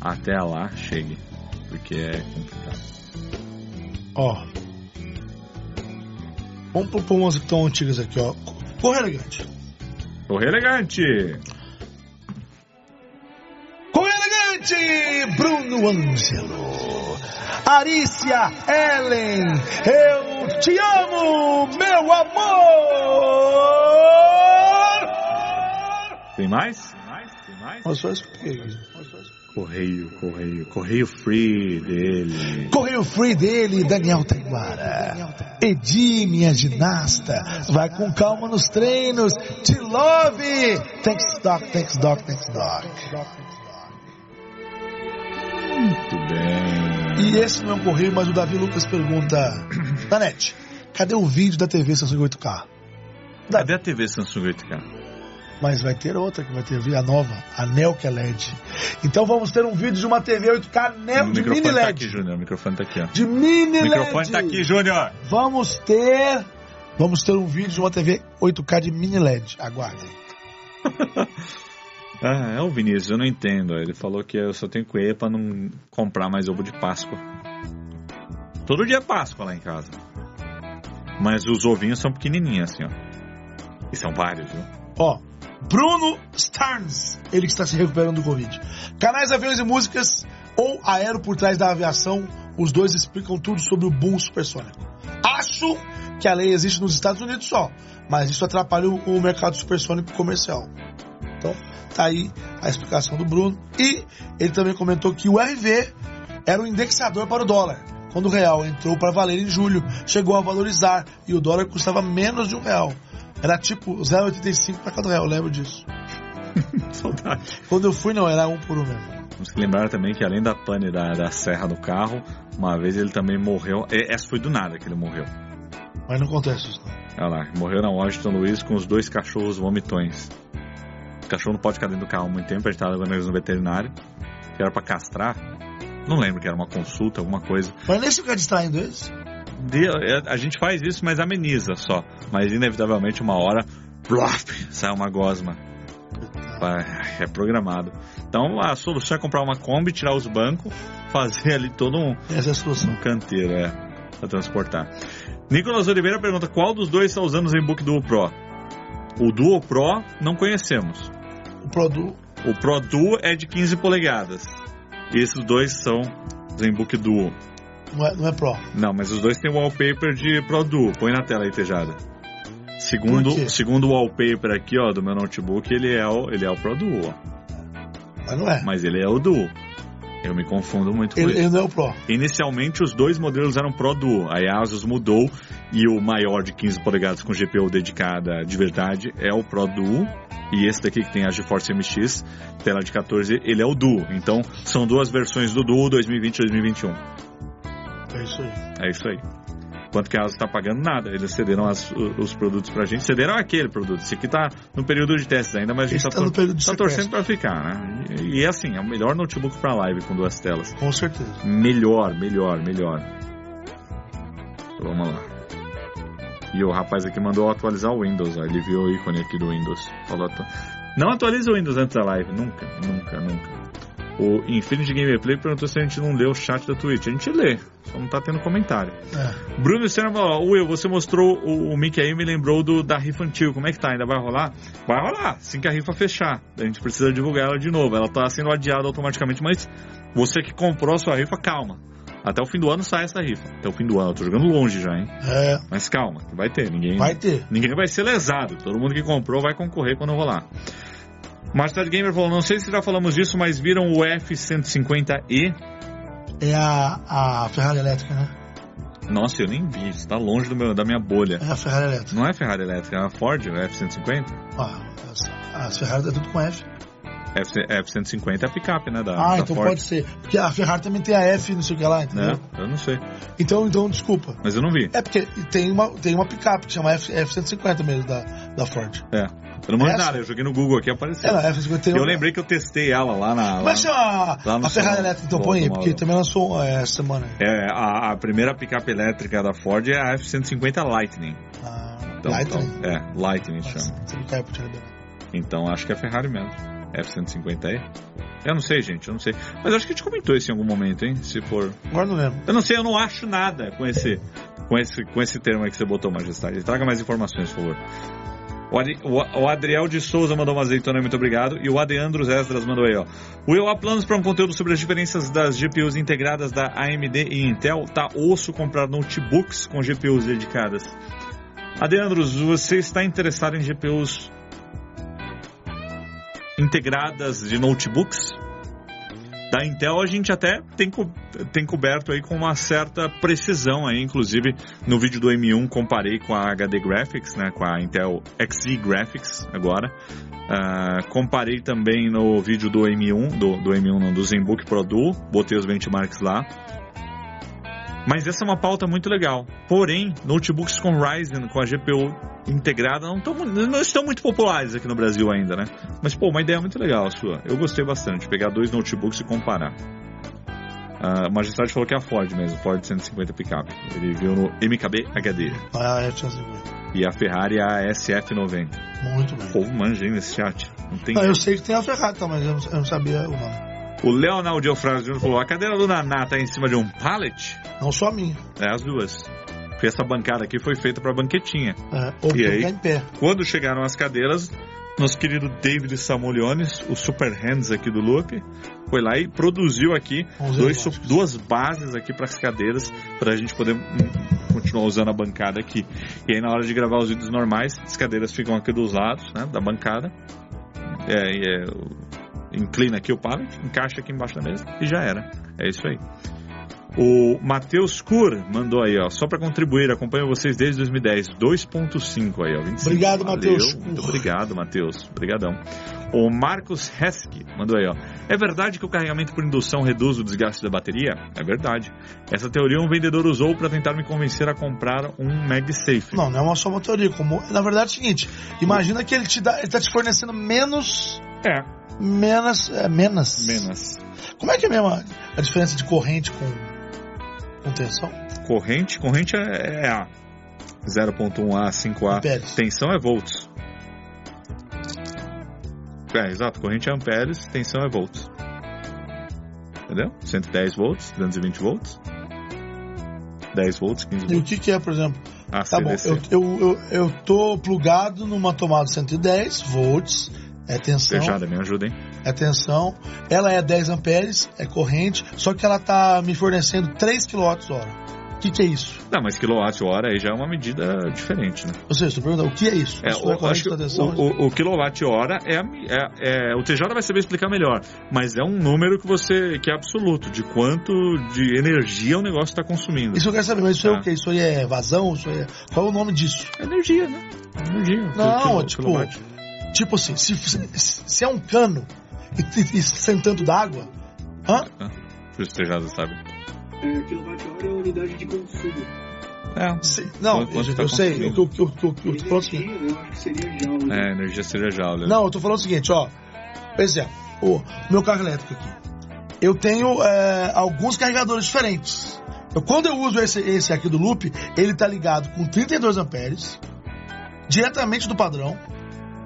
Speaker 1: até lá chegue. Porque é complicado.
Speaker 2: Ó. Vamos propor umas que estão antigas aqui, ó. Corre elegante.
Speaker 1: Corre elegante.
Speaker 2: Corre elegante, Bruno Ângelo. Arícia Ellen, eu te amo, meu amor!
Speaker 1: Tem mais?
Speaker 2: Só isso que
Speaker 1: Correio, correio, correio free dele.
Speaker 2: Correio free dele, Daniel Taiguara. Edi, minha ginasta, vai com calma nos treinos. Te love! Thanks, Doc, thanks, Doc, thanks, Doc.
Speaker 1: Muito bem.
Speaker 2: E esse não é um correio, mas o Davi Lucas pergunta: Danete, cadê o vídeo da TV Samsung 8K?
Speaker 1: Cadê a TV Samsung 8K?
Speaker 2: Mas vai ter outra que vai ter a nova, a Neo que é LED. Então vamos ter um vídeo de uma TV 8K Neo
Speaker 1: o
Speaker 2: de mini
Speaker 1: microfone
Speaker 2: LED.
Speaker 1: tá aqui, Júnior. O microfone tá aqui, ó.
Speaker 2: De mini
Speaker 1: O
Speaker 2: LED.
Speaker 1: microfone tá aqui, Júnior.
Speaker 2: Vamos ter. Vamos ter um vídeo de uma TV 8K de mini LED. Aguardem.
Speaker 1: Ah, é o Vinícius, eu não entendo. Ele falou que eu só tenho que ir pra não comprar mais ovo de Páscoa. Todo dia é Páscoa lá em casa. Mas os ovinhos são pequenininhos, assim, ó. E são vários, viu?
Speaker 2: Ó, Bruno Starnes, ele que está se recuperando do Covid. Canais, aviões e músicas ou aero por trás da aviação, os dois explicam tudo sobre o boom supersônico. Acho que a lei existe nos Estados Unidos só, mas isso atrapalha o, mercado supersônico comercial. Então, tá aí a explicação do Bruno. E ele também comentou que o RV era um indexador para o dólar. Quando o real entrou para valer em julho, chegou a valorizar e o dólar custava menos de um real. Era tipo 0,85 para cada real, eu lembro disso.
Speaker 1: Saudade.
Speaker 2: Quando eu fui, não, era um por um mesmo.
Speaker 1: Temos que lembrar também que além da pane da, da serra do carro, uma vez ele também morreu. e- Essa foi do nada que ele morreu.
Speaker 2: Mas não acontece isso, não.
Speaker 1: Olha lá, morreu na Washington Luiz com os dois cachorros vomitões. O cachorro não pode ficar dentro do carro há muito tempo, a gente tava levando eles no veterinário, que era pra castrar. Não lembro que era uma consulta, alguma coisa.
Speaker 2: Mas nem se ficar distraindo eles.
Speaker 1: De- é, a gente faz isso, mas ameniza só. Mas inevitavelmente uma hora, plop, sai uma gosma. É programado. Então a solução é comprar uma Kombi, tirar os bancos, fazer ali todo um,
Speaker 2: Essa é a solução.
Speaker 1: um canteiro, é, pra transportar. Nicolas Oliveira pergunta qual dos dois está usando o ZenBook Duo Pro? O Duo Pro não conhecemos.
Speaker 2: O produto.
Speaker 1: O Pro Duo é de 15 polegadas. E esses dois são ZenBook Duo.
Speaker 2: Não é, não é Pro.
Speaker 1: Não, mas os dois têm wallpaper de Pro Duo. Põe na tela aí, Tejada. Segundo, segundo o wallpaper aqui, ó, do meu notebook, ele é o, ele é o Pro Duo, ó.
Speaker 2: Mas não é.
Speaker 1: Mas ele é o Duo. Eu me confundo muito com
Speaker 2: Ele, ele não é o Pro.
Speaker 1: Inicialmente os dois modelos eram Pro Duo, aí a Asus mudou e o maior de 15 polegadas com GPU dedicada de verdade é o Pro Duo. E esse daqui que tem a GeForce MX, tela de 14, ele é o Duo. Então são duas versões do Duo 2020 e 2021.
Speaker 2: É isso aí.
Speaker 1: É isso aí. Quanto que a Asus está pagando? Nada. Eles cederam as- os produtos pra gente. Cederam aquele produto. Esse aqui tá no período de testes ainda, mas a gente
Speaker 2: Esse
Speaker 1: tá,
Speaker 2: tá de
Speaker 1: tá torcendo pra ficar, né? E, e é assim, é o melhor notebook pra live com duas telas.
Speaker 2: Com certeza.
Speaker 1: Melhor, melhor, melhor. Vamos lá. E o rapaz aqui mandou atualizar o Windows. ó. Ele viu o ícone aqui do Windows. Falou, atu- não atualiza o Windows antes da live. Nunca, nunca, nunca. O Infinity Gameplay perguntou se a gente não lê o chat da Twitch. A gente lê, só não tá tendo comentário.
Speaker 2: É.
Speaker 1: Bruno Senna falou, Will, você mostrou o, o Mickey aí, me lembrou do, da rifa antiga. Como é que tá? Ainda vai rolar? Vai rolar, assim que a rifa fechar. A gente precisa divulgar ela de novo. Ela tá sendo adiada automaticamente, mas você que comprou a sua rifa, calma. Até o fim do ano sai essa rifa. Até o fim do ano, eu tô jogando longe já, hein?
Speaker 2: É,
Speaker 1: Mas calma, vai ter. Ninguém,
Speaker 2: vai ter.
Speaker 1: ninguém vai ser lesado. Todo mundo que comprou vai concorrer quando rolar. Master Gamer falou, não sei se já falamos disso, mas viram o F-150E?
Speaker 2: É a, a Ferrari elétrica, né?
Speaker 1: Nossa, eu nem vi. Isso tá longe do meu, da minha bolha.
Speaker 2: É a Ferrari elétrica.
Speaker 1: Não é Ferrari elétrica, é a Ford, o F-150.
Speaker 2: Ah, as, as Ferrari é tudo com F.
Speaker 1: F- F-150 é a picape, né, da,
Speaker 2: Ah,
Speaker 1: da
Speaker 2: então
Speaker 1: Ford.
Speaker 2: pode ser. Porque a Ferrari também tem a F, não sei o que lá, entendeu?
Speaker 1: Né? Eu não sei,
Speaker 2: Então, então, desculpa.
Speaker 1: mas eu não vi.
Speaker 2: É porque tem uma, tem uma picape que chama F, F-150 mesmo, da, da Ford.
Speaker 1: É. Eu não
Speaker 2: Essa?
Speaker 1: nada, eu joguei no Google aqui apareceu.
Speaker 2: Ela é F51.
Speaker 1: Eu lembrei que eu testei ela lá na.
Speaker 2: É que chama a,
Speaker 1: lá
Speaker 2: a Ferrari elétrica? Então põe aí, porque também lançou é, essa semana.
Speaker 1: É, a, a primeira picape elétrica da Ford é a F-150 Lightning.
Speaker 2: Ah,
Speaker 1: Então,
Speaker 2: Lightning.
Speaker 1: então, é, Lightning
Speaker 2: Nossa,
Speaker 1: chama. Então acho que é a Ferrari mesmo. F-150 aí? Eu não sei, gente, eu não sei. Mas acho que a gente comentou isso em algum momento, hein? Se for.
Speaker 2: Agora não lembro.
Speaker 1: Eu não sei, eu não acho nada com esse, com esse, com esse termo aí que você botou, Majestade. Traga mais informações, por favor. O, o- o Adriel de Souza mandou uma azeitona, muito obrigado. E o Adeandros Esdras mandou aí, ó. O Eu há planos para um conteúdo sobre as diferenças das GPUs integradas da AMD e Intel. Tá osso comprar notebooks com GPUs dedicadas. Adeandros, você está interessado em GPUs integradas de notebooks? Da Intel a gente até tem, co- tem coberto aí com uma certa precisão aí, inclusive no vídeo do M1 comparei com a HD Graphics, né, com a Intel Xe Graphics agora. Ah, comparei também no vídeo do M1, do, do M1 não, do ZenBook Pro Duo, botei os benchmarks lá. Mas essa é uma pauta muito legal. Porém, notebooks com Ryzen, com a GPU integrada, não, tão, não estão muito populares aqui no Brasil ainda, né? Mas, pô, uma ideia muito legal a sua. Eu gostei bastante. Pegar dois notebooks e comparar. A Majestade falou que é a Ford mesmo, Ford 150 Pickup. Ele viu no MKB HD.
Speaker 2: Ah, é, F-150.
Speaker 1: E a Ferrari é a SF90.
Speaker 2: Muito bem.
Speaker 1: O povo manja nesse chat. Não tem...
Speaker 2: Não, eu sei que tem a Ferrari, tá, mas eu não, eu não sabia o nome.
Speaker 1: O Leonardo Eufrásio Júnior falou: a cadeira do Naná tá em cima de um pallet?
Speaker 2: Não só a minha.
Speaker 1: É, as duas. Porque essa bancada aqui foi feita para banquetinha.
Speaker 2: É, ou
Speaker 1: E aí?
Speaker 2: em pé.
Speaker 1: Quando chegaram as cadeiras, nosso querido David Samoliones, o Super Hands aqui do Loop, foi lá e produziu aqui dois, duas bases aqui para as cadeiras, para a gente poder hum, continuar usando a bancada aqui. E aí na hora de gravar os vídeos normais, as cadeiras ficam aqui dos lados né, da bancada. É, é, inclina aqui o pallet, encaixa aqui embaixo da mesa e já era. É isso aí. O Matheus Kur mandou aí, ó, só para contribuir, acompanho vocês desde 2010, 2.5 aí, ó, 25.
Speaker 2: Obrigado, Matheus.
Speaker 1: Muito obrigado, Matheus. Obrigadão. O Marcos Hesky mandou aí, ó. É verdade que o carregamento por indução reduz o desgaste da bateria? É verdade. Essa teoria um vendedor usou para tentar me convencer a comprar um MagSafe.
Speaker 2: Não, não é uma só uma teoria. Como, na verdade é o seguinte: imagina que ele te dá, ele tá te fornecendo menos.
Speaker 1: É,
Speaker 2: Menos. É, menos. Como é que é mesmo a, a diferença de corrente com, com tensão?
Speaker 1: Corrente, corrente é, é A. 0.1A, 5A.
Speaker 2: Amperes.
Speaker 1: Tensão é volts. É, exato. Corrente é amperes, tensão é volts. Entendeu? 110 volts, 220 volts. 10 volts, 15
Speaker 2: E o
Speaker 1: volts.
Speaker 2: que, que é, por exemplo?
Speaker 1: AC,
Speaker 2: Tá bom,
Speaker 1: DC.
Speaker 2: eu, eu, eu, eu tô plugado numa tomada 110 volts, é tensão,
Speaker 1: Fechada, me ajuda, hein?
Speaker 2: é tensão. Ela é 10 amperes, é corrente, só que ela tá me fornecendo 3 kWh. O que, que é isso?
Speaker 1: Não, mas quilowatt-hora aí já é uma medida diferente, né?
Speaker 2: Ou seja, estou perguntando, o que é isso?
Speaker 1: É,
Speaker 2: é
Speaker 1: o, acho que
Speaker 2: da tensão?
Speaker 1: o, o, o quilowatt-hora é, é, é- O TJ vai saber explicar melhor, mas é um número que você que é absoluto, de quanto de energia o negócio está consumindo.
Speaker 2: Isso eu quero saber, mas isso é
Speaker 1: Ah.
Speaker 2: o que? Isso aí é vazão? Isso aí é... Qual é o nome disso?
Speaker 1: Energia, né? Energia.
Speaker 2: Não,
Speaker 1: Quilo-
Speaker 2: tipo,
Speaker 1: quilowatt.
Speaker 2: Tipo assim, se, se, se é um cano e, e, e sem tanto d'água, hã?
Speaker 1: Por isso o TJ sabe.
Speaker 3: É, quilowatt-hora é a unidade de consumo.
Speaker 1: É.
Speaker 2: Se- não, eu,
Speaker 1: tá
Speaker 2: eu sei,
Speaker 1: consumindo?
Speaker 2: o que eu, eu, eu, eu tô falando o seguinte.
Speaker 3: Energia, eu acho que seria joule. né?
Speaker 1: É, energia seria joule.
Speaker 2: Não, eu tô falando o seguinte, ó. Por exemplo, o meu carro elétrico aqui. Eu tenho é, alguns carregadores diferentes. Eu, quando eu uso esse, esse aqui do loop, ele tá ligado com 32 amperes, diretamente do padrão,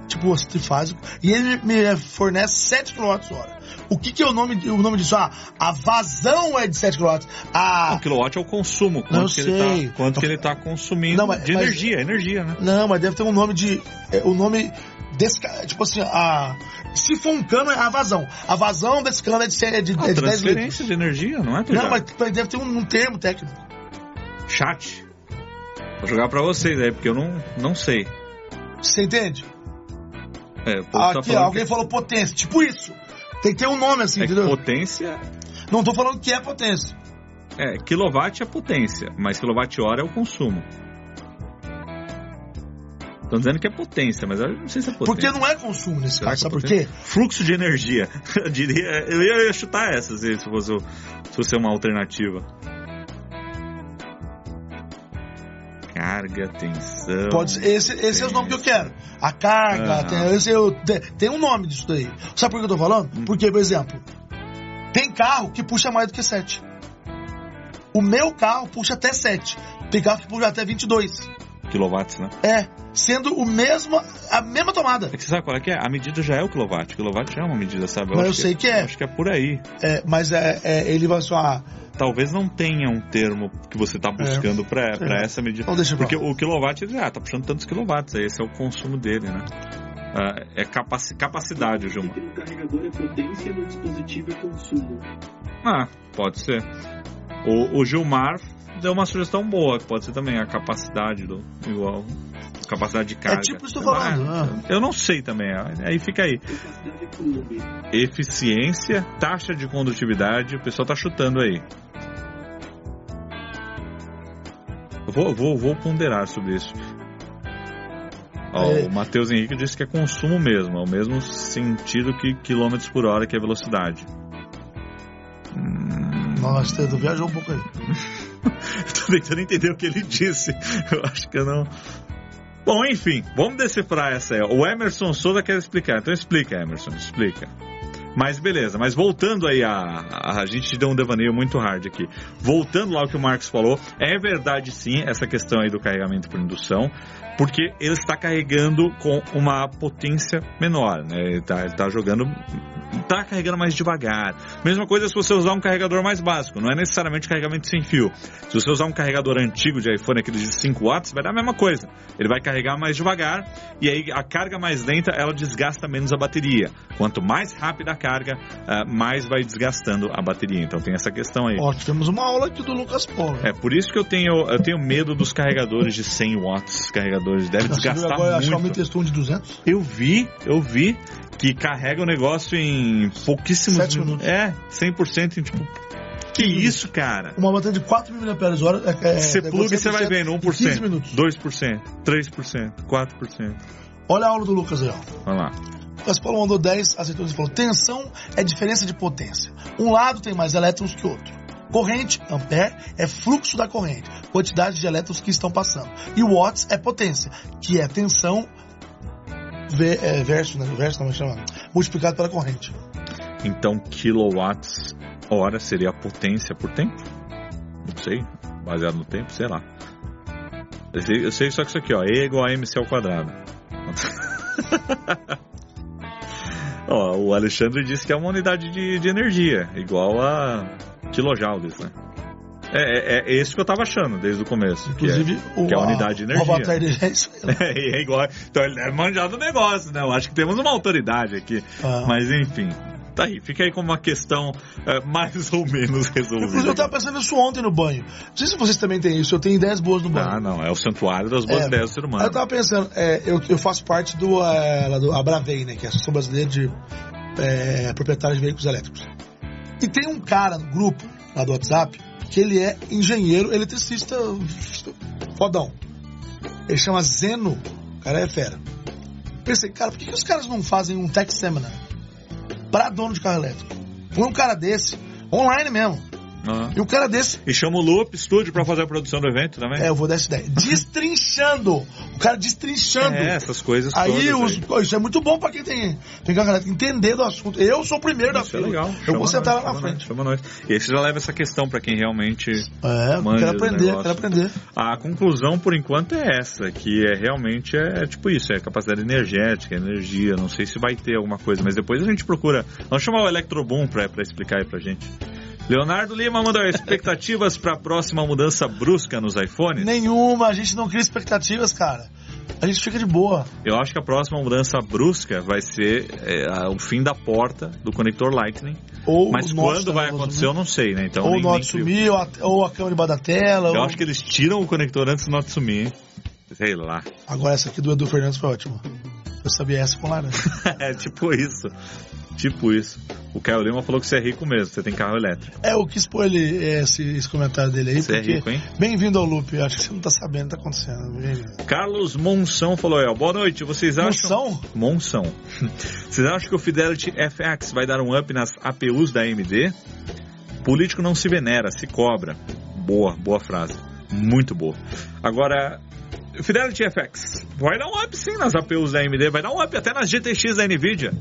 Speaker 2: tipo o trifásico, e ele me fornece 7 kWh. O que, que é o nome, o nome disso? Ah, a vazão é de 7 kW. A,
Speaker 1: O quilowatt é o consumo, quanto,
Speaker 2: Não
Speaker 1: que, ele
Speaker 2: sei.
Speaker 1: tá, quanto que ele tá consumindo
Speaker 2: Não, mas-
Speaker 1: de
Speaker 2: mas-
Speaker 1: energia, energia, né?
Speaker 2: Não, mas deve ter um nome de. É, o nome desse. ca- Tipo assim, a. Se for um cano, é a vazão. A vazão desse cano é de, é de,
Speaker 1: Ah,
Speaker 2: é de 10 litros.
Speaker 1: transferência de energia, não é?
Speaker 2: Não, mas, mas deve ter um, um termo técnico.
Speaker 1: Chat. Vou jogar pra vocês aí, porque eu não, não sei.
Speaker 2: Você entende?
Speaker 1: É, tá
Speaker 2: Aqui,
Speaker 1: falando
Speaker 2: alguém
Speaker 1: que-
Speaker 2: falou potência. Tipo isso. Tem que ter um nome assim,
Speaker 1: É
Speaker 2: entendeu?
Speaker 1: potência
Speaker 2: Não tô falando que é potência.
Speaker 1: é quilowatt é potência, mas quilowatt-hora é o consumo. Estão dizendo que é potência, mas eu não sei se é potência.
Speaker 2: Porque não é consumo nesse caso.
Speaker 1: é
Speaker 2: Sabe por quê?
Speaker 1: Fluxo de energia. Eu, diria, eu ia, chutar essa se se fosse, se fosse uma alternativa. Carga, tensão.
Speaker 2: Pode ser, esse, esse é o nome que eu quero. A carga,
Speaker 1: Aham.
Speaker 2: tem, esse eu- tem, tem um nome disso daí. Sabe por que eu tô falando?
Speaker 1: Hum.
Speaker 2: Porque, por exemplo, tem carro que puxa mais do que 7. O meu carro puxa até 7. Tem carro que puxa até 22.
Speaker 1: Quilowatts, né?
Speaker 2: É, sendo o mesmo, a mesma tomada.
Speaker 1: É que você sabe qual é que é? A medida já é o quilowatt. O quilowatt já é uma medida, sabe?
Speaker 2: Mas eu
Speaker 1: acho
Speaker 2: sei que é.
Speaker 1: eu Acho que é por aí.
Speaker 2: É, mas é, é, ele vai só. Ah,
Speaker 1: Talvez não tenha um termo que você está buscando pra pra
Speaker 2: É.
Speaker 1: essa medida.
Speaker 2: Então deixa eu
Speaker 1: Porque o kilowatt, ele, ah, tá puxando tantos quilowatts, aí esse é o consumo dele, né? Ah, é capaci capacidade, Gilmar.
Speaker 3: No carregador é potência, no dispositivo é consumo.
Speaker 1: Ah, pode ser. O, o Gilmar deu uma sugestão boa, que pode ser também a capacidade do igual. Capacidade de carga.
Speaker 2: tipo isso falando, né?
Speaker 1: Eu não sei também, aí fica aí.
Speaker 3: É.
Speaker 1: Eficiência, taxa de condutividade, o pessoal tá chutando aí. Vou, vou, vou ponderar sobre isso. Ó,
Speaker 2: É.
Speaker 1: O Matheus Henrique disse que é consumo mesmo, é o mesmo sentido que quilômetros por hora, que é velocidade. Hum,
Speaker 2: Nossa, tu viajou um pouco aí.
Speaker 1: Tô tentando entender o que ele disse. Eu acho que eu não. Bom, enfim, vamos decifrar essa aí. O Emerson Souza quer explicar. Então explica, Emerson, explica. Mas beleza, mas voltando aí a, a, a gente deu um devaneio muito hard aqui. Voltando lá ao que o Marcos falou, é verdade sim essa questão aí do carregamento por indução, porque ele está carregando com uma potência menor, né? Ele está tá jogando, está carregando mais devagar. Mesma coisa se você usar um carregador mais básico, não é necessariamente carregamento sem fio. Se você usar um carregador antigo de iPhone, aquele de 5 watts, vai dar a mesma coisa. Ele vai carregar mais devagar e aí a carga mais lenta ela desgasta menos a bateria. Quanto mais rápida a carga, ah, mais vai desgastando a bateria. Então tem essa questão aí.
Speaker 2: Ó, tivemos uma aula aqui do Lucas Polo.
Speaker 1: É por isso que eu tenho, eu tenho medo dos carregadores de 100 watts. Carregadores devem
Speaker 2: Você viu
Speaker 1: desgastar
Speaker 2: agora, a Xiaomi
Speaker 1: muito.
Speaker 2: testou um de 200?
Speaker 1: Eu vi, eu vi que carrega o negócio em pouquíssimos
Speaker 2: Sete minutos.
Speaker 1: É, 100% em tipo. Que isso, cara?
Speaker 2: Uma bateria de 4 mil mAh. É, é,
Speaker 1: Você
Speaker 2: é
Speaker 1: pluga e você vai
Speaker 2: 100%
Speaker 1: vendo
Speaker 2: em 15 minutos.
Speaker 1: 1%, 2%, 3%, 4%.
Speaker 2: Olha a aula do Lucas aí, ó.
Speaker 1: Vamos lá.
Speaker 2: O Lucas Paulo mandou 10 azeitonas e falou: tensão é diferença de potência. Um lado tem mais elétrons que o outro. Corrente, ampere, é fluxo da corrente, quantidade de elétrons que estão passando. E watts é potência, que é tensão é, versus, né? Versus não, chama, multiplicado pela corrente.
Speaker 1: Então, quilowatts hora seria a potência por tempo? Não sei. Baseado no tempo, sei lá. Eu sei, eu sei só que isso aqui, ó. E igual a MC ao quadrado. ó, o Alexandre disse que é uma unidade de, de energia, igual a kilojoules, né? É, é, é esse que eu tava achando desde o começo. que é-
Speaker 2: Inclusive, o,
Speaker 1: que é a unidade de
Speaker 2: O
Speaker 1: energia.
Speaker 2: dele é isso.
Speaker 1: É, é igual. Então ele é manjado o negócio, né? Eu acho que temos uma autoridade aqui.
Speaker 2: Ah.
Speaker 1: Mas enfim, tá aí. Fica aí como uma questão é, mais ou menos
Speaker 2: Inclusive, eu
Speaker 1: resolvida.
Speaker 2: tava pensando nisso ontem no banho. Não sei se vocês também têm isso, eu tenho ideias boas no banho.
Speaker 1: Ah, não, é o santuário das boas
Speaker 2: É,
Speaker 1: ideias do ser humano.
Speaker 2: Eu tava pensando, é, eu, eu faço parte do, é, do Abravei, né? Que é a Associação Brasileira de é, Proprietários de Veículos Elétricos. E tem um cara no grupo, lá do WhatsApp, que ele é engenheiro eletricista fodão. Ele chama Zeno. O cara é fera. Pensei, cara, por que, que os caras não fazem um tech seminar pra dono de carro elétrico? Põe um cara desse, online mesmo.
Speaker 1: Ah.
Speaker 2: E o cara desse
Speaker 1: E chama o Loop Studio pra fazer a produção do evento também.
Speaker 2: é, eu vou dar essa ideia. Destrinchando! O cara destrinchando.
Speaker 1: É, essas coisas
Speaker 2: Aí,
Speaker 1: todas.
Speaker 2: os- pô, isso é muito bom pra quem tem, tem carro elétrico, entender do assunto. Eu sou o primeiro da
Speaker 1: Isso é
Speaker 2: fila.
Speaker 1: legal.
Speaker 2: Eu
Speaker 1: Chama
Speaker 2: vou sentar
Speaker 1: nós,
Speaker 2: lá na frente.
Speaker 1: Chama nós. E aí você já leva essa questão pra quem realmente.
Speaker 2: É,
Speaker 1: Manja
Speaker 2: quero aprender, quero aprender.
Speaker 1: A conclusão, por enquanto, é essa, que é realmente é, tipo isso, é capacidade energética, energia, não sei se vai ter alguma coisa, mas depois a gente procura. Vamos chamar o Electroboom pra, pra explicar aí pra gente. Leonardo Lima mandou expectativas pra próxima mudança brusca nos iPhones.
Speaker 2: Nenhuma, a gente não cria expectativas, cara. A gente fica de boa.
Speaker 1: Eu acho que a próxima mudança brusca vai ser é, a- o fim da porta do conector Lightning.
Speaker 2: Ou
Speaker 1: Mas quando vai
Speaker 2: também,
Speaker 1: acontecer, eu não sei, né? Então
Speaker 2: ou
Speaker 1: nem,
Speaker 2: o Note sumir, ou a, ou a câmera debaixo da tela.
Speaker 1: Eu
Speaker 2: ou-
Speaker 1: acho que eles tiram o conector antes do Note sumir. hein? Sei lá.
Speaker 2: Agora essa aqui do Edu Fernandes foi ótima. Eu sabia essa com laranja.
Speaker 1: é tipo isso. Tipo isso. O Caio Lima falou que você é rico mesmo, você tem carro elétrico.
Speaker 2: É, eu quis pôr ele, esse, esse comentário dele aí,
Speaker 1: Você é rico, hein?
Speaker 2: Bem-vindo ao loop, acho que você não tá sabendo o que tá acontecendo.
Speaker 1: Carlos Monção falou, aí, ó, boa noite, vocês acham...
Speaker 2: Moção?
Speaker 1: Monção. Vocês acham que o Fidelity FX vai dar um up nas APUs da AMD? Político não se venera, se cobra. Boa, boa frase. Muito boa. Agora, Fidelity FX. Vai dar um up sim nas APUs da AMD, vai dar um up até nas GTX da NVIDIA.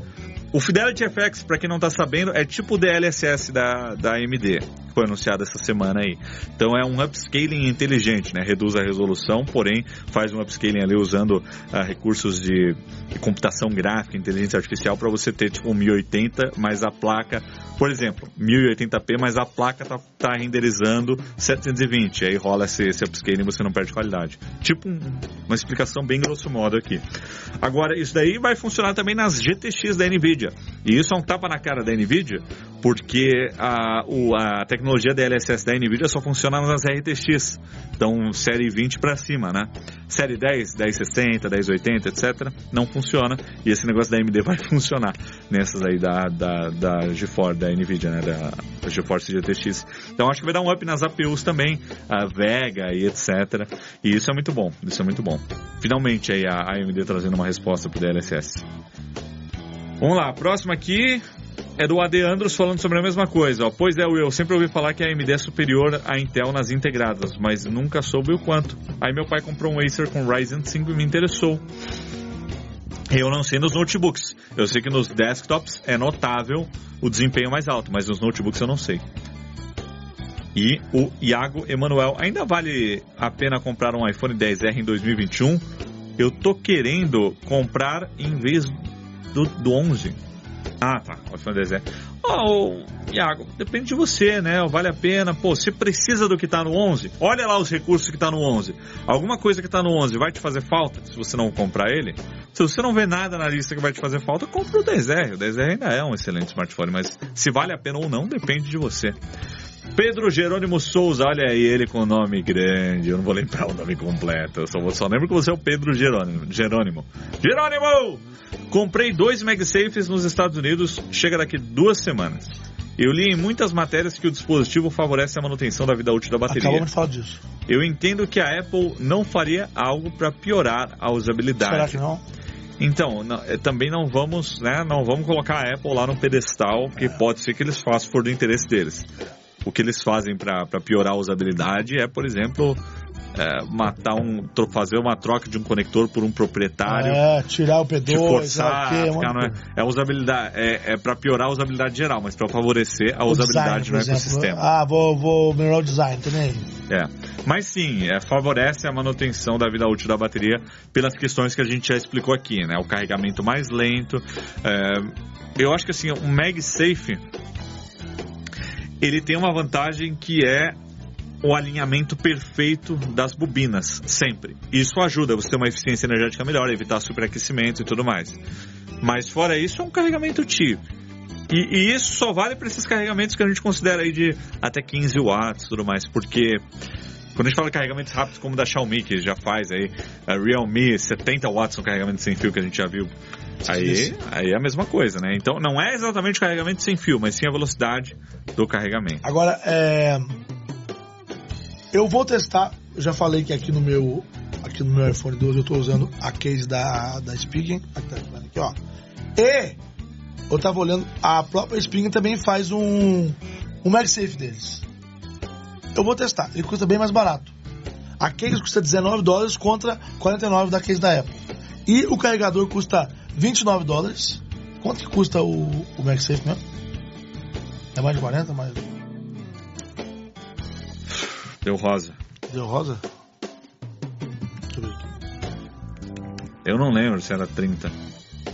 Speaker 1: O Fidelity FX, para quem não está sabendo, é tipo o DLSS da, da AMD, que foi anunciado essa semana aí. Então é um upscaling inteligente, né? Reduz a resolução, porém faz um upscaling ali usando uh, recursos de, de, computação gráfica, inteligência artificial, para você ter tipo um 1080, mas a placa, por exemplo, 1080p, mas a placa tá, tá renderizando 720, aí rola esse, esse upscaling e você não perde qualidade. Tipo um, uma explicação bem grosso modo aqui. Agora, isso daí vai funcionar também nas GTX da NVIDIA. E isso é um tapa na cara da NVIDIA, porque a, o, a tecnologia DLSS da NVIDIA só funciona nas RTX. Então, série 20 para cima, né? Série 10, 1060, 1080, etc. Não funciona. E esse negócio da AMD vai funcionar nessas aí da, da, da GeForce, da NVIDIA, né? Da GeForce GTX. Então, acho que vai dar um up nas APUs também, a Vega e etc. E isso é muito bom. Isso é muito bom. Finalmente aí a AMD trazendo uma resposta pro DLSS. Vamos lá, próximo aqui é do AD Andros falando sobre a mesma coisa. Ó. Pois é, Will, sempre ouvi falar que a AMD é superior à Intel nas integradas, mas nunca soube o quanto. Aí meu pai comprou um Acer com Ryzen 5 e me interessou. Eu não sei nos notebooks. Eu sei que nos desktops é notável o desempenho mais alto, mas nos notebooks eu não sei. E o Iago Emanuel, ainda vale a pena comprar um iPhone 10R em 2021? Eu tô querendo comprar em vez do, do 11. Ah, tá. iPhone 10 é. Oh, Iago, depende de você, né? Vale a pena. Pô, você precisa do que tá no 11? Olha lá os recursos que tá no 11. Alguma coisa que tá no 11 vai te fazer falta se você não comprar ele? Se você não vê nada na lista que vai te fazer falta, compra o 10R. O 10R ainda é um excelente smartphone, mas se vale a pena ou não, depende de você. Pedro Jerônimo Souza, olha aí ele com o nome grande. Eu não vou lembrar o nome completo. Eu só, vou, só lembro que você é o Pedro Jerônimo. Jerônimo! Jerônimo! Comprei dois MagSafes nos Estados Unidos, chega daqui duas semanas. Eu li em muitas matérias que o dispositivo favorece a manutenção da vida útil da bateria.
Speaker 2: Acabamos de falar disso.
Speaker 1: Eu entendo que a Apple não faria algo para piorar a usabilidade.
Speaker 2: Será que não?
Speaker 1: Então, não, é, também não vamos, né, não vamos colocar a Apple lá no pedestal, que é. pode ser que eles façam por do interesse deles. O que eles fazem para piorar a usabilidade é, por exemplo, é, matar um, fazer uma troca de um conector por um proprietário.
Speaker 2: É, tirar o P2,
Speaker 1: te forçar, é, ficar, não é, é usabilidade, é, é para piorar a usabilidade geral, mas para favorecer a o usabilidade design, no ecossistema.
Speaker 2: Ah, vou, vou melhorar o design também.
Speaker 1: É, mas sim, é, favorece a manutenção da vida útil da bateria pelas questões que a gente já explicou aqui, né? O carregamento mais lento. É, eu acho que assim, um MagSafe ele tem uma vantagem que é o alinhamento perfeito das bobinas, sempre. Isso ajuda você ter uma eficiência energética melhor, evitar superaquecimento e tudo mais. Mas fora isso, é um carregamento TI. E, e, isso só vale para esses carregamentos que a gente considera aí de até 15 watts e tudo mais, porque quando a gente fala de carregamentos rápidos como da Xiaomi, que já faz aí, a Realme 70 watts no carregamento sem fio que a gente já viu, aí, aí é a mesma coisa, né? Então não é exatamente o carregamento sem fio, mas sim a velocidade do carregamento.
Speaker 2: Agora, é, eu vou testar, eu já falei que aqui no meu aqui no meu iPhone 12 eu estou usando a case da, da Spigen, aqui, tá aqui, ó. E eu tava olhando, a própria Spigen também faz um, um MagSafe deles. Eu vou testar, ele custa bem mais barato. A case custa 19 dólares contra 49 da case da Apple. E o carregador custa 29 dólares. Quanto que custa o, o MagSafe mesmo? É mais de 40? Mais...
Speaker 1: Deu rosa.
Speaker 2: Deu rosa?
Speaker 1: Deixa eu ver aqui. Eu não lembro se era 30.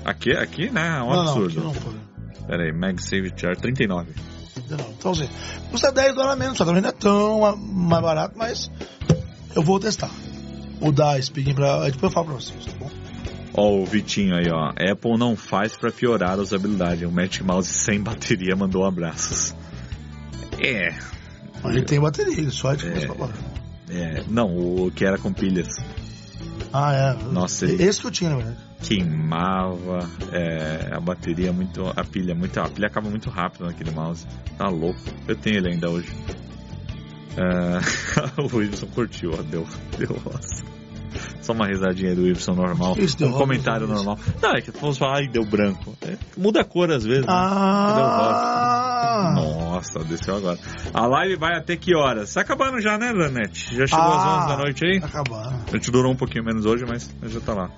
Speaker 1: Aqui, aqui né? É um não, absurdo. Não, não foi. Pera aí, MagSafe Char 39.
Speaker 2: Então, assim, custa 10 dólares menos, só também não é tão mais barato, mas eu vou testar. O da Speaking pra. Depois eu falo pra vocês, tá bom?
Speaker 1: Ó, o Vitinho aí, ó. Apple não faz para piorar a usabilidade. O Magic Mouse sem bateria mandou abraços. É,
Speaker 2: mas ele tem bateria, só é de é, pra
Speaker 1: é, Não, o que era com pilhas.
Speaker 2: Ah, é.
Speaker 1: Nossa,
Speaker 2: Esse que eu tinha, na verdade.
Speaker 1: Queimava é, a bateria muito. A pilha muito. A pilha acaba muito rápido naquele mouse. Tá louco. Eu tenho ele ainda hoje. É, o Wilson curtiu, ó. Deu, deu roça. Só uma risadinha do Wilson normal. Isso, um comentário normal. Não, é que vamos falar, ai, deu branco. É, muda a cor às vezes. Né?
Speaker 2: Ah!
Speaker 1: Rosa. Nossa desceu agora. A live vai até que horas? Tá acabando já, né, Danete? Já chegou às
Speaker 2: Ah,
Speaker 1: 11 da noite aí?
Speaker 2: Tá acabando.
Speaker 1: A gente durou um pouquinho menos hoje, mas, já tá lá.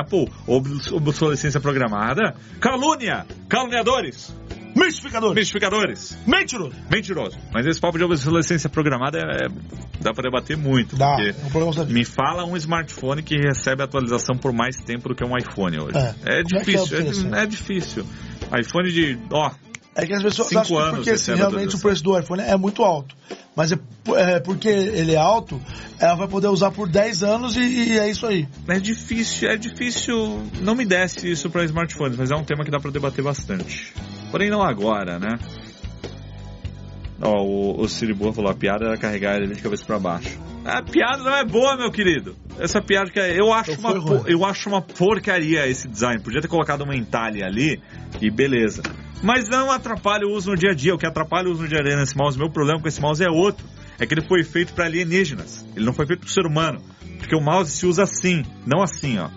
Speaker 1: Apple, obs- obsolescência programada. Calúnia! Caluniadores!
Speaker 2: Mistificador.
Speaker 1: Mistificadores!
Speaker 2: Mentiroso.
Speaker 1: Mentiroso. Mas esse papo de obsolescência programada é, é- dá pra debater muito.
Speaker 2: Dá. É
Speaker 1: me fala um smartphone que recebe atualização por mais tempo do que um iPhone hoje.
Speaker 2: É.
Speaker 1: É,
Speaker 2: é é
Speaker 1: difícil, é,
Speaker 2: diferença?
Speaker 1: é difícil. iPhone de. Ó,
Speaker 2: É que as pessoas
Speaker 1: Cinco
Speaker 2: acham que
Speaker 1: anos
Speaker 2: porque assim, realmente o preço do iPhone é muito alto. Mas é, é porque ele é alto, ela vai poder usar por 10 anos e, e é isso aí.
Speaker 1: é difícil, é difícil. Não me desce isso para smartphones, mas é um tema que dá pra debater bastante. Porém, não agora, né? Ó, o, o Siri Boa falou: a piada era carregar ele de cabeça pra baixo. A piada não é boa, meu querido. Essa piada que é- eu acho,
Speaker 2: Então
Speaker 1: uma,
Speaker 2: ruim.
Speaker 1: eu acho uma porcaria esse design. Podia ter colocado uma entalhe ali e beleza. Mas não atrapalha o uso no dia a dia. O que atrapalha o uso no dia a dia nesse mouse, meu problema com esse mouse é outro. É que ele foi feito para alienígenas. Ele não foi feito para o ser humano. Porque o mouse se usa assim, não assim, ó.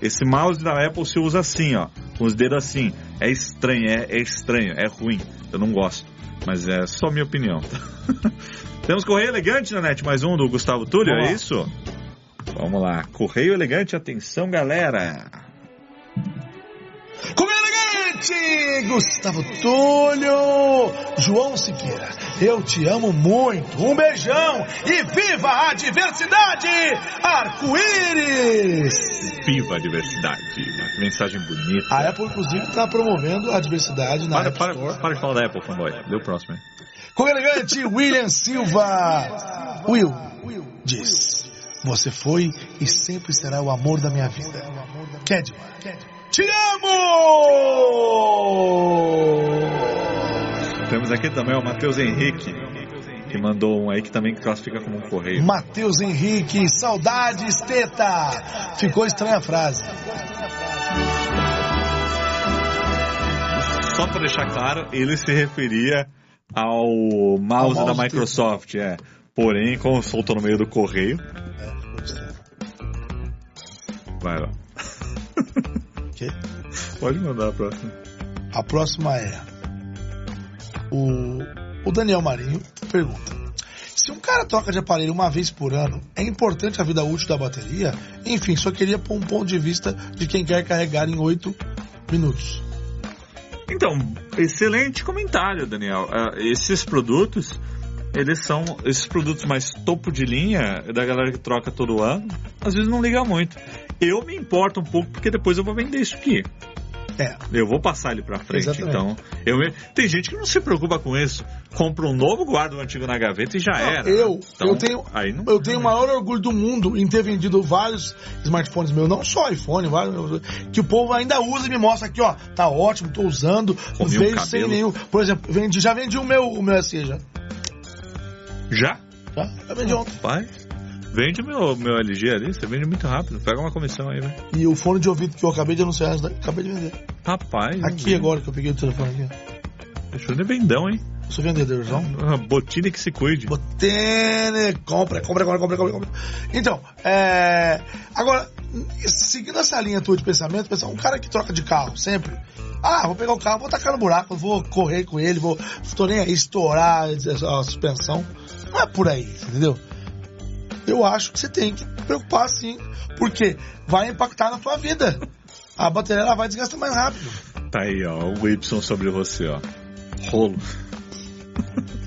Speaker 1: Esse mouse da Apple se usa assim, ó. Com os dedos assim. É estranho, é, é estranho, é ruim. Eu não gosto. Mas é só minha opinião. Temos Correio Elegante na net, mais um do Gustavo Túlio,
Speaker 2: Vamos
Speaker 1: é
Speaker 2: lá.
Speaker 1: isso? Vamos lá. Correio Elegante, atenção galera.
Speaker 2: Como elegante! Gustavo Túlio! João Siqueira, eu te amo muito. Um beijão e viva a diversidade! Arco-íris!
Speaker 1: Viva a diversidade. Que mensagem bonita.
Speaker 2: A Apple, inclusive, está promovendo a diversidade na
Speaker 1: Para,
Speaker 2: App
Speaker 1: para,
Speaker 2: Store.
Speaker 1: para de falar da Apple, fanboy. Lê o próximo aí.
Speaker 2: Como elegante, William Silva. Will diz: Você foi e sempre será o amor da minha vida. Kedman, te amo!
Speaker 1: Temos aqui também o Matheus Henrique, que mandou um aí que também classifica como um correio.
Speaker 2: Matheus Henrique, saudades, teta! Ficou estranha a frase.
Speaker 1: Só para deixar claro, ele se referia ao mouse,
Speaker 2: Ao mouse
Speaker 1: da Microsoft, é. Porém, como soltou no meio do correio, vai lá.
Speaker 2: Ok?
Speaker 1: Pode mandar a próxima.
Speaker 2: A próxima é. O, o Daniel Marinho pergunta: Se um cara troca de aparelho uma vez por ano, é importante a vida útil da bateria? Enfim, só queria pôr um ponto de vista de quem quer carregar em 8 minutos.
Speaker 1: Então, excelente comentário, Daniel. Ah, esses produtos, eles são esses produtos mais topo de linha da galera que troca todo ano. Às vezes não liga muito. Eu me importo um pouco porque depois eu vou vender isso aqui.
Speaker 2: É,
Speaker 1: Eu vou passar ele pra frente,
Speaker 2: Exatamente.
Speaker 1: então. Eu, tem gente que não se preocupa com isso. Compra um novo, guarda o antigo na gaveta e já
Speaker 2: Não,
Speaker 1: era.
Speaker 2: eu-
Speaker 1: Então,
Speaker 2: eu tenho-
Speaker 1: não,
Speaker 2: eu tenho o maior orgulho do mundo em ter vendido vários smartphones meus, não só iPhone, vários, que o povo ainda usa e me mostra aqui, ó, tá ótimo, tô usando,
Speaker 1: Comi
Speaker 2: veio sem nenhum. Por exemplo, vendi, já vendi o meu, o meu SE já.
Speaker 1: Já?
Speaker 2: Já, já vendi ontem.
Speaker 1: Pai? Vende meu, meu LG ali, você vende muito rápido. Pega uma comissão aí, velho.
Speaker 2: E o fone de ouvido que eu acabei de anunciar, acabei de vender.
Speaker 1: Rapaz.
Speaker 2: Aqui agora que eu peguei o telefone aqui.
Speaker 1: Deixa eu vendão, hein?
Speaker 2: Eu sou vendedorzão.
Speaker 1: Ah, Botine que se cuide.
Speaker 2: Compra, compra, compra, compra, compra, compra. Então, é... Agora, seguindo essa linha tua de pensamento, pessoal, um cara que troca de carro sempre. Ah, vou pegar o carro, vou tacar no buraco, vou correr com ele, vou. Tô nem aí, estourar a suspensão. Não é por aí, entendeu? Eu acho que você tem que preocupar sim, porque vai impactar na tua vida. A bateria ela vai desgastar mais rápido.
Speaker 1: Tá aí, ó. O Y sobre você, ó. Rolo.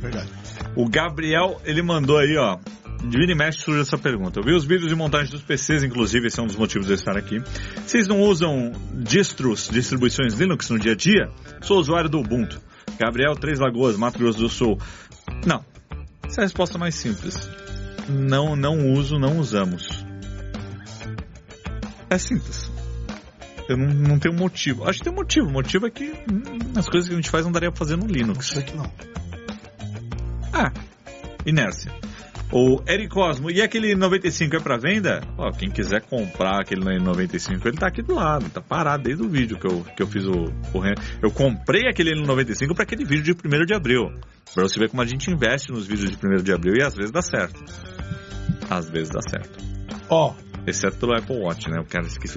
Speaker 2: Verdade.
Speaker 1: O Gabriel, ele mandou aí, ó. De vira e mexe surge essa pergunta. Eu vi os vídeos de montagem dos PCs, inclusive, esse é um dos motivos de eu estar aqui. Vocês não usam distros, distribuições Linux no dia a dia? Sou usuário do Ubuntu. Gabriel, Três Lagoas, Mato Grosso do Sul. Não. Essa é a resposta mais simples. Não, não uso, não usamos. É simples. Eu não, não tenho motivo. Acho que tem um motivo. O motivo é que hum, as coisas que a gente faz não daria pra fazer no Linux.
Speaker 2: Isso aqui não.
Speaker 1: Ah, inércia. O Eric Cosmo, e aquele 95 é pra venda? Ó, quem quiser comprar aquele 95, ele tá aqui do lado, tá parado desde o vídeo que eu, que eu fiz o, o Eu comprei aquele 95 para aquele vídeo de 1 de abril. Pra você ver como a gente investe nos vídeos de 1 de abril e às vezes dá certo. Às vezes dá certo.
Speaker 2: Ó,
Speaker 1: Exceto pelo Apple Watch, né? O cara esquece,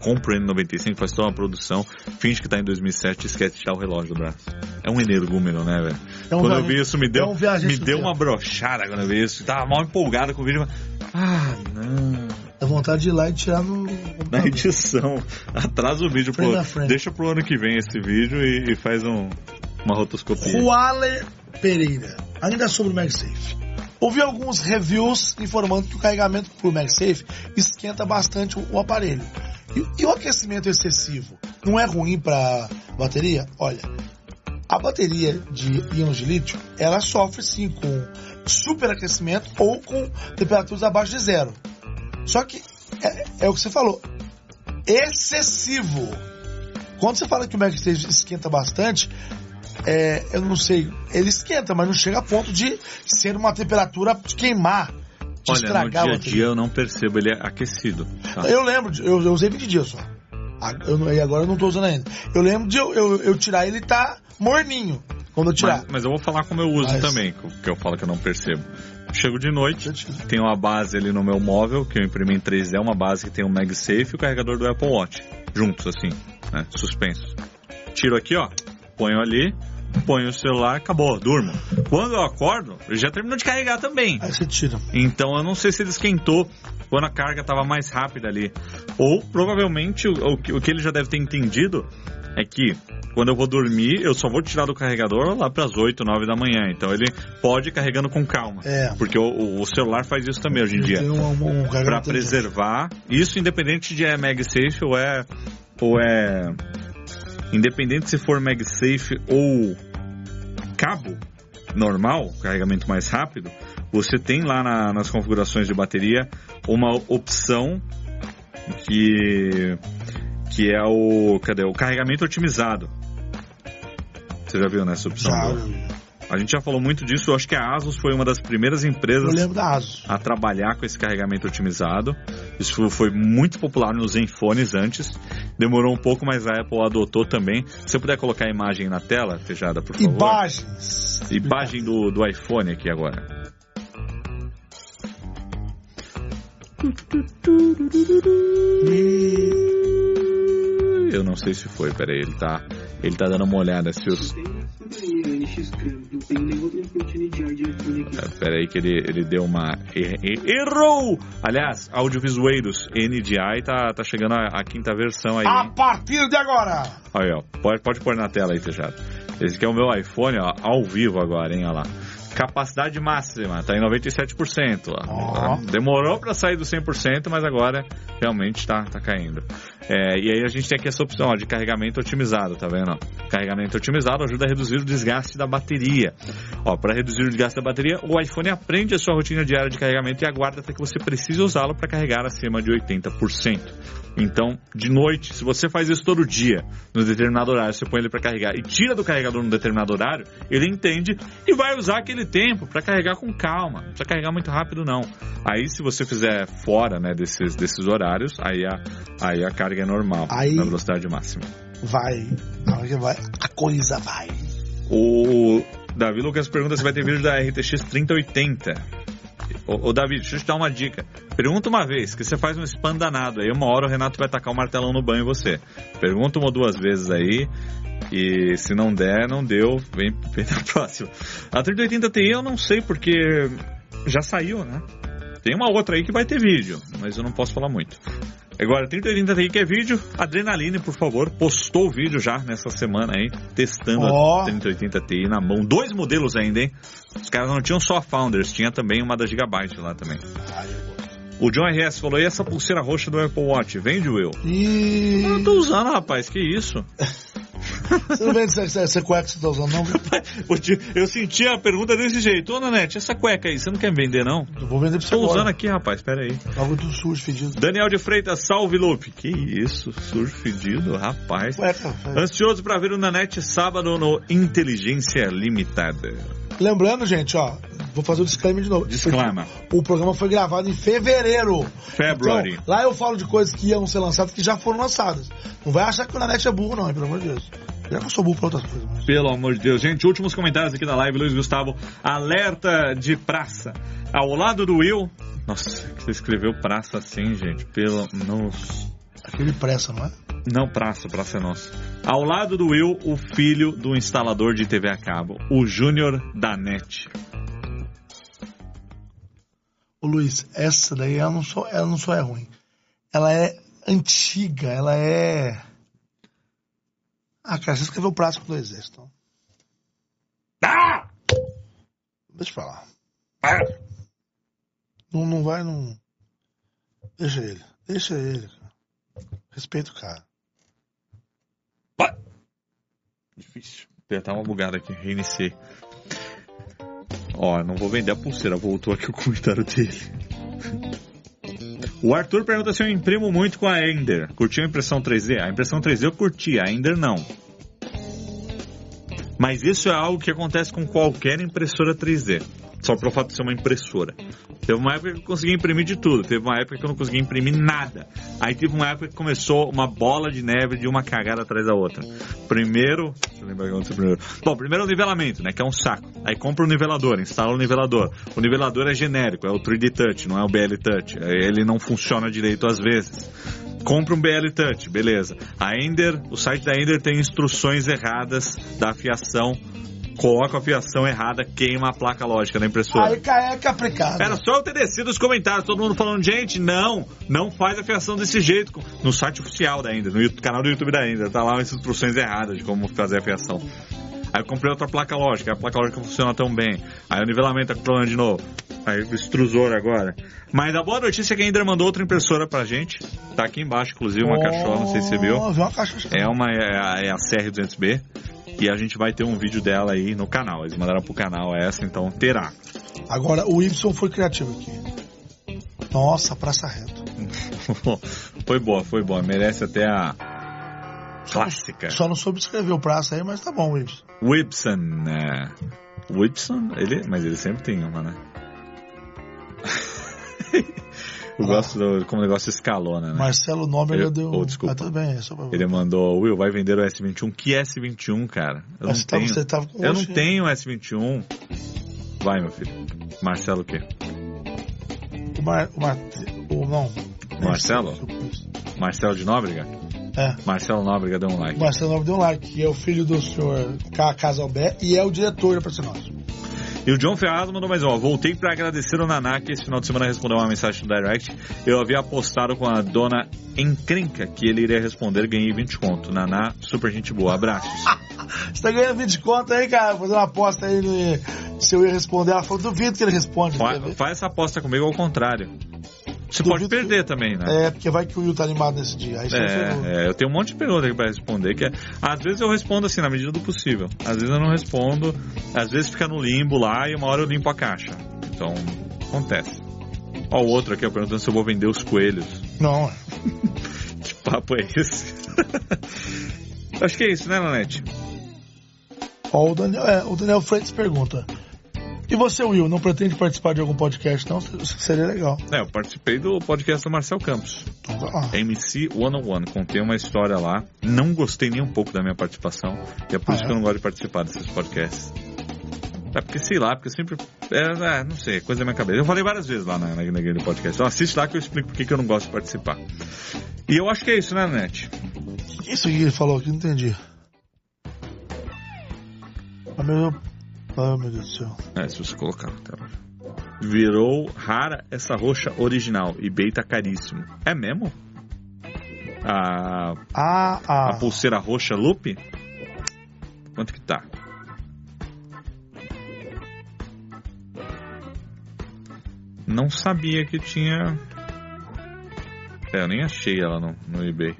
Speaker 1: compra o N95, faz toda uma produção, finge que tá em 2007 e esquece de tirar o relógio do braço. é um energúmeno, né, velho?
Speaker 2: É um
Speaker 1: quando eu
Speaker 2: viajante-
Speaker 1: vi isso, me
Speaker 2: é
Speaker 1: deu,
Speaker 2: um viajante
Speaker 1: me deu uma brochada quando eu vi isso. Tava mal empolgado com o vídeo. mas- Ah, não.
Speaker 2: Dá vontade de ir lá e tirar no.
Speaker 1: Na edição. Atrasa o vídeo. Pro, deixa pro ano que vem esse vídeo e, e faz um, uma rotoscopia.
Speaker 2: Huale Pereira. Ainda sobre o MagSafe. Ouvi alguns reviews informando que o carregamento por MagSafe esquenta bastante o, o aparelho. E, e o aquecimento excessivo não é ruim para bateria? Olha, a bateria de íons de lítio, ela sofre sim com superaquecimento ou com temperaturas abaixo de zero. Só que é, é o que você falou, excessivo. Quando você fala que o MagSafe esquenta bastante, é, eu não sei, ele esquenta, mas não chega a ponto de ser uma temperatura de queimar, de
Speaker 1: Olha, no
Speaker 2: estragar
Speaker 1: dia
Speaker 2: a
Speaker 1: dia eu não percebo, ele é aquecido. tá?
Speaker 2: Eu lembro, de- eu, eu usei 20 dias só. Eu e agora eu não tô usando ainda. Eu lembro de eu, eu, eu tirar ele tá morninho. Quando eu tirar.
Speaker 1: Mas, mas eu vou falar como eu uso
Speaker 2: Mas-
Speaker 1: também, que eu falo que eu não percebo. Chego de noite, tenho uma base ali no meu móvel, que eu imprimi em 3D, uma base que tem o MagSafe e o carregador do Apple Watch. Juntos, assim, né? Suspensos. Tiro aqui, ó. Ponho ali, ponho o celular, acabou, durmo. Quando eu acordo, ele já terminou de carregar também.
Speaker 2: Aí você tira.
Speaker 1: Então eu não sei se ele esquentou quando a carga estava mais rápida ali. Ou provavelmente o, o que- o que ele já deve ter entendido é que quando eu vou dormir, eu só vou tirar do carregador lá para as 8, 9 da manhã. Então ele pode ir carregando com calma.
Speaker 2: É.
Speaker 1: Porque o, o celular faz isso também hoje em dia.
Speaker 2: Um, um, um
Speaker 1: Para preservar. Isso independente de é MagSafe ou é. Ou é. Independente se for MagSafe ou cabo normal, carregamento mais rápido, você tem lá na- nas configurações de bateria uma opção que que é o cadê o carregamento otimizado. Você já viu nessa opção?
Speaker 2: Já,
Speaker 1: A gente já falou muito disso. Eu acho que a Asus foi uma das primeiras empresas a trabalhar com esse carregamento otimizado. Isso foi- muito popular nos Zenfones antes. Demorou um pouco, mas a Apple adotou também. Se você puder colocar a imagem na tela, Tejada, por favor.
Speaker 2: Imagens.
Speaker 1: Imagem do, do iPhone aqui agora. Eu não sei se foi, peraí, ele tá, ele tá dando uma olhada se os.
Speaker 4: Aí.
Speaker 1: É, Peraí que ele, ele deu uma... er- er- Errou! Aliás, audiovisueiros, NDI tá, tá chegando a, a quinta versão aí.
Speaker 2: A
Speaker 1: hein?
Speaker 2: partir de agora.
Speaker 1: Aí, ó. Pode, pode pôr na tela aí, Tejado. Esse aqui é o meu iPhone, ó, ao vivo agora, hein, olha lá. Capacidade máxima, tá em 97%. Ó.
Speaker 2: Ó.
Speaker 1: Demorou para sair do 100%, mas agora realmente tá, tá caindo. É, e aí a gente tem aqui essa opção ó, de carregamento otimizado, tá vendo? Carregamento otimizado ajuda a reduzir o desgaste da bateria. Para reduzir o desgaste da bateria, o iPhone aprende a sua rotina diária de carregamento e aguarda até que você precise usá-lo para carregar acima de 80%. Então, de noite, se você faz isso todo dia, no determinado horário, você põe ele para carregar e tira do carregador no determinado horário, ele entende e vai usar aquele tempo para carregar com calma. Não precisa carregar muito rápido, não. Aí, se você fizer fora né, desses, desses horários, aí a, aí a carga é normal,
Speaker 2: Aí-
Speaker 1: na velocidade máxima.
Speaker 2: Vai. Na hora que vai, a coisa vai.
Speaker 1: O Davi Lucas pergunta se vai ter vídeo da RTX 3080. Ô, Davi, deixa eu te dar uma dica. Pergunta uma vez, que você faz um spam danado. Aí uma hora o Renato vai tacar o martelão no banho em você. Pergunta uma ou duas vezes aí. E se não der, não deu. Vem, vem na próxima. A 3080 Ti eu não sei porque já saiu, né? Tem uma outra aí que vai ter vídeo, mas eu não posso falar muito. Agora, 3080 Ti que é vídeo, Adrenaline, por favor, postou o vídeo já nessa semana aí, testando
Speaker 2: Ó.
Speaker 1: a 3080 Ti na mão. Dois modelos ainda, hein? Os caras não tinham só a Founders, tinha também uma da Gigabyte lá também. O John RS falou, e essa pulseira roxa do Apple Watch? Vende, Will?
Speaker 2: E.
Speaker 1: Eu não tô usando, rapaz, que isso?
Speaker 2: Você não vende essa, essa, cueca que você tá usando, não?
Speaker 1: Eu senti a pergunta desse jeito. Ô, Nanete, essa cueca aí, você não quer vender, não?
Speaker 2: Eu vou vender pra você
Speaker 1: Tô
Speaker 2: agora.
Speaker 1: usando aqui, rapaz, pera aí.
Speaker 2: Algo do sujo, fedido.
Speaker 1: Daniel de Freitas, salve, Lupe. Que isso, sujo fedido, rapaz.
Speaker 2: Cueca.
Speaker 1: Ansioso pra ver o Nanete sábado no Inteligência Limitada.
Speaker 2: Lembrando, gente, ó, vou fazer o disclaimer de novo.
Speaker 1: Disclaimer.
Speaker 2: O programa foi gravado em fevereiro.
Speaker 1: February.
Speaker 2: Então, lá eu falo de coisas que iam ser lançadas que já foram lançadas. Não vai achar que o Nanete é burro, não, hein, pelo amor de Deus. Já que eu sou burro pra outras coisas. Mas...
Speaker 1: Pelo amor de Deus. Gente, últimos comentários aqui da live. Luiz Gustavo, alerta de praça. Ao lado do Will. Nossa, que você escreveu praça assim, gente. Pelo. Nossa.
Speaker 2: Aquele pressa, não é?
Speaker 1: Não, praça, praça é nossa. Ao lado do Will, o filho do instalador de TV a cabo, o Júnior da NET.
Speaker 2: Ô Luiz, essa daí ela não, só, ela não só é ruim. Ela é antiga, ela é. Ah, cara, você escreveu o dois S, então.
Speaker 1: Ah!
Speaker 2: Deixa pra lá.
Speaker 1: Ah!
Speaker 2: Não, não vai, não. Deixa ele. Deixa ele, cara. Respeita o cara.
Speaker 1: Difícil. Apertar uma bugada aqui, reiniciei. Ó, não vou vender a pulseira, voltou aqui o comentário dele. O Arthur pergunta se eu imprimo muito com a Ender. Curtiu a impressão 3D? A impressão 3D eu curti, a Ender não. Mas isso é algo que acontece com qualquer impressora 3D. Só pelo fato de ser uma impressora. Teve uma época que eu consegui imprimir de tudo. Teve uma época que eu não conseguia imprimir nada. Aí teve uma época que começou uma bola de neve de uma cagada atrás da outra. Primeiro. Deixa eu lembrar o que aconteceu primeiro. Bom, primeiro é o nivelamento, né? Que é um saco. Aí compra o nivelador, instala o nivelador. O nivelador é genérico, é o 3D Touch, não é o BL Touch. Ele não funciona direito às vezes. Compra um BL Touch, beleza. A Ender, o site da Ender tem instruções erradas da afiação coloca a fiação errada, queima a placa lógica da impressora.
Speaker 2: Aí é complicado.
Speaker 1: Era só eu ter descido os comentários, todo mundo falando, gente, não, não faz a fiação desse jeito. No site oficial da Ender, no canal do YouTube da Ender, tá lá as instruções erradas de como fazer a fiação. Aí eu comprei outra placa lógica, a placa lógica funciona tão bem. Aí o nivelamento tá com problema de novo. Aí o extrusor agora. Mas a boa notícia é que a Ender mandou outra impressora pra gente. Tá aqui embaixo, inclusive, uma
Speaker 2: Oh,
Speaker 1: caixola, não sei se você viu.
Speaker 2: Uma
Speaker 1: É uma é a, é a CR200B. E a gente vai ter um vídeo dela aí no canal. Eles mandaram pro canal essa, então terá.
Speaker 2: Agora, o Y foi criativo aqui. Nossa, praça reto.
Speaker 1: foi boa, foi boa. Merece até a clássica.
Speaker 2: Só não soube escrever o praça aí, mas tá bom, Y.
Speaker 1: Whipson, né? Whipson, ele, mas ele sempre tem uma, né? Eu gosto do, como o negócio escalona, né?
Speaker 2: Marcelo Nóbrega
Speaker 1: Eu-
Speaker 2: deu.
Speaker 1: oh, desculpa.
Speaker 2: Ah, tudo bem, é só pra...
Speaker 1: Ele mandou, Will, vai vender o S21. Que S21, cara? Eu não
Speaker 2: Mas
Speaker 1: tenho.
Speaker 2: tava
Speaker 1: Eu não tenho S21. Vai, meu filho. Marcelo o quê?
Speaker 2: O, Mar... o, Mar... o Não.
Speaker 1: Marcelo? Marcelo de Nóbrega?
Speaker 2: É.
Speaker 1: Marcelo Nóbrega deu um like.
Speaker 2: Marcelo Nóbrega deu um like, que é o filho do senhor K. Casalbé e é o diretor da Praça Nossa.
Speaker 1: E o John Ferraz mandou mais um. Voltei pra agradecer o Naná que esse final de semana respondeu uma mensagem no direct. Eu havia apostado com a dona Encrenca que ele iria responder. Ganhei 20 conto. Naná, super gente boa. Abraços.
Speaker 2: Você tá ganhando 20 conto aí, cara? Fazer uma aposta aí se eu ia responder. Ela falou, duvido que ele responde.
Speaker 1: Fa-? Faz essa aposta comigo ao contrário. Você pode perder também, né?
Speaker 2: É, porque vai que o Will tá animado nesse dia. Aí você.
Speaker 1: É, é, eu tenho um monte de perguntas aqui pra responder. Que é- às vezes eu respondo assim, na medida do possível. Às vezes eu não respondo. Às vezes fica no limbo lá e uma hora eu limpo a caixa. Então, acontece. Ó, o outro aqui, ó, perguntando se eu vou vender os coelhos.
Speaker 2: Não,
Speaker 1: Que papo é esse? Acho que é isso, né, Nanete?
Speaker 2: Ó, o Daniel, é, o Daniel Freitas pergunta. E você, Will, não pretende participar de algum podcast, não? Seria legal.
Speaker 1: É, eu participei do podcast do Marcel Campos.
Speaker 2: Lá.
Speaker 1: MC 101. Contei uma história lá. Não gostei nem um pouco da minha participação. E é por
Speaker 2: Ah,
Speaker 1: isso
Speaker 2: é?
Speaker 1: que eu não gosto de participar desses podcasts. É porque, sei lá, porque sempre. É, é, não sei, é coisa da minha cabeça. Eu falei várias vezes lá na, na, naquele podcast. Então assiste lá que eu explico por que eu não gosto de participar. E eu acho que é isso, né, Nanete?
Speaker 2: Isso que ele falou aqui, não entendi. Ah, meu, ah, meu Deus do céu.
Speaker 1: É, se você colocar na tela. Virou rara essa roxa original. eBay tá caríssimo. É mesmo? A,
Speaker 2: Ah,
Speaker 1: a
Speaker 2: ah.
Speaker 1: pulseira roxa loop? Quanto que tá? Não sabia que tinha. É, eu nem achei ela no, no eBay.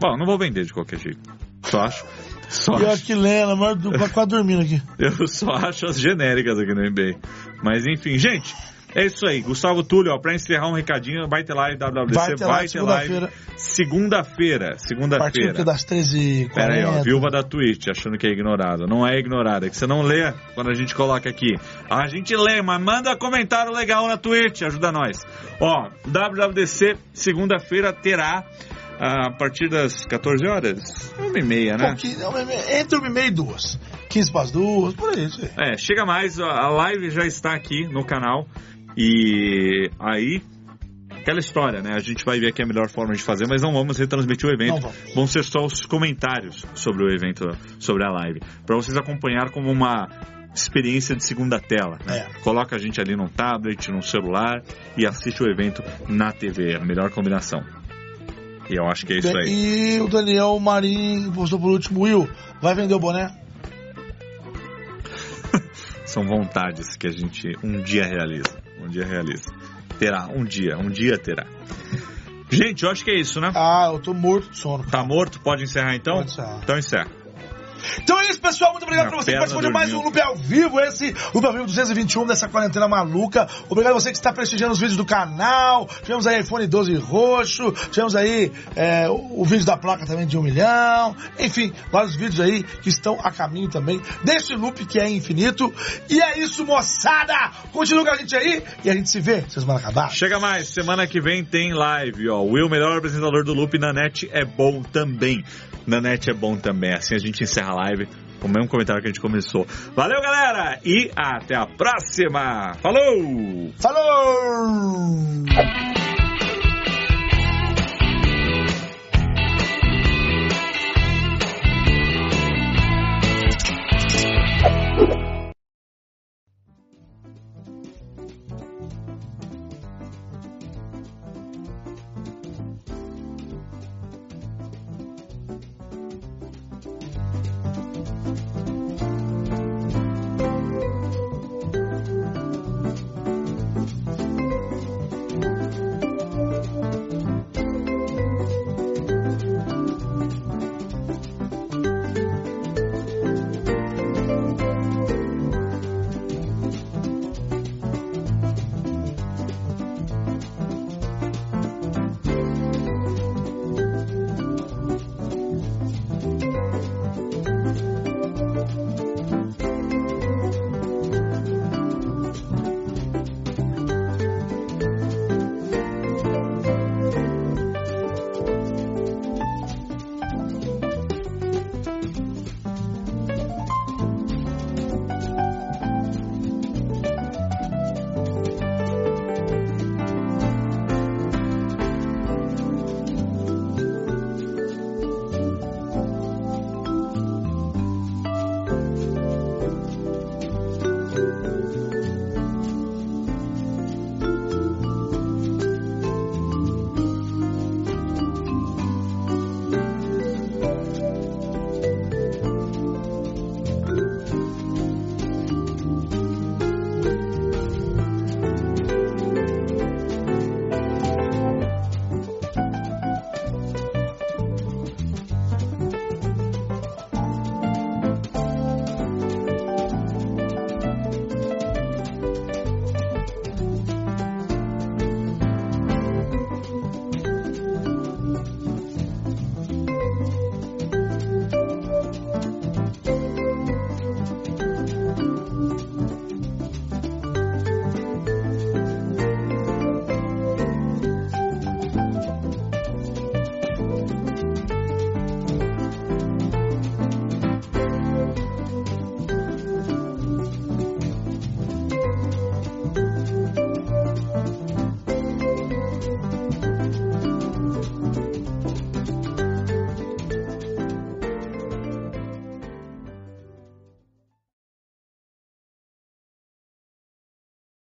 Speaker 1: Bom, não vou vender de qualquer jeito. Só acho. Só
Speaker 2: E a
Speaker 1: acho,
Speaker 2: Quilena, mas do- tá quase dormindo aqui.
Speaker 1: eu só acho as genéricas aqui no eBay. Mas enfim, gente, é isso aí. Gustavo Túlio, ó, pra encerrar um recadinho, vai ter live WWDC,
Speaker 2: Vai ter live segunda-feira.
Speaker 1: segunda-feira.
Speaker 2: A partir do que das 13h40.
Speaker 1: Pera aí, ó, viúva da Twitch, achando que é ignorada. Não é ignorada, é que você não lê quando a gente coloca aqui. A gente lê, mas manda comentário legal na Twitch, ajuda nós. Ó, WWDC, segunda-feira terá, a partir das 14 horas, uma e meia, né?
Speaker 2: Não, entre uma e meia e duas. 15 para as duas, por aí, isso aí.
Speaker 1: É, chega mais, a live já está aqui no canal. E aí aquela história, né? A gente vai ver aqui a melhor forma de fazer, mas não vamos retransmitir o evento. Vão ser só os comentários sobre o evento, sobre a live, para vocês acompanhar como uma experiência de segunda tela. Né?
Speaker 2: É.
Speaker 1: Coloca a gente ali num tablet, num celular e assiste o evento na TV. A melhor combinação. E eu acho que é isso aí.
Speaker 2: E o Daniel Marim postou por último, Will, vai vender o boné?
Speaker 1: São vontades que a gente um dia realiza. Um dia realiza. Terá, um dia, um dia terá. Gente, eu acho que é isso, né?
Speaker 2: Ah, eu tô morto de sono.
Speaker 1: Tá morto? Pode encerrar então?
Speaker 2: Pode encerrar.
Speaker 1: Então encerra.
Speaker 2: Então é isso, pessoal. Muito obrigado por você que participou de mais um. Loop ao vivo. Esse Loop ao vivo 221 dessa quarentena maluca. Obrigado a você que está prestigiando os vídeos do canal. Tivemos aí iPhone 12 roxo. Tivemos aí é, o, o vídeo da placa também de um milhão. Enfim, vários vídeos aí que estão a caminho também desse loop que é infinito. E é isso, moçada. Continua com a gente aí e a gente se vê, vocês vão acabar.
Speaker 1: Chega mais, semana que vem tem live, ó. O Will, melhor apresentador do Loop na net, é bom também. Na net é bom também. Assim a gente encerra a live com o mesmo comentário que a gente começou. Valeu, galera! E até a próxima! Falou!
Speaker 2: Falou!